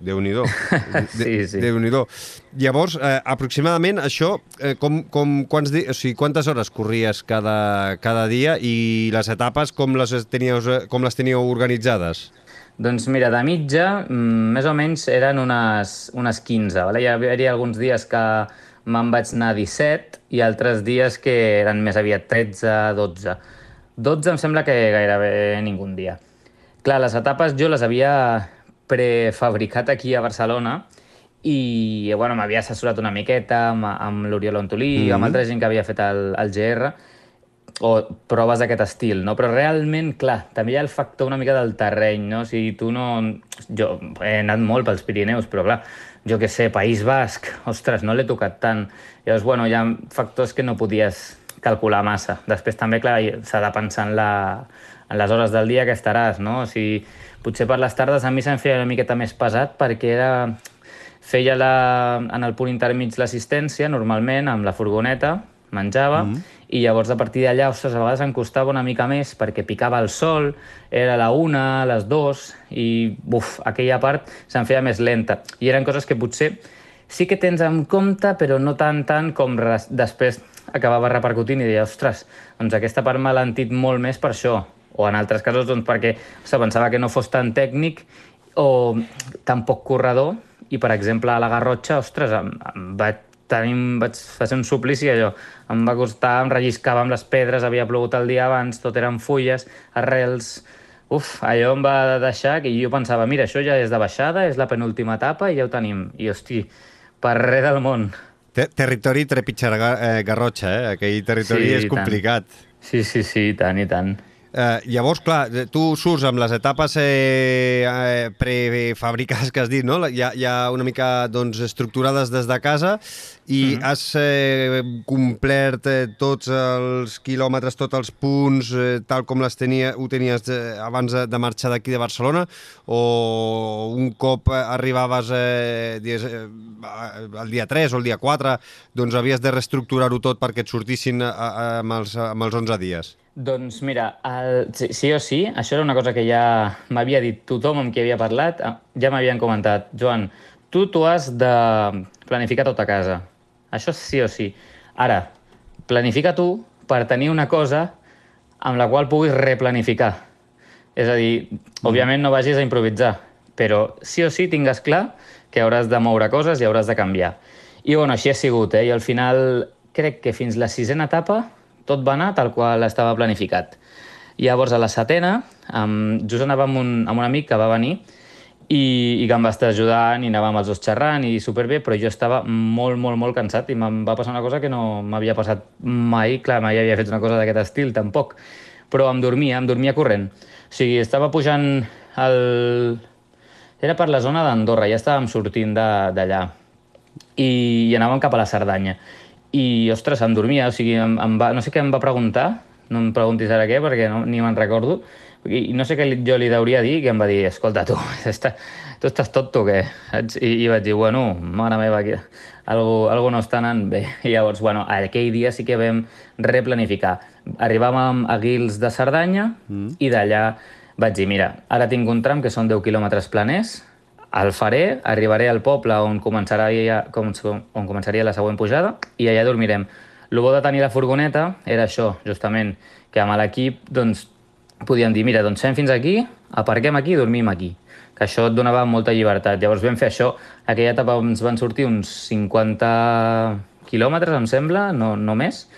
Déu-n'hi-do. Déu-n'hi-do. Sí, sí. Déu-n'hi-do. Llavors, eh, aproximadament, això, eh, com, com, quants o sigui, quantes hores corries cada, cada dia i les etapes com les teníeu, com les teníeu organitzades? Doncs mira, de mitja, mm, més o menys eren unes, unes 15. Vale? Hi havia alguns dies que me'n vaig anar 17 i altres dies que eren més aviat 13, 12. 12 em sembla que gairebé ningú dia. Clar, les etapes jo les havia prefabricat aquí a Barcelona i bueno, m'havia assessorat una miqueta amb, amb l'Oriol Antolí, mm -hmm. amb altra gent que havia fet el, el GR, o proves d'aquest estil, no? Però realment, clar, també hi ha el factor una mica del terreny, no? O sigui, tu no... Jo he anat molt pels Pirineus, però clar, jo que sé, País Basc, ostres, no l'he tocat tant. Llavors, bueno, hi ha factors que no podies calcular massa. Després també, clar, s'ha de pensar en, la, en les hores del dia que estaràs, no? O sigui, potser per les tardes a mi se'm feia una miqueta més pesat perquè era... Feia la, en el punt intermig l'assistència, normalment, amb la furgoneta, menjava, mm -hmm. i llavors a partir d'allà, ostres, a vegades em costava una mica més perquè picava el sol, era la una, les dues, i buf, aquella part se'm feia més lenta. I eren coses que potser sí que tens en compte, però no tant tant com després acabava repercutint i deia, ostres, doncs aquesta part m'ha lentit molt més per això. O en altres casos, doncs perquè se pensava que no fos tan tècnic o tan poc corredor, i per exemple a la Garrotxa, ostres, em, em vaig tenim, vaig fer un suplici allò. Em va costar, em relliscava amb les pedres, havia plogut el dia abans, tot eren fulles, arrels... Uf, allò em va deixar que jo pensava, mira, això ja és de baixada, és la penúltima etapa i ja ho tenim. I, hosti, per res del món. Ter territori trepitjar eh, Garrotxa, eh? Aquell territori Sí, és i tant. complicat. Sí, sí, sí, i tant, i tant. Eh, llavors, clar, tu surts amb les etapes eh, eh, prefabricades que has dit, no? Ja, ja una mica doncs, estructurades des de casa i Mhm. has eh, complert eh, tots els quilòmetres, tots els punts, eh, tal com les tenia, ho tenies eh, abans de, de marxar d'aquí de Barcelona o un cop eh, arribaves eh, dies, eh, el dia 3 o el dia 4, doncs havies de reestructurar-ho tot perquè et sortissin a, a, amb, els, amb els 11 dies? Doncs mira, el, sí, sí o sí, això era una cosa que ja m'havia dit tothom amb qui havia parlat, eh, ja m'havien comentat, Joan, tu t'ho has de planificar tot a casa. Això sí o sí. Ara, planifica tu per tenir una cosa amb la qual puguis replanificar. És a dir, òbviament no vagis a improvisar, però sí o sí tingues clar que hauràs de moure coses i hauràs de canviar. I bueno, així ha sigut, eh? I al final crec que fins la sisena etapa tot va anar tal qual estava planificat. Llavors a la setena, amb, just anava amb un, amb un amic que va venir i, i que em va estar ajudant i anàvem els dos xerrant i superbé, però jo estava molt, molt, molt cansat i em va passar una cosa que no m'havia passat mai, clar, mai havia fet una cosa d'aquest estil, tampoc, però em dormia, em dormia corrent. O sigui, estava pujant el... Era per la zona d'Andorra, ja estàvem sortint d'allà i, i anàvem cap a la Cerdanya. I, ostres, em dormia, o sigui, em, em va, no sé què em va preguntar, no em preguntis ara què, perquè no, ni me'n recordo, i no sé què jo li hauria dir, que em va dir, escolta, tu, està, tu estàs tot tu, què? I, I vaig dir, bueno, mare meva, que algú, algú no està anant bé. I llavors, bueno, aquell dia sí que vam replanificar. Arribàvem a Guils de Cerdanya mm. i d'allà vaig dir, mira, ara tinc un tram que són 10 quilòmetres planers, el faré, arribaré al poble on començaria, com, on començaria la següent pujada i allà dormirem. El bo de tenir la furgoneta era això, justament, que amb l'equip doncs, podíem dir, mira, doncs fem fins aquí, aparquem aquí i dormim aquí que això et donava molta llibertat. Llavors vam fer això. Aquella etapa ens van sortir uns 50 quilòmetres, em sembla, no, no més.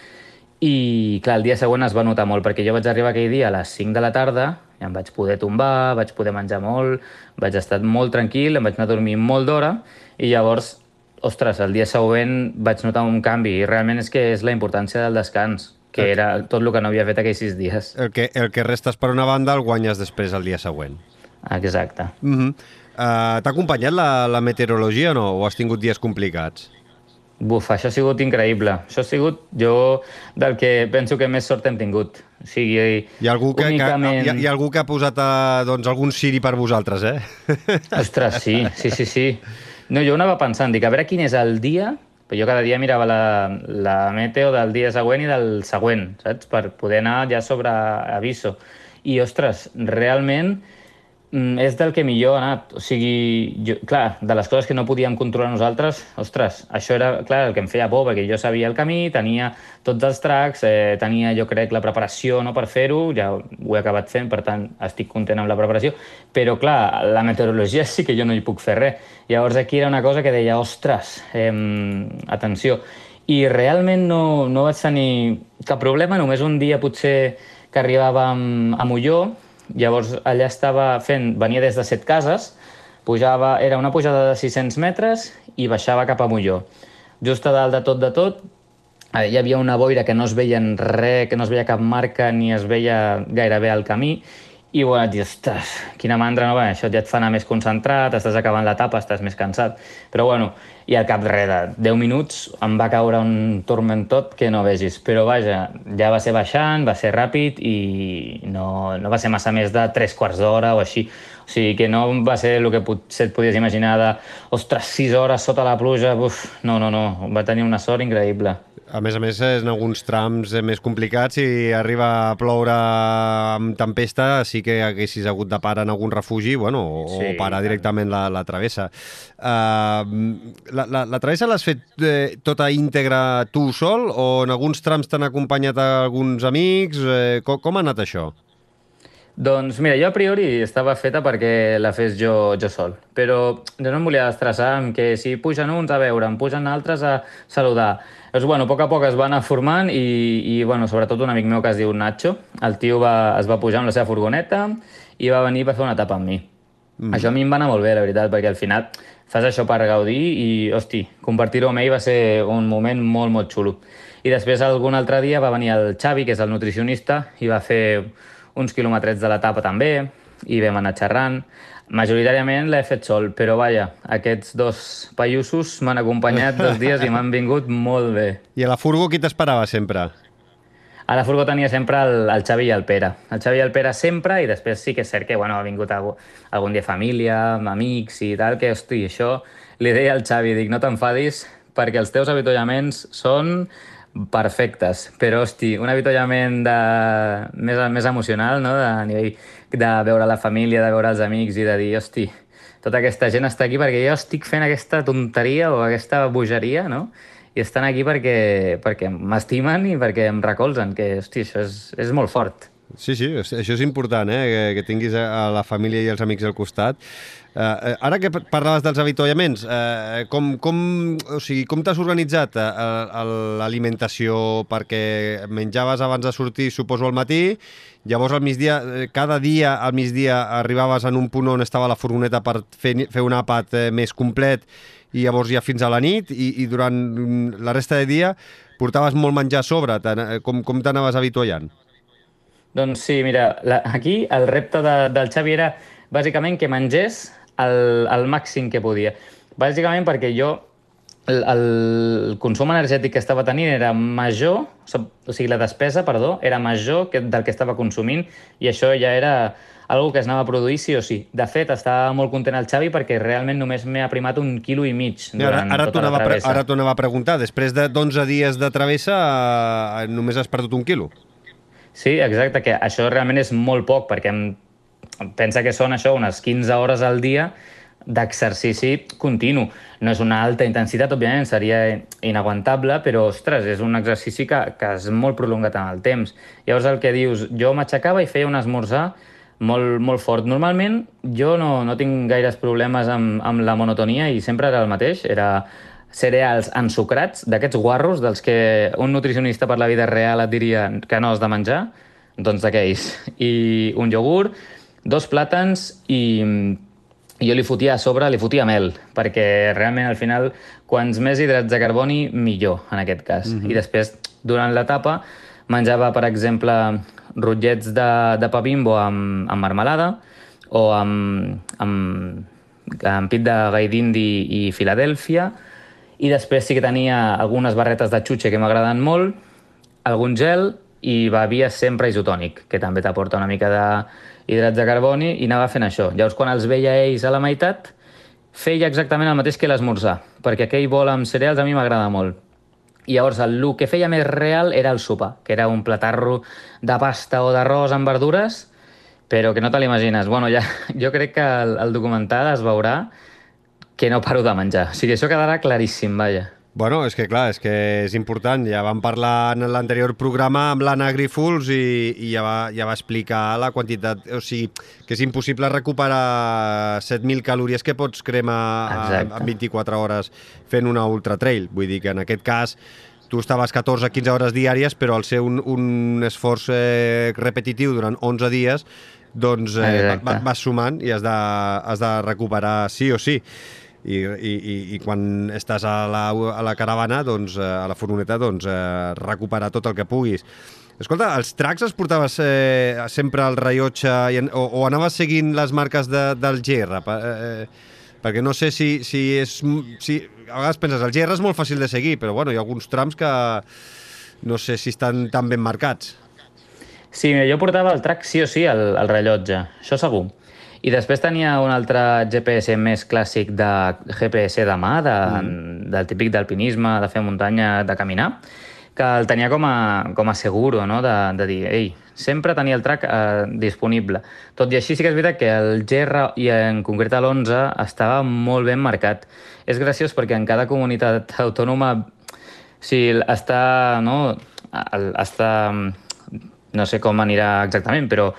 I, clar, el dia següent es va notar molt, perquè jo vaig arribar aquell dia a les 5 de la tarda, i em vaig poder tombar, vaig poder menjar molt, vaig estar molt tranquil, em vaig anar a dormir molt d'hora, i llavors, ostres, el dia següent vaig notar un canvi, i realment és que és la importància del descans, que era tot el que no havia fet aquells sis dies. El que, el que restes per una banda el guanyes després el dia següent. Exacte. Mm -hmm. uh, T'ha acompanyat la, la meteorologia o no? O has tingut dies complicats? Buf, això ha sigut increïble. Això ha sigut jo del que penso que més sort hem tingut. O sigui, Hi ha algú que, únicament... que, hi ha, hi ha algú que ha posat uh, doncs, algun siri per vosaltres, eh? Ostres, sí, sí, sí, sí. No, jo anava pensant, dic, a veure quin és el dia Però jo cada dia mirava la, la meteo del dia següent i del següent, saps? Per poder anar ja sobre aviso. I, ostres, realment és del que millor ha anat. O sigui, jo, clar, de les coses que no podíem controlar nosaltres, ostres, això era, clar, el que em feia por, perquè jo sabia el camí, tenia tots els tracks, eh, tenia, jo crec, la preparació no per fer-ho, ja ho he acabat fent, per tant, estic content amb la preparació, però, clar, la meteorologia sí que jo no hi puc fer res. Llavors, aquí era una cosa que deia, ostres, eh, atenció. I realment no, no vaig tenir cap problema, només un dia potser que arribàvem a Molló, Llavors allà estava fent, venia des de set cases, pujava, era una pujada de 600 metres i baixava cap a Molló. Just a dalt de tot de tot eh, hi havia una boira que no es veia en res, que no es veia cap marca ni es veia gairebé al camí i bueno, et dius, ostres, quina mandra, no? Això ja et fa anar més concentrat, estàs acabant l'etapa, estàs més cansat. Però bueno, i al cap de 10 minuts em va caure un tormentot que no vegis. Però vaja, ja va ser baixant, va ser ràpid i no, no va ser massa més de 3 quarts d'hora o així. O sigui que no va ser el que potser et podies imaginar de, ostres, 6 hores sota la pluja, uf, no, no, no, va tenir una sort increïble. A més a més, en alguns trams més complicats, si arriba a ploure amb tempesta, sí que haguessis hagut de parar en algun refugi, bueno, o, sí, o parar directament la, la travessa. Uh, la, la, la travessa l'has fet eh, tota íntegra tu sol o en alguns trams t'han acompanyat alguns amics? Eh, com, com ha anat això? Doncs mira, jo a priori estava feta perquè la fes jo, jo sol, però jo no em volia estressar amb que si pugen uns a veure, em pugen altres a saludar. Doncs, bueno, a poc a poc es va anar formant i, i bueno, sobretot un amic meu que es diu Nacho, el tio va, es va pujar amb la seva furgoneta i va venir per fer una etapa amb mi. Mm. Això a mi em va anar molt bé, la veritat, perquè al final fas això per gaudir i, hosti, compartir-ho amb ell va ser un moment molt, molt xulo. I després algun altre dia va venir el Xavi, que és el nutricionista, i va fer uns quilometrets de l'etapa també, i vam anar xerrant. Majoritàriament l'he fet sol, però vaja, aquests dos paiussos m'han acompanyat dos dies i m'han vingut molt bé. I a la furgo qui t'esperava sempre? A la furgo tenia sempre el, el Xavi i el Pere. El Xavi i el Pere sempre, i després sí que és cert que bueno, ha vingut algú, algun dia família, amics i tal, que, hosti, això li deia al Xavi, dic, no t'enfadis perquè els teus avituallaments són perfectes, però, hosti, un avituallament de... més, més emocional, no?, de a nivell de veure la família, de veure els amics i de dir, hosti, tota aquesta gent està aquí perquè jo estic fent aquesta tonteria o aquesta bogeria, no? I estan aquí perquè, perquè m'estimen i perquè em recolzen, que, hosti, això és, és molt fort. Sí, sí, això és important, eh? que, que tinguis a la família i els amics al costat. Uh, ara que parlaves dels avituallaments, uh, com, com, o sigui, com t'has organitzat uh, l'alimentació perquè menjaves abans de sortir, suposo, al matí, llavors al migdia, cada dia al migdia arribaves en un punt on estava la furgoneta per fer, fer un àpat més complet i llavors ja fins a la nit i, i durant la resta de dia portaves molt menjar a sobre. Com, com t'anaves avituallant? Doncs sí, mira, la, aquí el repte de, del Xavi era bàsicament que mengés el, el màxim que podia. Bàsicament perquè jo el, el consum energètic que estava tenint era major, o sigui, la despesa, perdó, era major que del que estava consumint i això ja era algo que es anava a produir sí o sí. De fet, estava molt content el Xavi perquè realment només m'he aprimat un quilo i mig durant ara, ara tota la travessa. Ara t'ho anava a preguntar. Després de 11 dies de travessa, eh, només has perdut un quilo? Sí, exacte, que això realment és molt poc, perquè em pensa que són això unes 15 hores al dia d'exercici continu. No és una alta intensitat, òbviament, seria inaguantable, però, ostres, és un exercici que, que és molt prolongat en el temps. Llavors, el que dius, jo m'aixecava i feia un esmorzar molt, molt fort. Normalment, jo no, no tinc gaires problemes amb, amb la monotonia i sempre era el mateix. Era cereals ensucrats, d'aquests guarros, dels que un nutricionista per la vida real et diria que no has de menjar, doncs d'aquells. I un iogurt, dos plàtans i, i jo li fotia a sobre, li fotia mel, perquè realment al final, quants més hidrats de carboni, millor, en aquest cas. Mm -hmm. I després, durant l'etapa, menjava, per exemple, rotllets de, de pa bimbo amb, amb marmelada o amb, amb, amb pit de gai d'indi i Filadèlfia, i després sí que tenia algunes barretes de xutxe que m'agraden molt, algun gel i bevia sempre isotònic, que també t'aporta una mica de, hidrats de carboni i anava fent això. Llavors, quan els veia ells a la meitat, feia exactament el mateix que l'esmorzar, perquè aquell bol amb cereals a mi m'agrada molt. I llavors el, que feia més real era el sopar, que era un platarro de pasta o d'arròs amb verdures, però que no te l'imagines. Bueno, ja, jo crec que el, el documental es veurà que no paro de menjar. O sigui, això quedarà claríssim, vaja. Bueno, és que clar, és que és important. Ja vam parlar en l'anterior programa amb l'Anna Grifols i, i ja, va, ja va explicar la quantitat... O sigui, que és impossible recuperar 7.000 calories que pots cremar en 24 hores fent una ultra trail. Vull dir que en aquest cas tu estaves 14-15 hores diàries, però al ser un, un esforç eh, repetitiu durant 11 dies, doncs eh, va, Exacte. va, vas sumant i has de, has de recuperar sí o sí i, i, i, i quan estàs a la, a la caravana, doncs, eh, a la furgoneta, doncs, eh, recuperar tot el que puguis. Escolta, els tracks els portaves eh, sempre al rellotge i, o, o anaves seguint les marques de, del GR? Pa- Eh, perquè no sé si, si és... Si, a vegades penses, el GR és molt fàcil de seguir, però bueno, hi ha alguns trams que no sé si estan tan ben marcats. Sí, mira, jo portava el track sí o sí al, al rellotge, això segur. I després tenia un altre GPS més clàssic de GPS de mà, de, mm. del típic d'alpinisme, de fer muntanya, de caminar, que el tenia com a, com a seguro, no? de, de dir, ei, sempre tenia el track eh, disponible. Tot i així sí que és veritat que el GR i en concret l'11 estava molt ben marcat. És graciós perquè en cada comunitat autònoma Sí, està, no, el- està, no sé com anirà exactament, però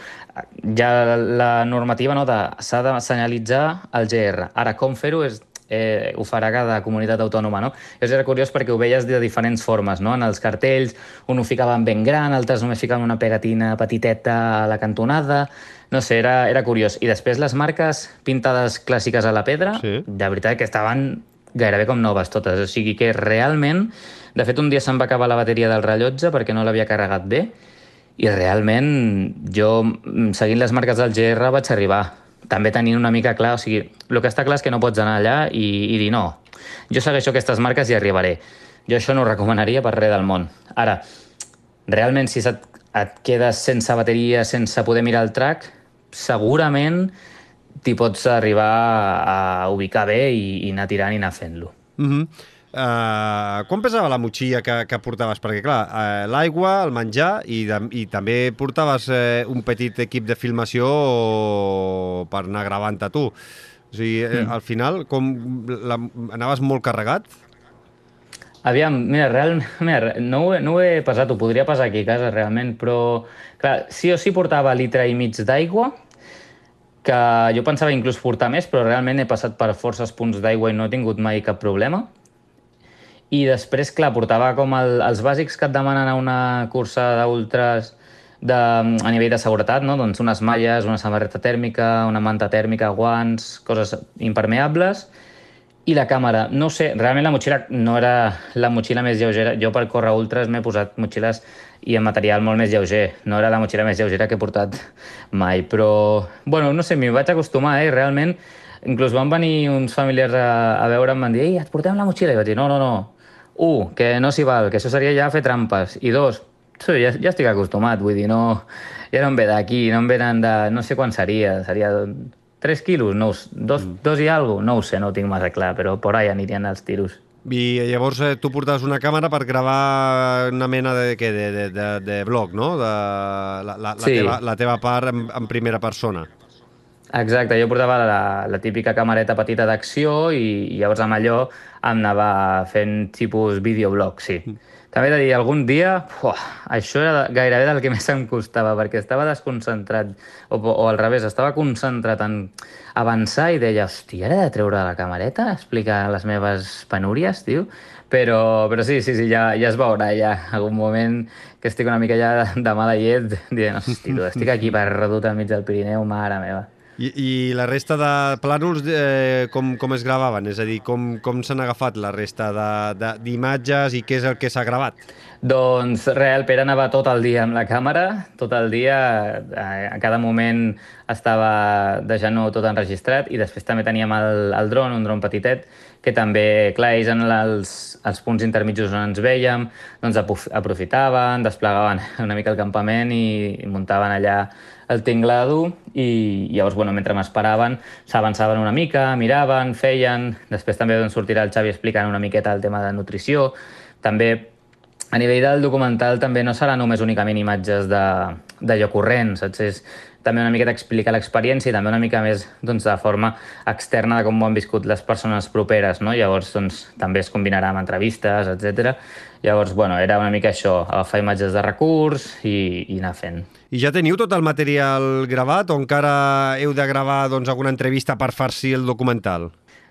ja la normativa no, de s'ha de senyalitzar el GR. Ara, com fer-ho és eh, ho farà cada comunitat autònoma, no? És era curiós perquè ho veies de diferents formes, no? En els cartells, un ho ficaven ben gran, altres només ficaven una pegatina petiteta a la cantonada, no sé, era, era curiós. I després les marques pintades clàssiques a la pedra, Sí. de veritat que estaven gairebé com noves totes. O sigui que realment... De fet, un dia se'm va acabar la bateria del rellotge perquè no l'havia carregat bé i realment jo, mm, seguint les marques del GR, vaig arribar. També tenint una mica clar, o sigui, el que està clar és que no pots anar allà i, i dir no, jo segueixo aquestes marques i arribaré. Jo això no ho recomanaria per res del món. Ara, realment, si et, et quedes sense bateria, sense poder mirar el track, segurament t'hi pots arribar a ubicar bé i, i anar tirant i anar fent-lo. Uh -huh. Uh, quan pesava la motxilla que, que portaves? Perquè, clar, uh, l'aigua, el menjar i, de, i també portaves uh, un petit equip de filmació per anar gravant a tu. O sigui, mm. al final, com la, anaves molt carregat? Aviam, mira, real, mira, no, ho he, no ho he pesat, ho podria pesar aquí a casa realment, però clar, sí o sí portava litre i mig d'aigua, que jo pensava inclús portar més, però realment he passat per forces punts d'aigua i no he tingut mai cap problema. I després, clar, portava com el, els bàsics que et demanen a una cursa d'ultres de, a nivell de seguretat, no? doncs unes malles, una samarreta tèrmica, una manta tèrmica, guants, coses impermeables, i la càmera, no sé, realment la motxilla no era la motxilla més lleugera. Jo per córrer ultres m'he posat motxilles i en material molt més lleuger. No era la motxilla més lleugera que he portat mai, però... Bueno, no sé, m'hi vaig acostumar, eh? Realment, inclús van venir uns familiars a, a veure'm, em van dir, ei, et portem la motxilla? I vaig dir, no, no, no. Un, que no s'hi val, que això seria ja fer trampes. I dos, sí, ja, ja estic acostumat, vull dir, no... Ja no em ve d'aquí, no em venen de... No sé quan seria, seria 3 quilos, no, ho s- dos, mm. dos i alguna no ho sé, no ho tinc massa clar, però por ahí anirien els tiros. I llavors eh, tu portaves una càmera per gravar una mena de, de, de, de, de blog, no? De la, la, la, Sí. teva, la teva part en, en primera persona. Exacte, jo portava la, la típica camereta petita d'acció i, i llavors amb allò anava fent tipus videoblog, sí. També he de dir, algun dia, uah, això era gairebé del que més em costava, perquè estava desconcentrat, o, o al revés, estava concentrat en avançar i deia, hòstia, ara he de treure la camereta, explicar les meves penúries, tio? Però, però sí, sí, sí, ja, ja es veurà, ja, algun moment que estic una mica ja de mala llet, dient, hosti, tu, estic aquí perdut al mig del Pirineu, mare meva. I, I la resta de plànols eh, com, com es gravaven? És a dir, com, com s'han agafat la resta de- de- d'imatges i què és el que s'ha gravat? Doncs res, el Pere anava tot el dia amb la càmera, tot el dia, eh, a cada moment estava deixant-ho tot enregistrat i després també teníem el, el dron, un dron petitet, que també, clar, ells en els, els punts intermitjos on ens veiem, doncs aprofitaven, desplegaven una mica el campament i, i muntaven allà el tinglado i llavors, bueno, mentre m'esperaven, s'avançaven una mica, miraven, feien... Després també doncs, sortirà el Xavi explicant una miqueta el tema de nutrició. També a nivell del documental també no serà només únicament imatges d'allò corrent, saps? És també una miqueta explicar l'experiència i també una mica més doncs, de forma externa de com ho han viscut les persones properes, no? Llavors, doncs, també es combinarà amb entrevistes, etc. Llavors, bueno, era una mica això, agafar imatges de recurs i, i anar fent. I ja teniu tot el material gravat o encara heu de gravar doncs, alguna entrevista per farcir el documental?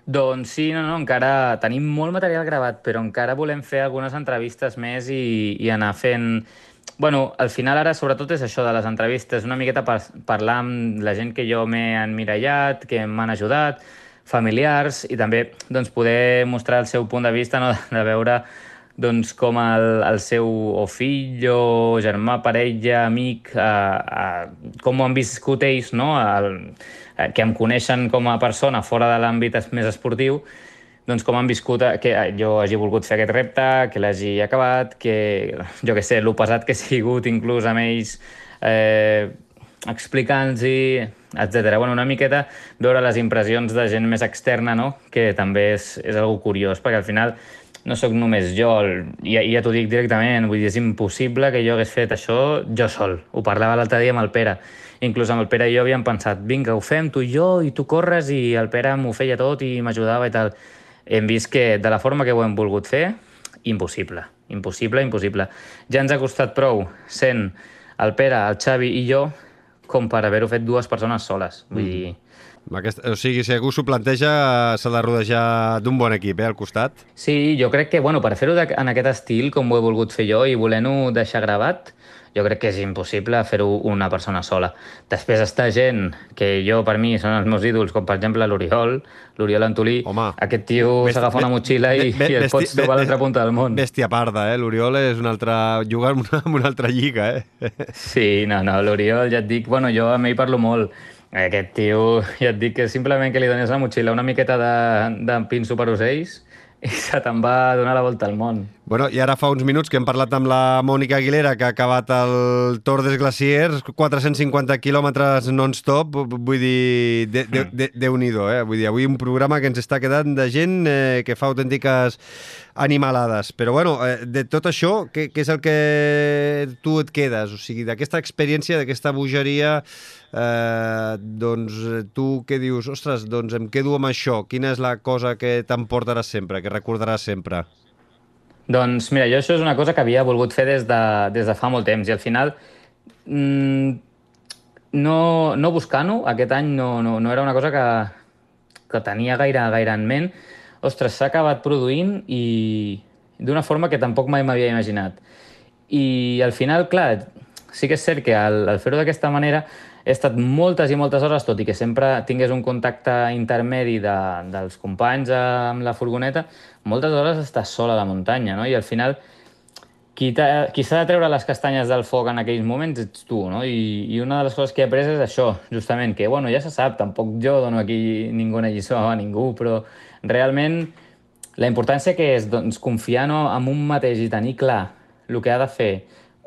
Doncs sí, no, no, encara tenim molt material gravat, però encara volem fer algunes entrevistes més i, i anar fent... Bueno, al final ara sobretot és això de les entrevistes, una miqueta per parlar amb la gent que jo m'he enmirallat, que m'han ajudat, familiars, i també doncs, poder mostrar el seu punt de vista, no? de veure doncs, com el, el seu o fill o germà, parella, amic, eh, eh, com ho han viscut ells, no? El, eh, que em coneixen com a persona fora de l'àmbit més esportiu, doncs com han viscut eh, que jo hagi volgut fer aquest repte, que l'hagi acabat, que jo que sé, el pesat que he sigut inclús amb ells eh, explicant-los, etc. Bueno, una miqueta veure les impressions de gent més externa, no? que també és, és algo curiós, perquè al final no sóc només jo, i, ja, ja t'ho dic directament, vull dir, és impossible que jo hagués fet això jo sol. Ho parlava l'altre dia amb el Pere. Inclús amb el Pere i jo havíem pensat, vinga, ho fem tu i jo, i tu corres, i el Pere m'ho feia tot i m'ajudava i tal. Hem vist que de la forma que ho hem volgut fer, impossible, impossible, impossible. Ja ens ha costat prou sent el Pere, el Xavi i jo com per haver-ho fet dues persones soles. Vull mm. dir, aquest, o sigui, si algú s'ho planteja, s'ha de rodejar d'un bon equip, eh, al costat. Sí, jo crec que, bueno, per fer-ho en aquest estil, com ho he volgut fer jo, i volent-ho deixar gravat, jo crec que és impossible fer-ho una persona sola. Després està gent que jo, per mi, són els meus ídols, com per exemple l'Oriol, l'Oriol Antolí. Home, aquest tio s'agafa una motxilla i, i et pots trobar a l'altra punta del món. Bèstia parda, eh? L'Oriol és una altra... juga en una, en una altra lliga, eh? Sí, no, no, l'Oriol, ja et dic, bueno, jo amb ell parlo molt, aquest tio, ja et dic que simplement que li dones la motxilla una miqueta de, de pinso per ocells i se te'n va donar la volta al món. Bueno, i ara fa uns minuts que hem parlat amb la Mònica Aguilera, que ha acabat el Tour des Glaciers, 450 quilòmetres non-stop, vull dir, de, de, de, Déu-n'hi-do, eh? Vull dir, avui un programa que ens està quedant de gent eh, que fa autèntiques animalades. Però, bueno, eh, de tot això, què, què és el que tu et quedes? O sigui, d'aquesta experiència, d'aquesta bogeria, eh, doncs tu què dius? Ostres, doncs em quedo amb això. Quina és la cosa que t'emportaràs sempre, que recordaràs sempre? Doncs mira, jo això és una cosa que havia volgut fer des de, des de fa molt temps i al final mmm, no, no buscant-ho, aquest any no, no, no era una cosa que, que tenia gaire, gaire en ment. Ostres, s'ha acabat produint i d'una forma que tampoc mai m'havia imaginat. I al final, clar, sí que és cert que al, al fer-ho d'aquesta manera he estat moltes i moltes hores, tot i que sempre tingués un contacte intermedi de, dels companys amb la furgoneta, moltes hores estàs sol a la muntanya, no? I al final, qui, qui s'ha de treure les castanyes del foc en aquells moments ets tu, no? I, I una de les coses que he après és això, justament, que, bueno, ja se sap, tampoc jo dono aquí ninguna lliçó a ningú, però realment la importància que és doncs, confiar no, en un mateix i tenir clar el que ha de fer,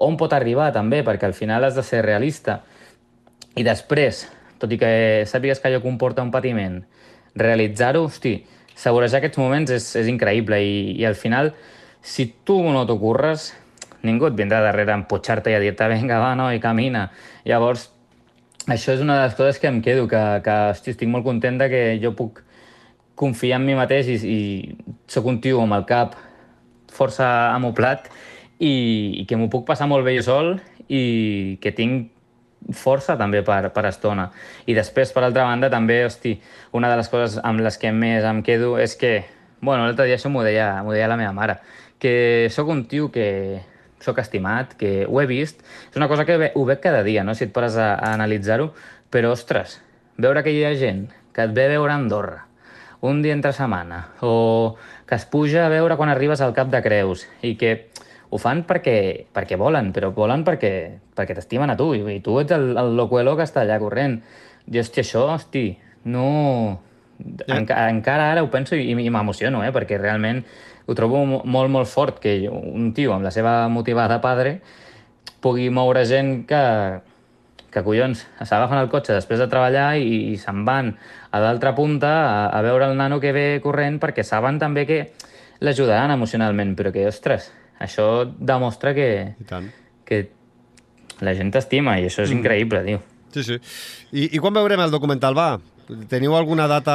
on pot arribar també, perquè al final has de ser realista, i després, tot i que sàpigues que allò comporta un patiment, realitzar-ho, hosti, saborejar aquests moments és, és increïble i, i al final, si tu no t'ho curres, ningú et vindrà darrere a empotxar-te i a dir-te vinga, va, no, i camina. Llavors, això és una de les coses que em quedo, que, que hosti, estic molt content de que jo puc confiar en mi mateix i, i sóc un tio amb el cap força amoplat i, i que m'ho puc passar molt bé jo sol i que tinc força també per, per estona. I després, per altra banda, també, hosti, una de les coses amb les que més em quedo és que, bueno, l'altre dia això m'ho deia, deia la meva mare, que sóc un tio que sóc estimat, que ho he vist, és una cosa que ho veig cada dia, no? si et poses a, a analitzar-ho, però, ostres, veure que hi ha gent que et ve a veure a Andorra un dia entre setmana, o que es puja a veure quan arribes al Cap de Creus, i que ho fan perquè, perquè volen, però volen perquè, perquè t'estimen a tu, i, i tu ets el, el locuelo que està allà corrent. I, hòstia, això, hosti, no... Ja. Enca, encara ara ho penso i, i m'emociono, eh? perquè realment ho trobo mo- molt, molt fort que un tio amb la seva motivada padre pugui moure gent que, que collons, s'agafen el cotxe després de treballar i, i se'n van a l'altra punta a, a veure el nano que ve corrent perquè saben també que l'ajudaran emocionalment, però que, ostres, això demostra que, I tant. que la gent t'estima i això és increïble, tio. Sí, sí. I, I quan veurem el documental, va? Teniu alguna data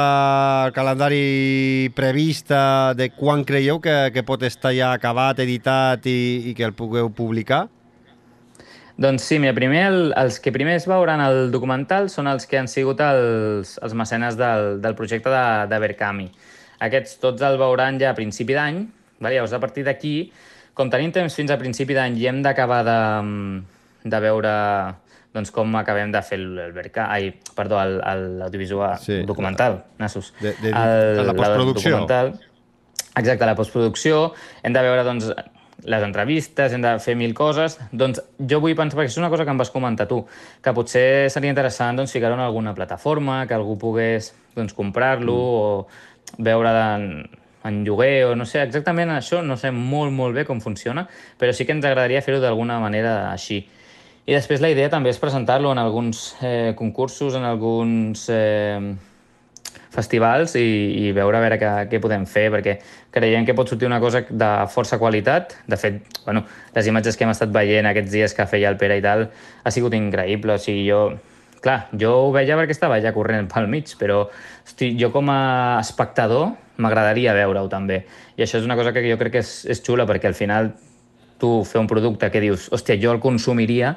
al calendari prevista de quan creieu que, que pot estar ja acabat, editat i, i que el pugueu publicar? Doncs sí, mira, primer el, els que primer es veuran el documental són els que han sigut els, els mecenes del, del projecte de, de Berkami. Aquests tots el veuran ja a principi d'any, vale? llavors a partir d'aquí, com tenim temps fins a principi d'any i hem d'acabar de, de veure doncs, com acabem de fer el, el Berka... Ai, perdó, el- el- l'audiovisual, Sí, documental, nassos. De- de- la postproducció. Exacte, la postproducció, hem de veure doncs, les entrevistes, hem de fer mil coses. Doncs jo vull pensar, perquè és una cosa que em vas comentar tu, que potser seria interessant doncs, ficar-ho en alguna plataforma, que algú pogués doncs, comprar-lo mm. o veure en lloguer o no sé exactament això, no sé molt molt bé com funciona, però sí que ens agradaria fer-ho d'alguna manera així. I després la idea també és presentar-lo en alguns eh, concursos, en alguns eh, festivals i, i veure a veure què, què podem fer, perquè creiem que pot sortir una cosa de força qualitat. De fet, bueno, les imatges que hem estat veient aquests dies que feia el Pere i tal ha sigut increïble. O sigui, jo, clar, jo ho veia perquè estava ja corrent pel mig, però hosti, jo com a espectador m'agradaria veure-ho també. I això és una cosa que jo crec que és, és xula, perquè al final tu fer un producte que dius, hòstia, jo el consumiria,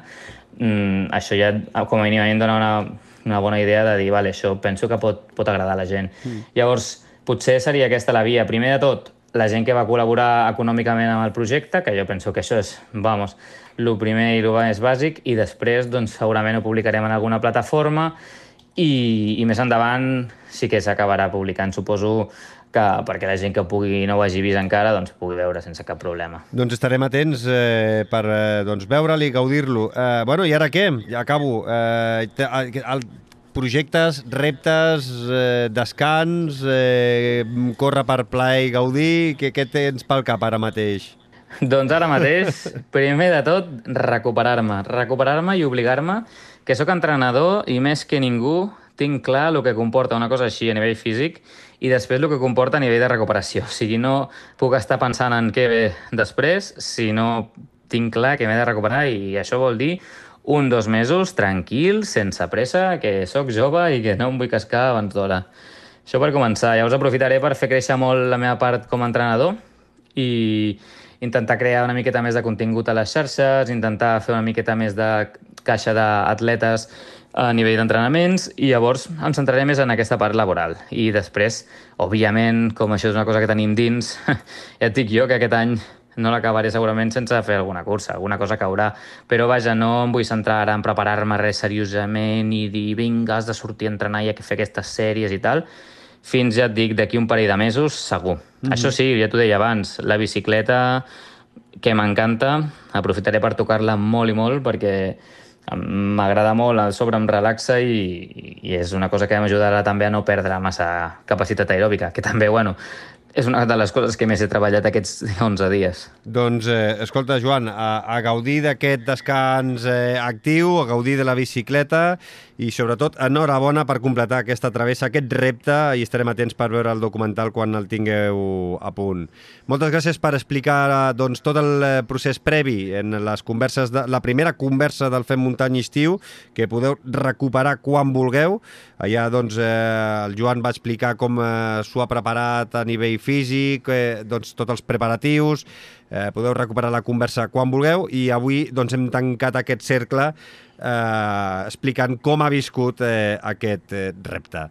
mm, això ja com a mínim em dona una, una bona idea de dir, vale, això penso que pot, pot agradar a la gent. Mm. Llavors, potser seria aquesta la via. Primer de tot, la gent que va col·laborar econòmicament amb el projecte, que jo penso que això és, vamos, el primer i el més bàsic, i després, doncs, segurament ho publicarem en alguna plataforma i, i més endavant sí que s'acabarà publicant, suposo que perquè la gent que pugui no ho hagi vist encara doncs pugui veure sense cap problema. Doncs estarem atents eh, per eh, doncs, veure'l i gaudir-lo. Eh, bueno, i ara què? Ja acabo. Eh, el, projectes, reptes, eh, descans, eh, córrer per plaer i gaudir, què, què tens pel cap ara mateix? Doncs ara mateix, primer de tot, recuperar-me. Recuperar-me i obligar-me que sóc entrenador i més que ningú tinc clar el que comporta una cosa així a nivell físic i després el que comporta a nivell de recuperació. O sigui, no puc estar pensant en què ve després si no tinc clar que m'he de recuperar i això vol dir un, dos mesos tranquil, sense pressa, que sóc jove i que no em vull cascar abans d'hora. Això per començar. Llavors aprofitaré per fer créixer molt la meva part com a entrenador i intentar crear una miqueta més de contingut a les xarxes, intentar fer una miqueta més de caixa d'atletes a nivell d'entrenaments i llavors em centraré més en aquesta part laboral. I després, òbviament, com això és una cosa que tenim dins, ja et dic jo que aquest any no l'acabaré segurament sense fer alguna cursa, alguna cosa caurà. Però vaja, no em vull centrar ara en preparar-me res seriosament i dir vinga, has de sortir a entrenar i a fer aquestes sèries i tal. Fins, ja et dic, d'aquí un parell de mesos, segur. Mm -hmm. Això sí, ja t'ho deia abans, la bicicleta, que m'encanta, aprofitaré per tocar-la molt i molt perquè m'agrada molt, a sobre em relaxa i, i és una cosa que m'ajudarà també a no perdre massa capacitat aeròbica, que també, bueno, és una de les coses que més he treballat aquests 11 dies. Doncs, eh, escolta, Joan, a, a gaudir d'aquest descans eh, actiu, a gaudir de la bicicleta i, sobretot, enhorabona per completar aquesta travessa, aquest repte, i estarem atents per veure el documental quan el tingueu a punt. Moltes gràcies per explicar doncs, tot el eh, procés previ en les converses de, la primera conversa del Fem Muntanya Estiu, que podeu recuperar quan vulgueu. Allà doncs, eh, el Joan va explicar com eh, s'ho ha preparat a nivell físic, eh, doncs, tots els preparatius, eh, podeu recuperar la conversa quan vulgueu i avui doncs, hem tancat aquest cercle eh, explicant com ha viscut eh, aquest eh, repte.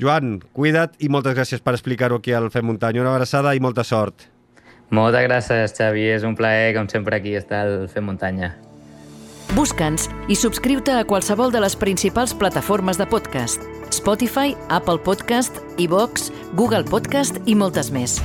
Joan, cuida't i moltes gràcies per explicar-ho aquí al Fem Muntanya. Una abraçada i molta sort. Moltes gràcies, Xavi. És un plaer, com sempre, aquí estar al Fem Muntanya. Busca'ns i subscriu-te a qualsevol de les principals plataformes de podcast. Spotify, Apple Podcast, iVox, Google Podcast i moltes més.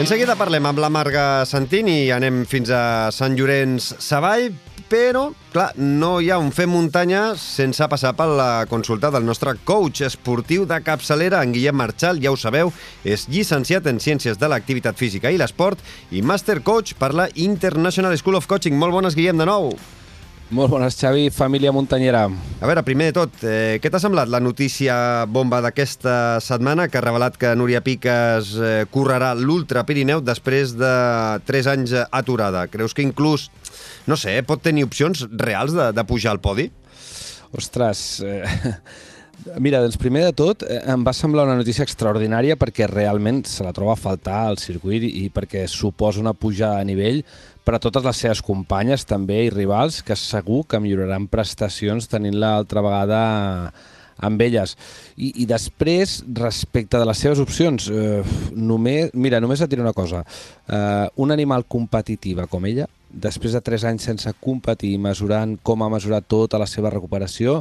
En seguida parlem amb la Marga Santín i anem fins a Sant Llorenç Savall, però, clar, no hi ha un fer muntanya sense passar per la consulta del nostre coach esportiu de capçalera, en Guillem Marchal, ja ho sabeu, és llicenciat en Ciències de l'Activitat Física i l'Esport i Master Coach per la International School of Coaching. Molt bones, Guillem, de nou. Molt bones, Xavi, família muntanyera. A veure, primer de tot, eh, què t'ha semblat la notícia bomba d'aquesta setmana que ha revelat que Núria Piques eh, correrà l'Ultra Pirineu després de 3 anys aturada? Creus que inclús, no sé, pot tenir opcions reals de, de pujar al podi? Ostres, eh, mira, doncs primer de tot eh, em va semblar una notícia extraordinària perquè realment se la troba a faltar al circuit i perquè suposa una pujada de nivell per a totes les seves companyes també i rivals que segur que milloraran prestacions tenint-la altra vegada amb elles. I, I després, respecte de les seves opcions, eh, només, mira, només et diré una cosa. Eh, un animal competitiva com ella, després de 3 anys sense competir, mesurant com ha mesurat tota la seva recuperació,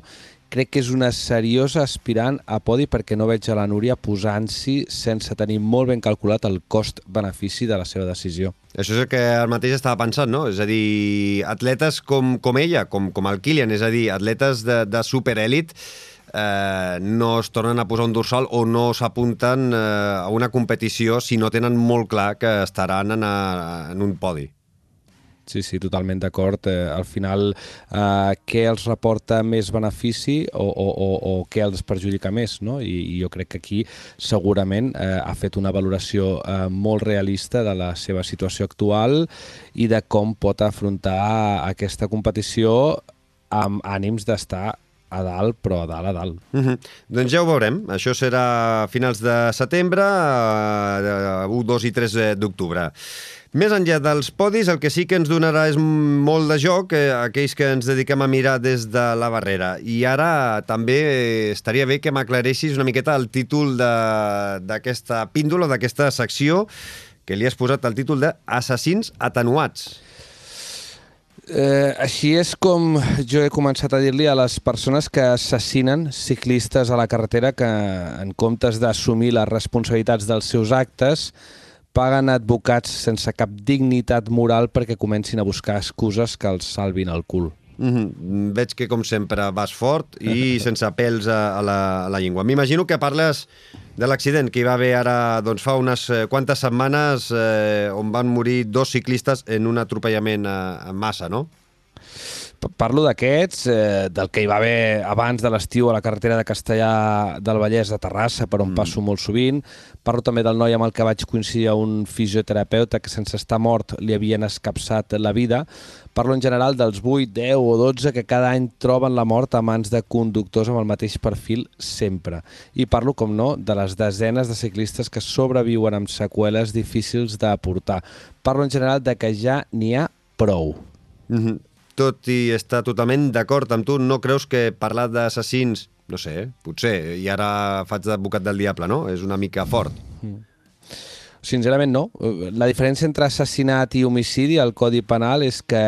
crec que és una seriosa aspirant a podi perquè no veig a la Núria posant-s'hi sense tenir molt ben calculat el cost-benefici de la seva decisió. Això és el que el mateix estava pensant, no? És a dir, atletes com, com ella, com, com el Kilian, és a dir, atletes de, de superèlit, eh, no es tornen a posar un dorsal o no s'apunten eh, a una competició si no tenen molt clar que estaran en, a, en un podi. Sí, sí, totalment d'acord. Eh, al final, eh, què els reporta més benefici o, o, o, o què els perjudica més? No? I, I jo crec que aquí segurament eh, ha fet una valoració eh, molt realista de la seva situació actual i de com pot afrontar aquesta competició amb ànims d'estar a dalt, però a dalt, a dalt. Mm -hmm. Doncs ja ho veurem. Això serà a finals de setembre, eh, 1, 2 i 3 d'octubre. Més enllà dels podis, el que sí que ens donarà és molt de joc, eh, aquells que ens dediquem a mirar des de la barrera. I ara també estaria bé que m'aclareixis una miqueta el títol d'aquesta píndola, d'aquesta secció, que li has posat el títol de Assassins atenuats. Eh, així és com jo he començat a dir-li a les persones que assassinen ciclistes a la carretera que en comptes d'assumir les responsabilitats dels seus actes paguen advocats sense cap dignitat moral perquè comencin a buscar excuses que els salvin el cul. Mm -hmm. Veig que, com sempre, vas fort i sense pèls a, a, la, a la llengua. M'imagino que parles de l'accident que hi va haver ara doncs, fa unes eh, quantes setmanes eh, on van morir dos ciclistes en un atropellament a, a massa, no? Parlo d'aquests, eh, del que hi va haver abans de l'estiu a la carretera de Castellà del Vallès de Terrassa, per on mm. passo molt sovint. Parlo també del noi amb el que vaig coincidir a un fisioterapeuta que sense estar mort li havien escapçat la vida. Parlo en general dels 8, 10 o 12 que cada any troben la mort a mans de conductors amb el mateix perfil sempre. I parlo, com no, de les desenes de ciclistes que sobreviuen amb seqüeles difícils d'aportar. Parlo en general de que ja n'hi ha prou. Mm -hmm tot i estar totalment d'acord amb tu, no creus que parlar d'assassins, no sé, eh, potser, i ara faig d'advocat del diable, no? És una mica fort. Mm. Sincerament no. La diferència entre assassinat i homicidi al Codi Penal és que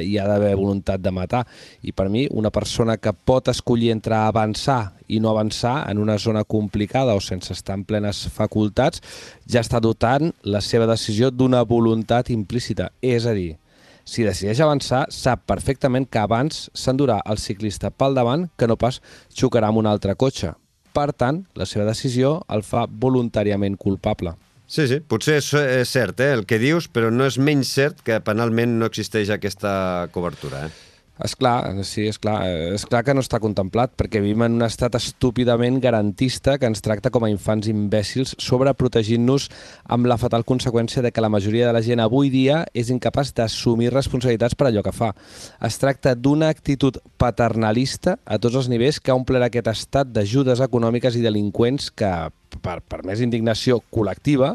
hi ha d'haver voluntat de matar. I per mi, una persona que pot escollir entre avançar i no avançar en una zona complicada o sense estar en plenes facultats, ja està dotant la seva decisió d'una voluntat implícita. És a dir, si decideix avançar, sap perfectament que abans s'endurà el ciclista pel davant que no pas xocarà amb un altre cotxe. Per tant, la seva decisió el fa voluntàriament culpable. Sí, sí, potser és, és cert eh, el que dius, però no és menys cert que penalment no existeix aquesta cobertura. Eh? És clar, sí, és clar. És clar que no està contemplat, perquè vivim en un estat estúpidament garantista que ens tracta com a infants imbècils, sobreprotegint-nos amb la fatal conseqüència de que la majoria de la gent avui dia és incapaç d'assumir responsabilitats per allò que fa. Es tracta d'una actitud paternalista a tots els nivells que ha omplert aquest estat d'ajudes econòmiques i delinqüents que, per, per més indignació col·lectiva,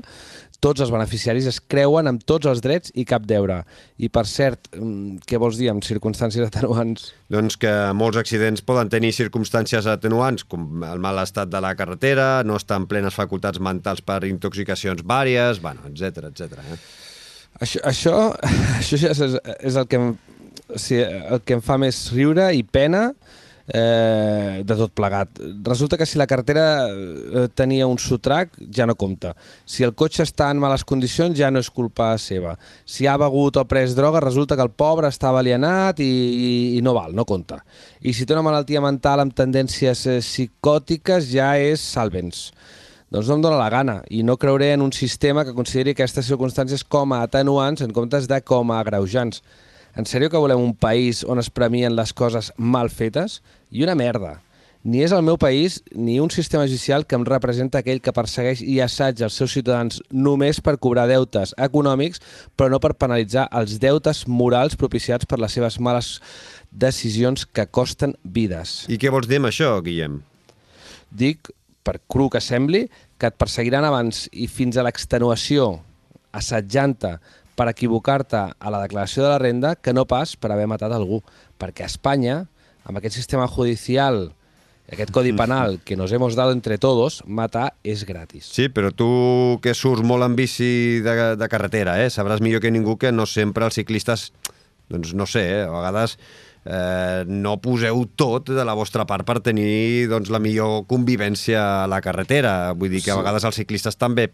tots els beneficiaris es creuen amb tots els drets i cap deure. I, per cert, mm, què vols dir amb circumstàncies atenuants? Doncs que molts accidents poden tenir circumstàncies atenuants, com el mal estat de la carretera, no estar en plenes facultats mentals per intoxicacions vàries, bueno, etc etc. Eh? Això, això, això ja és, és el, que em, o sigui, el que em fa més riure i pena eh, de tot plegat. Resulta que si la carretera eh, tenia un sotrac, ja no compta. Si el cotxe està en males condicions, ja no és culpa seva. Si ha begut o pres droga, resulta que el pobre estava alienat i, i, i no val, no compta. I si té una malaltia mental amb tendències eh, psicòtiques, ja és salvens. Doncs no em dóna la gana i no creuré en un sistema que consideri aquestes circumstàncies com a atenuants en comptes de com a agreujants. En sèrio que volem un país on es premien les coses mal fetes? I una merda. Ni és el meu país ni un sistema judicial que em representa aquell que persegueix i assaig els seus ciutadans només per cobrar deutes econòmics, però no per penalitzar els deutes morals propiciats per les seves males decisions que costen vides. I què vols dir amb això, Guillem? Dic, per cru que sembli, que et perseguiran abans i fins a l'extenuació, assetjant-te per equivocar-te a la declaració de la renda que no pas per haver matat algú. Perquè a Espanya, amb aquest sistema judicial, aquest codi penal que nos hemos dado entre todos, matar és gratis. Sí, però tu que surts molt en bici de, de carretera, eh? sabràs millor que ningú que no sempre els ciclistes, doncs no sé, eh? a vegades eh, no poseu tot de la vostra part per tenir doncs, la millor convivència a la carretera. Vull dir que a vegades els ciclistes també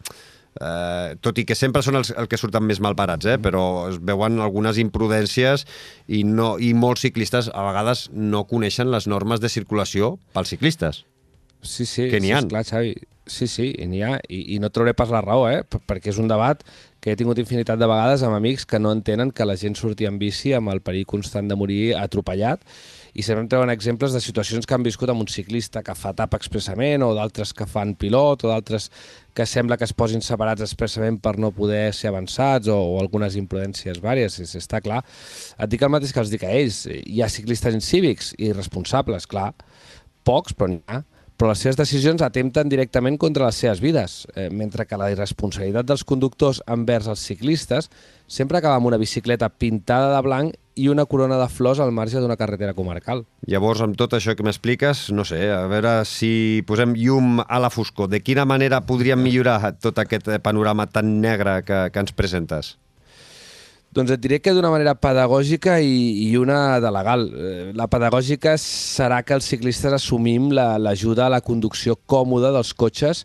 eh, tot i que sempre són els, els que surten més malparats, eh? però es veuen algunes imprudències i, no, i molts ciclistes a vegades no coneixen les normes de circulació pels ciclistes. Sí, sí, Que n'hi sí, ha. esclar, Xavi. Sí, sí, n'hi ha. I, I no trauré pas la raó, eh? p- Perquè és un debat que he tingut infinitat de vegades amb amics que no entenen que la gent surti en bici amb el perill constant de morir atropellat i sempre em treuen exemples de situacions que han viscut amb un ciclista que fa tap expressament o d'altres que fan pilot o d'altres que sembla que es posin separats expressament per no poder ser avançats o, o algunes imprudències vàries, és, està clar. Et dic el mateix que els dic a ells. Hi ha ciclistes incívics i irresponsables, clar, pocs, però n'hi ha però les seves decisions atempten directament contra les seves vides, eh, mentre que la irresponsabilitat dels conductors envers els ciclistes sempre acaba amb una bicicleta pintada de blanc i una corona de flors al marge d'una carretera comarcal. Llavors, amb tot això que m'expliques, no sé, a veure si posem llum a la foscor. De quina manera podríem millorar tot aquest panorama tan negre que, que ens presentes? Doncs et diré que d'una manera pedagògica i, i una de legal. Eh, La pedagògica serà que els ciclistes assumim la- l'ajuda a la conducció còmoda dels cotxes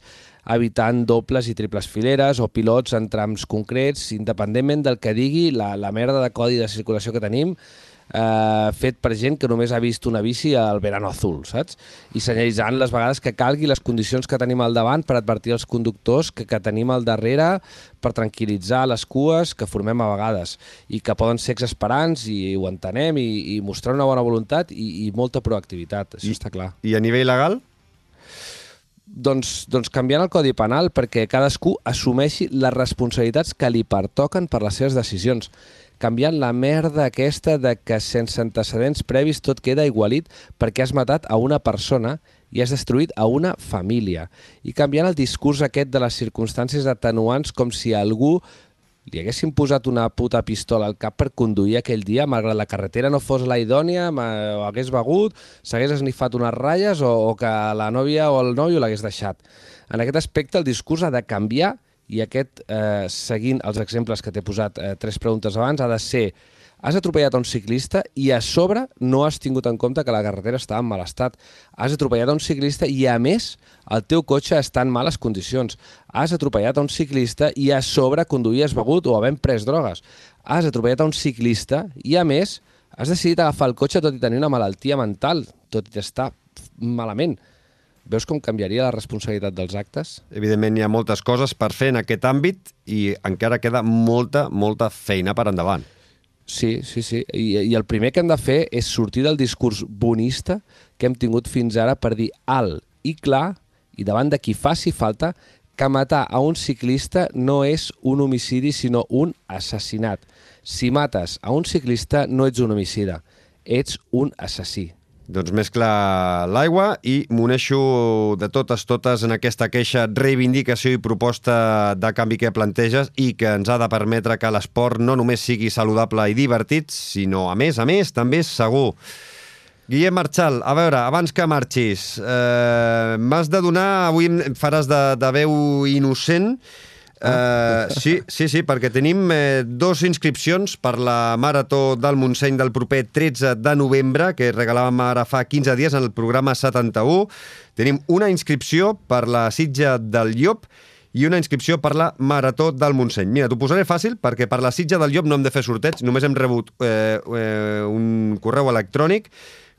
evitant dobles i triples fileres o pilots en trams concrets, independentment del que digui la, la merda de codi de circulació que tenim, eh, fet per gent que només ha vist una bici al verano azul, saps? I senyalitzant les vegades que calgui les condicions que tenim al davant per advertir els conductors que, que tenim al darrere per tranquil·litzar les cues que formem a vegades i que poden ser exasperants i ho entenem i, i mostrar una bona voluntat i, i molta proactivitat, això I- està clar. I a nivell legal? Doncs, doncs canviant el Codi Penal perquè cadascú assumeixi les responsabilitats que li pertoquen per les seves decisions. Canviant la merda aquesta de que sense antecedents previs tot queda igualit perquè has matat a una persona i has destruït a una família. I canviant el discurs aquest de les circumstàncies atenuants com si algú li haguessin posat una puta pistola al cap per conduir aquell dia, malgrat la carretera no fos la idònia, o hagués begut, s'hagués esnifat unes ratlles o, o que la nòvia o el nòvio l'hagués deixat. En aquest aspecte el discurs ha de canviar i aquest, eh, seguint els exemples que t'he posat eh, tres preguntes abans, ha de ser has atropellat un ciclista i a sobre no has tingut en compte que la carretera estava en mal estat. Has atropellat un ciclista i a més el teu cotxe està en males condicions. Has atropellat a un ciclista i a sobre conduïes begut o havent pres drogues. Has atropellat a un ciclista i a més has decidit agafar el cotxe tot i tenir una malaltia mental, tot i estar malament. Veus com canviaria la responsabilitat dels actes? Evidentment hi ha moltes coses per fer en aquest àmbit i encara queda molta, molta feina per endavant. Sí, sí, sí. I, I el primer que hem de fer és sortir del discurs bonista que hem tingut fins ara per dir alt i clar i davant de qui faci falta que matar a un ciclista no és un homicidi sinó un assassinat. Si mates a un ciclista no ets un homicida, ets un assassí. Doncs mescla l'aigua i m'uneixo de totes totes en aquesta queixa, reivindicació i proposta de canvi que planteges i que ens ha de permetre que l'esport no només sigui saludable i divertit, sinó, a més a més, també segur. Guillem Marchal, a veure, abans que marxis, eh, m'has de donar, avui faràs de, de veu innocent, Uh, sí, sí, sí, perquè tenim eh, dos inscripcions per la Marató del Montseny del proper 13 de novembre, que regalàvem ara fa 15 dies en el programa 71. Tenim una inscripció per la Sitja del Llop i una inscripció per la Marató del Montseny. Mira, t'ho posaré fàcil perquè per la Sitja del Llop no hem de fer sorteig, només hem rebut eh, eh, un correu electrònic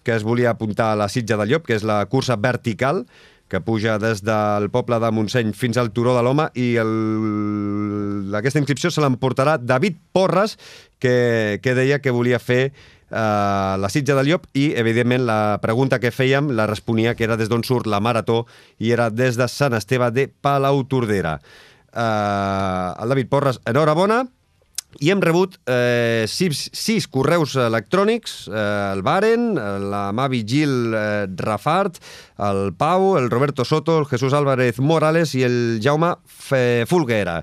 que es volia apuntar a la Sitja del Llop, que és la cursa vertical, que puja des del poble de Montseny fins al Turó de l'Home i el... aquesta inscripció se l'emportarà David Porres, que, que deia que volia fer eh, la Sitja del Llop i, evidentment, la pregunta que fèiem la responia que era des d'on surt la Marató i era des de Sant Esteve de Palau Tordera. Eh, el David Porres, enhorabona, i hem rebut eh, sis, sis correus electrònics, eh, el Baren, la Mavi Gil eh, Rafart, el Pau, el Roberto Soto, el Jesús Álvarez Morales i el Jaume Fe Fulguera.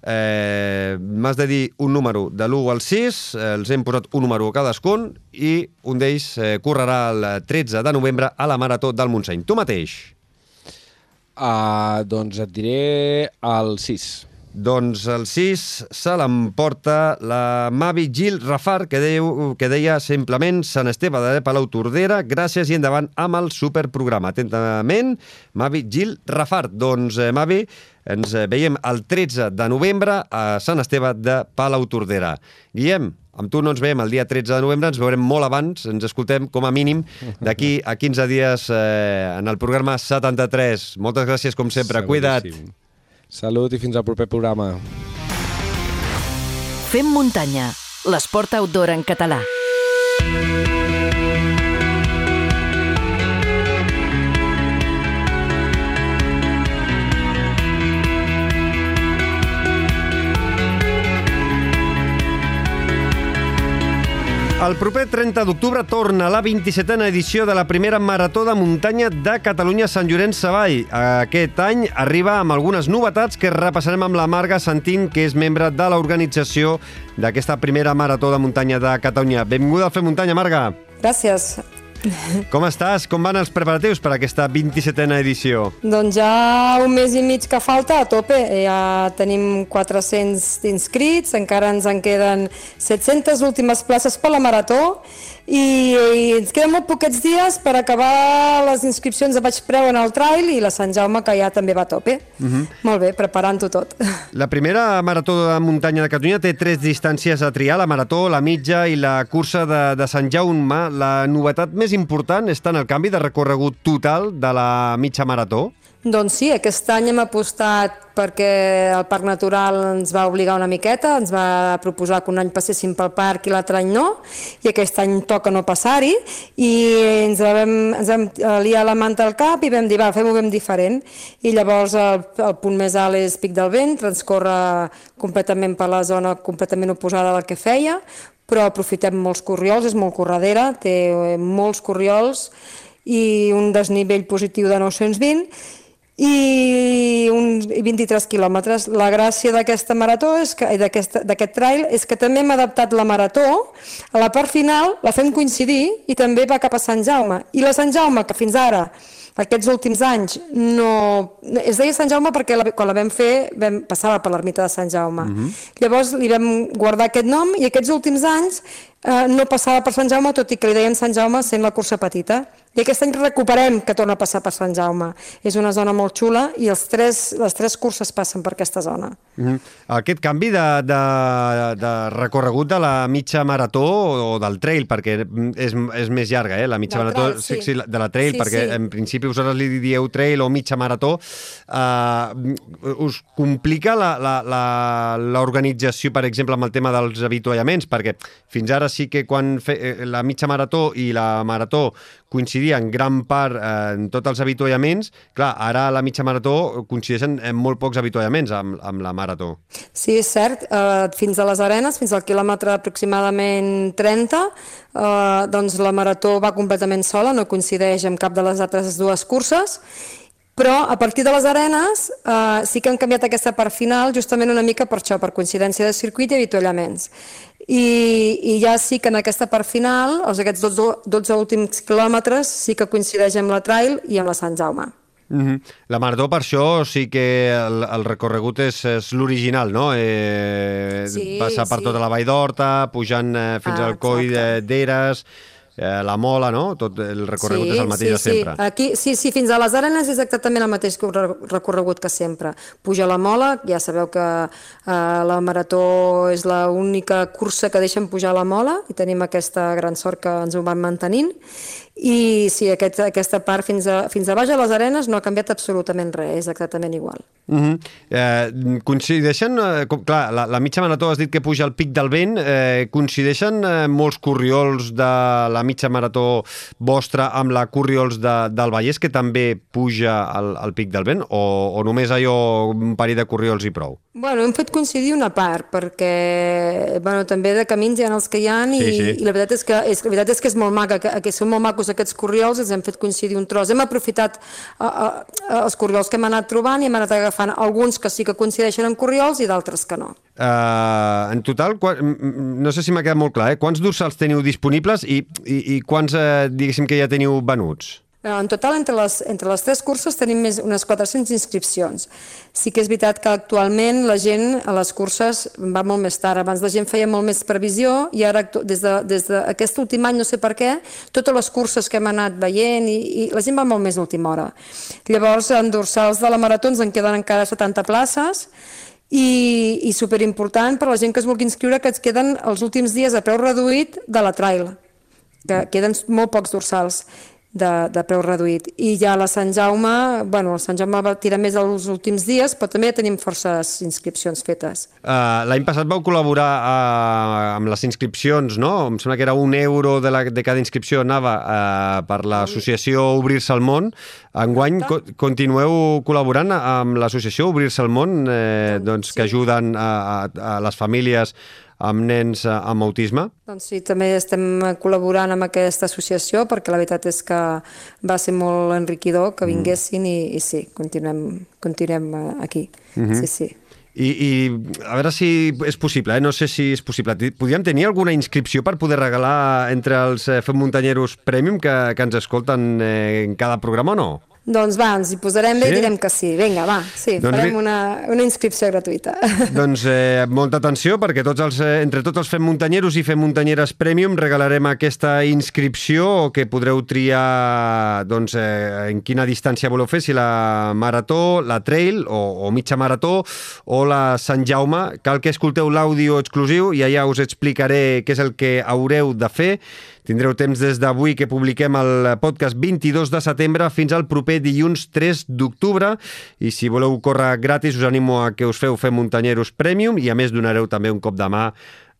Eh, M'has de dir un número de l'1 al 6, eh, els hem posat un número a cadascun i un d'ells eh, correrà el 13 de novembre a la Marató del Montseny. Tu mateix. Uh, doncs et diré el 6. Doncs el 6 se l'emporta la Mavi Gil Rafar, que, deu, que deia simplement Sant Esteve de Palau Tordera, gràcies i endavant amb el superprograma. Atentament, Mavi Gil Rafar. Doncs, eh, Mavi, ens eh, veiem el 13 de novembre a Sant Esteve de Palau Tordera. Guillem, amb tu no ens veiem el dia 13 de novembre, ens veurem molt abans, ens escoltem com a mínim d'aquí a 15 dies eh, en el programa 73. Moltes gràcies, com sempre. Cuida't. Salut i fins al proper programa. Fem muntanya, l'esport outdoor en català. El proper 30 d'octubre torna la 27a edició de la primera Marató de Muntanya de Catalunya Sant Llorenç Savall. Aquest any arriba amb algunes novetats que repassarem amb la Marga Santín, que és membre de l'organització d'aquesta primera Marató de Muntanya de Catalunya. Benvinguda a Fer Muntanya, Marga. Gràcies. Com estàs? Com van els preparatius per aquesta 27a edició? Doncs ja un mes i mig que falta a tope. Ja tenim 400 inscrits, encara ens en queden 700 últimes places per la Marató i, i ens queden molt poquets dies per acabar les inscripcions de baix preu en el trail i la Sant Jaume que ja també va a tope. Uh -huh. Molt bé, preparant-ho tot. La primera Marató de Muntanya de Catalunya té tres distàncies a triar, la Marató, la mitja i la cursa de, de Sant Jaume. La novetat més important és tant el canvi de recorregut total de la mitja Marató? Doncs sí, aquest any hem apostat perquè el Parc Natural ens va obligar una miqueta, ens va proposar que un any passéssim pel parc i l'altre any no, i aquest any toca no passar-hi, i ens vam, ens vam liar la manta al cap i vam dir, va, fem-ho ben diferent. I llavors el, el punt més alt és Pic del Vent, transcorre completament per la zona completament oposada al que feia, però aprofitem molts corriols, és molt corredera, té molts corriols i un desnivell positiu de 920, i uns 23 quilòmetres. La gràcia d'aquesta marató és que d'aquest trail és que també hem adaptat la marató a la part final, la fem coincidir i també va cap a Sant Jaume. I la Sant Jaume, que fins ara aquests últims anys no... Es deia Sant Jaume perquè la, quan la vam fer vam, passava per l'ermita de Sant Jaume. Uh -huh. Llavors li vam guardar aquest nom i aquests últims anys eh, no passava per Sant Jaume, tot i que li deien Sant Jaume sent la cursa petita. I aquest any recuperem que torna a passar per Sant Jaume. És una zona molt xula i els tres, les tres curses passen per aquesta zona. Mm -hmm. Aquest canvi de, de, de recorregut de la mitja marató o del trail, perquè és, és més llarga, eh? la mitja Del marató, trail, sí. sí, de la trail, Sí, perquè sí. en principi vosaltres li dieu trail o mitja marató, uh, us complica la- la- la- l'organització, per exemple, amb el tema dels avituallaments, perquè fins ara sí que quan fe, eh, la mitja marató i la marató coincidien gran part eh, en tots els avituallaments, clar, ara la mitja marató coincideixen en molt pocs avituallaments amb, amb la marató. Sí, és cert, eh, fins a les arenes, fins al quilòmetre aproximadament 30, eh, doncs la marató va completament sola, no coincideix amb cap de les altres dues curses, però a partir de les arenes eh, sí que han canviat aquesta part final justament una mica per això, per coincidència de circuit i avituallaments. I, I ja sí que en aquesta part final, els aquests 12, 12 últims quilòmetres, sí que coincideix amb la trail i amb la Sant Jaume. Mm -hmm. La Marató, per això, sí que el, el recorregut és, és l'original, no? Eh, Sí, passar per sí. tota la Vall d'Horta, pujant eh, fins Ah, al coll exacte. de- d'Eres, eh, la Mola, no? Tot el recorregut és el mateix sí, de sempre. Sí. Aquí, sí, sí, fins a les Arenes és exactament el mateix corre- recorregut que sempre. Puja la Mola, ja sabeu que eh, la Marató és l'única cursa que deixen pujar la Mola i tenim aquesta gran sort que ens ho van mantenint. I sí, aquest, aquesta part fins a, fins a baix a les Arenes no ha canviat absolutament res, és exactament igual. Uh -huh. eh, coincideixen, eh, com, clar, la, la mitja marató has dit que puja al pic del vent, eh, coincideixen eh, molts corriols de la mitja marató vostra amb la corriols de, del Vallès, que també puja al, al pic del vent, o, o només allò un parell de corriols i prou? Bueno, hem fet coincidir una part, perquè bueno, també de camins hi ha els que hi ha i, Sí, sí. i la, veritat és que, és, la veritat és que és molt maca, que, que són molt macos aquests corriols, els hem fet coincidir un tros. Hem aprofitat uh, uh, els corriols que hem anat trobant i hem anat agafant alguns que sí que coincideixen en corriols i d'altres que no. Uh, en total, no sé si m'ha quedat molt clar, eh? quants dorsals teniu disponibles i, i, i quants, eh, diguéssim, que ja teniu venuts? Eh, En total, entre les, entre les tres curses tenim més unes 400 inscripcions. Sí que és veritat que actualment la gent a les curses va molt més tard. Abans la gent feia molt més previsió i ara, des d'aquest de, des d'aquest últim any, no sé per què, totes les curses que hem anat veient i, i la gent va molt més a última hora. Llavors, en dorsals de la marató ens en queden encara 70 places i, i superimportant per a la gent que es vulgui inscriure que ens queden els últims dies a preu reduït de la trail que queden molt pocs dorsals de, de preu reduït. I ja la Sant Jaume, bueno, el Sant Jaume va tirar més els últims dies, però també ja tenim forces inscripcions fetes. Uh, L'any passat vau col·laborar uh, amb les inscripcions, no? Em sembla que era un euro de, la, de cada inscripció anava uh, per l'associació Obrir-se al món. Enguany co continueu col·laborant amb l'associació Obrir-se al món, eh, doncs, que ajuden a, a, a les famílies amb nens eh, amb autisme. Doncs sí, també estem col·laborant amb aquesta associació perquè la veritat és que va ser molt enriquidor que vinguessin i, i sí, continuem, continuem eh, aquí. Sí, sí. I, I a veure si és possible, eh? no sé si és possible. Podríem tenir alguna inscripció per poder regalar entre els eh, Fem Muntanyeros Premium que, que ens escolten eh, en cada programa o no? Doncs va, ens hi posarem bé Sí? i direm que sí. Vinga, va, sí, Doncs farem una, una inscripció gratuïta. Doncs eh, molta atenció perquè tots els, eh, entre tots els Fem Muntanyeros i Fem Muntanyeres Premium regalarem aquesta inscripció que podreu triar doncs, eh, en quina distància voleu fer, si la marató, la trail o, o mitja marató o la Sant Jaume. Cal que escolteu l'àudio exclusiu i allà us explicaré què és el que haureu de fer. Tindreu temps des d'avui que publiquem el podcast 22 de setembre fins al proper dilluns 3 d'octubre. I si voleu córrer gratis us animo a que us feu Fem Muntanyeros Premium i a més donareu també un cop de mà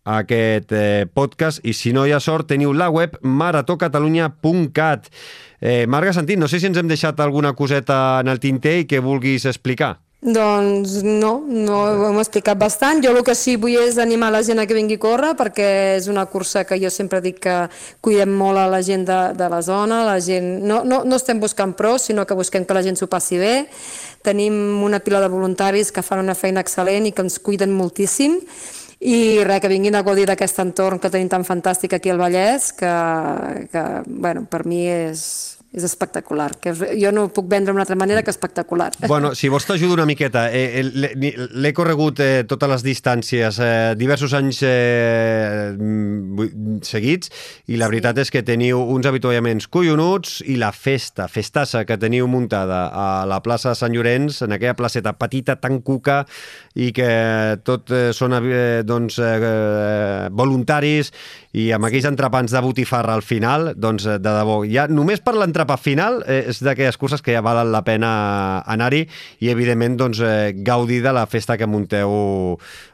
a aquest eh, podcast. I si no hi ha sort teniu la web maratocatalunya.cat eh, Marga Santín, no sé si ens hem deixat alguna coseta en el tinter i que vulguis explicar. Doncs no, no ho hem explicat bastant. Jo el que sí vull és animar la gent a que vingui a córrer perquè és una cursa que jo sempre dic que cuidem molt a la gent de, de la zona, la gent... No, no, no estem buscant pros, sinó que busquem que la gent s'ho passi bé. Tenim una pila de voluntaris que fan una feina excel·lent i que ens cuiden moltíssim i res, que vinguin a gaudir d'aquest entorn que tenim tan fantàstic aquí al Vallès que, que bueno, per mi és, és espectacular. Que jo no puc vendre d'una altra manera que espectacular. Bueno, si vols t'ajudo una miqueta. Eh, eh, l'he corregut eh, totes les distàncies eh, diversos anys eh, mm, seguits i la veritat és que teniu uns avituallaments collonuts i la festa, festassa que teniu muntada a la plaça de Sant Llorenç, en aquella placeta petita, tan cuca, i que tot eh, són eh, doncs, eh, voluntaris i amb aquells entrepans de botifarra al final, doncs eh, de debò, ja només per l'entrepà final eh, és d'aquelles curses que ja valen la pena anar-hi i evidentment doncs, eh, gaudir de la festa que munteu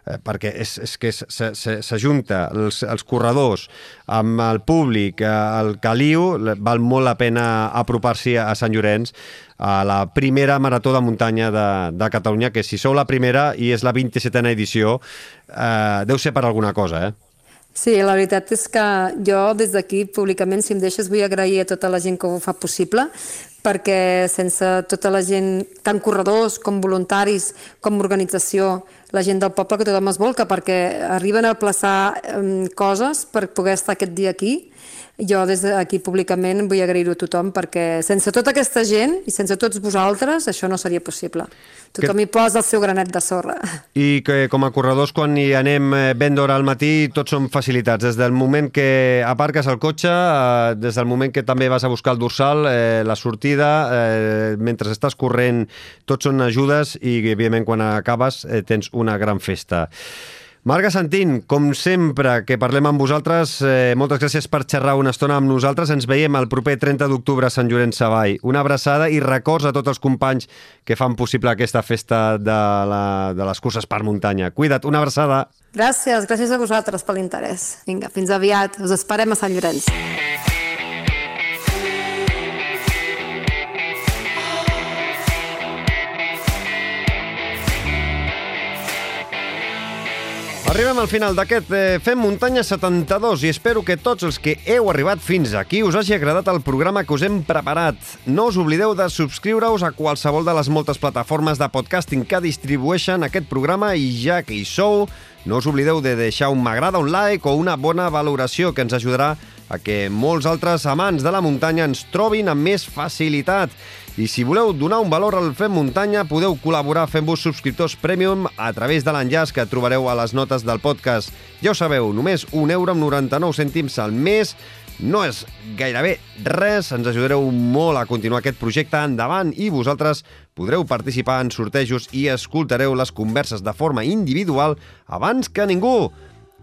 eh, perquè és, és que s'ajunta els, els corredors amb el públic, eh, el caliu, val molt la pena apropar-s'hi a Sant Llorenç a la primera marató de muntanya de, de Catalunya, que si sou la primera i és la 27a edició, eh, deu ser per alguna cosa, eh? Sí, la veritat és que jo des d'aquí públicament, si em deixes, vull agrair a tota la gent que ho fa possible, perquè sense tota la gent, tant corredors com voluntaris, com organització, la gent del poble que tothom es volca, perquè arriben a plaçar eh, coses per poder estar aquest dia aquí, Jo des d'aquí públicament vull agrair-ho a tothom perquè sense tota aquesta gent i sense tots vosaltres això no seria possible. Tothom hi posa el seu granet de sorra. I que com a corredors quan hi anem eh, ben d'hora al matí tots són facilitats. Des del moment que aparques el cotxe, eh, des del moment que també vas a buscar el dorsal, eh, la sortida, eh, mentre estàs corrent, tots són ajudes i evidentment quan acabes eh, tens una gran festa. Marga Santín, com sempre que parlem amb vosaltres, eh, moltes gràcies per xerrar una estona amb nosaltres. Ens veiem el proper 30 d'octubre a Sant Llorenç Savall. Una abraçada i records a tots els companys que fan possible aquesta festa de, la, de les curses per muntanya. Cuida't, una abraçada. Gràcies, gràcies a vosaltres per l'interès. Vinga, fins aviat. Us esperem a Sant Llorenç. Arribem al final d'aquest eh, Fem Muntanya 72 i espero que tots els que heu arribat fins aquí us hagi agradat el programa que us hem preparat. No us oblideu de subscriure-us a qualsevol de les moltes plataformes de podcasting que distribueixen aquest programa i ja que hi sou, no us oblideu de deixar un m'agrada, un like o una bona valoració que ens ajudarà a que molts altres amants de la muntanya ens trobin amb més facilitat. I si voleu donar un valor al Fem Muntanya, podeu col·laborar fent-vos subscriptors premium a través de l'enllaç que trobareu a les notes del podcast. Ja ho sabeu, només un euro amb 99 cèntims al mes no és gairebé res, ens ajudareu molt a continuar aquest projecte endavant i vosaltres podreu participar en sortejos i escoltareu les converses de forma individual abans que ningú.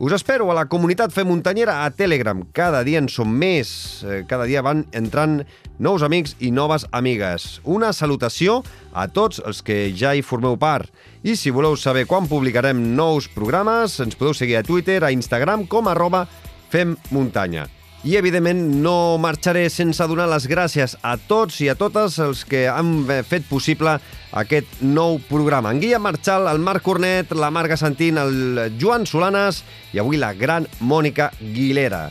Us espero a la comunitat Fem Muntanyera a Telegram. Cada dia en som més. Eh, Cada dia van entrant nous amics i noves amigues. Una salutació a tots els que ja hi formeu part. I si voleu saber quan publicarem nous programes, ens podeu seguir a Twitter, a Instagram, com arroba Fem Muntanya. I, evidentment, no marxaré sense donar les gràcies a tots i a totes els que han eh, fet possible aquest nou programa. En Guillem Marchal, el Marc Cornet, la Marga Santín, el Joan Solanes i avui la gran Mònica Guilera.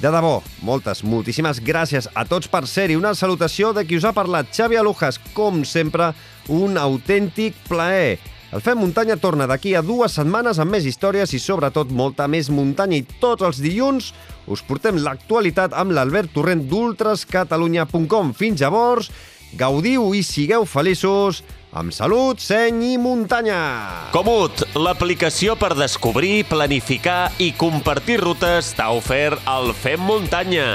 De debò, moltes, moltíssimes gràcies a tots per ser-hi. Una salutació de qui us ha parlat, Xavi Alujas. Com sempre, un autèntic plaer. El Fem Muntanya torna d'aquí a dues setmanes amb més històries i sobretot molta més muntanya i tots els dilluns us portem l'actualitat amb l'Albert Torrent d'ultrascatalunya.com. Fins llavors, gaudiu i sigueu feliços amb salut, seny i muntanya. Comut, l'aplicació per descobrir, planificar i compartir rutes t'ha ofert el Fem Muntanya.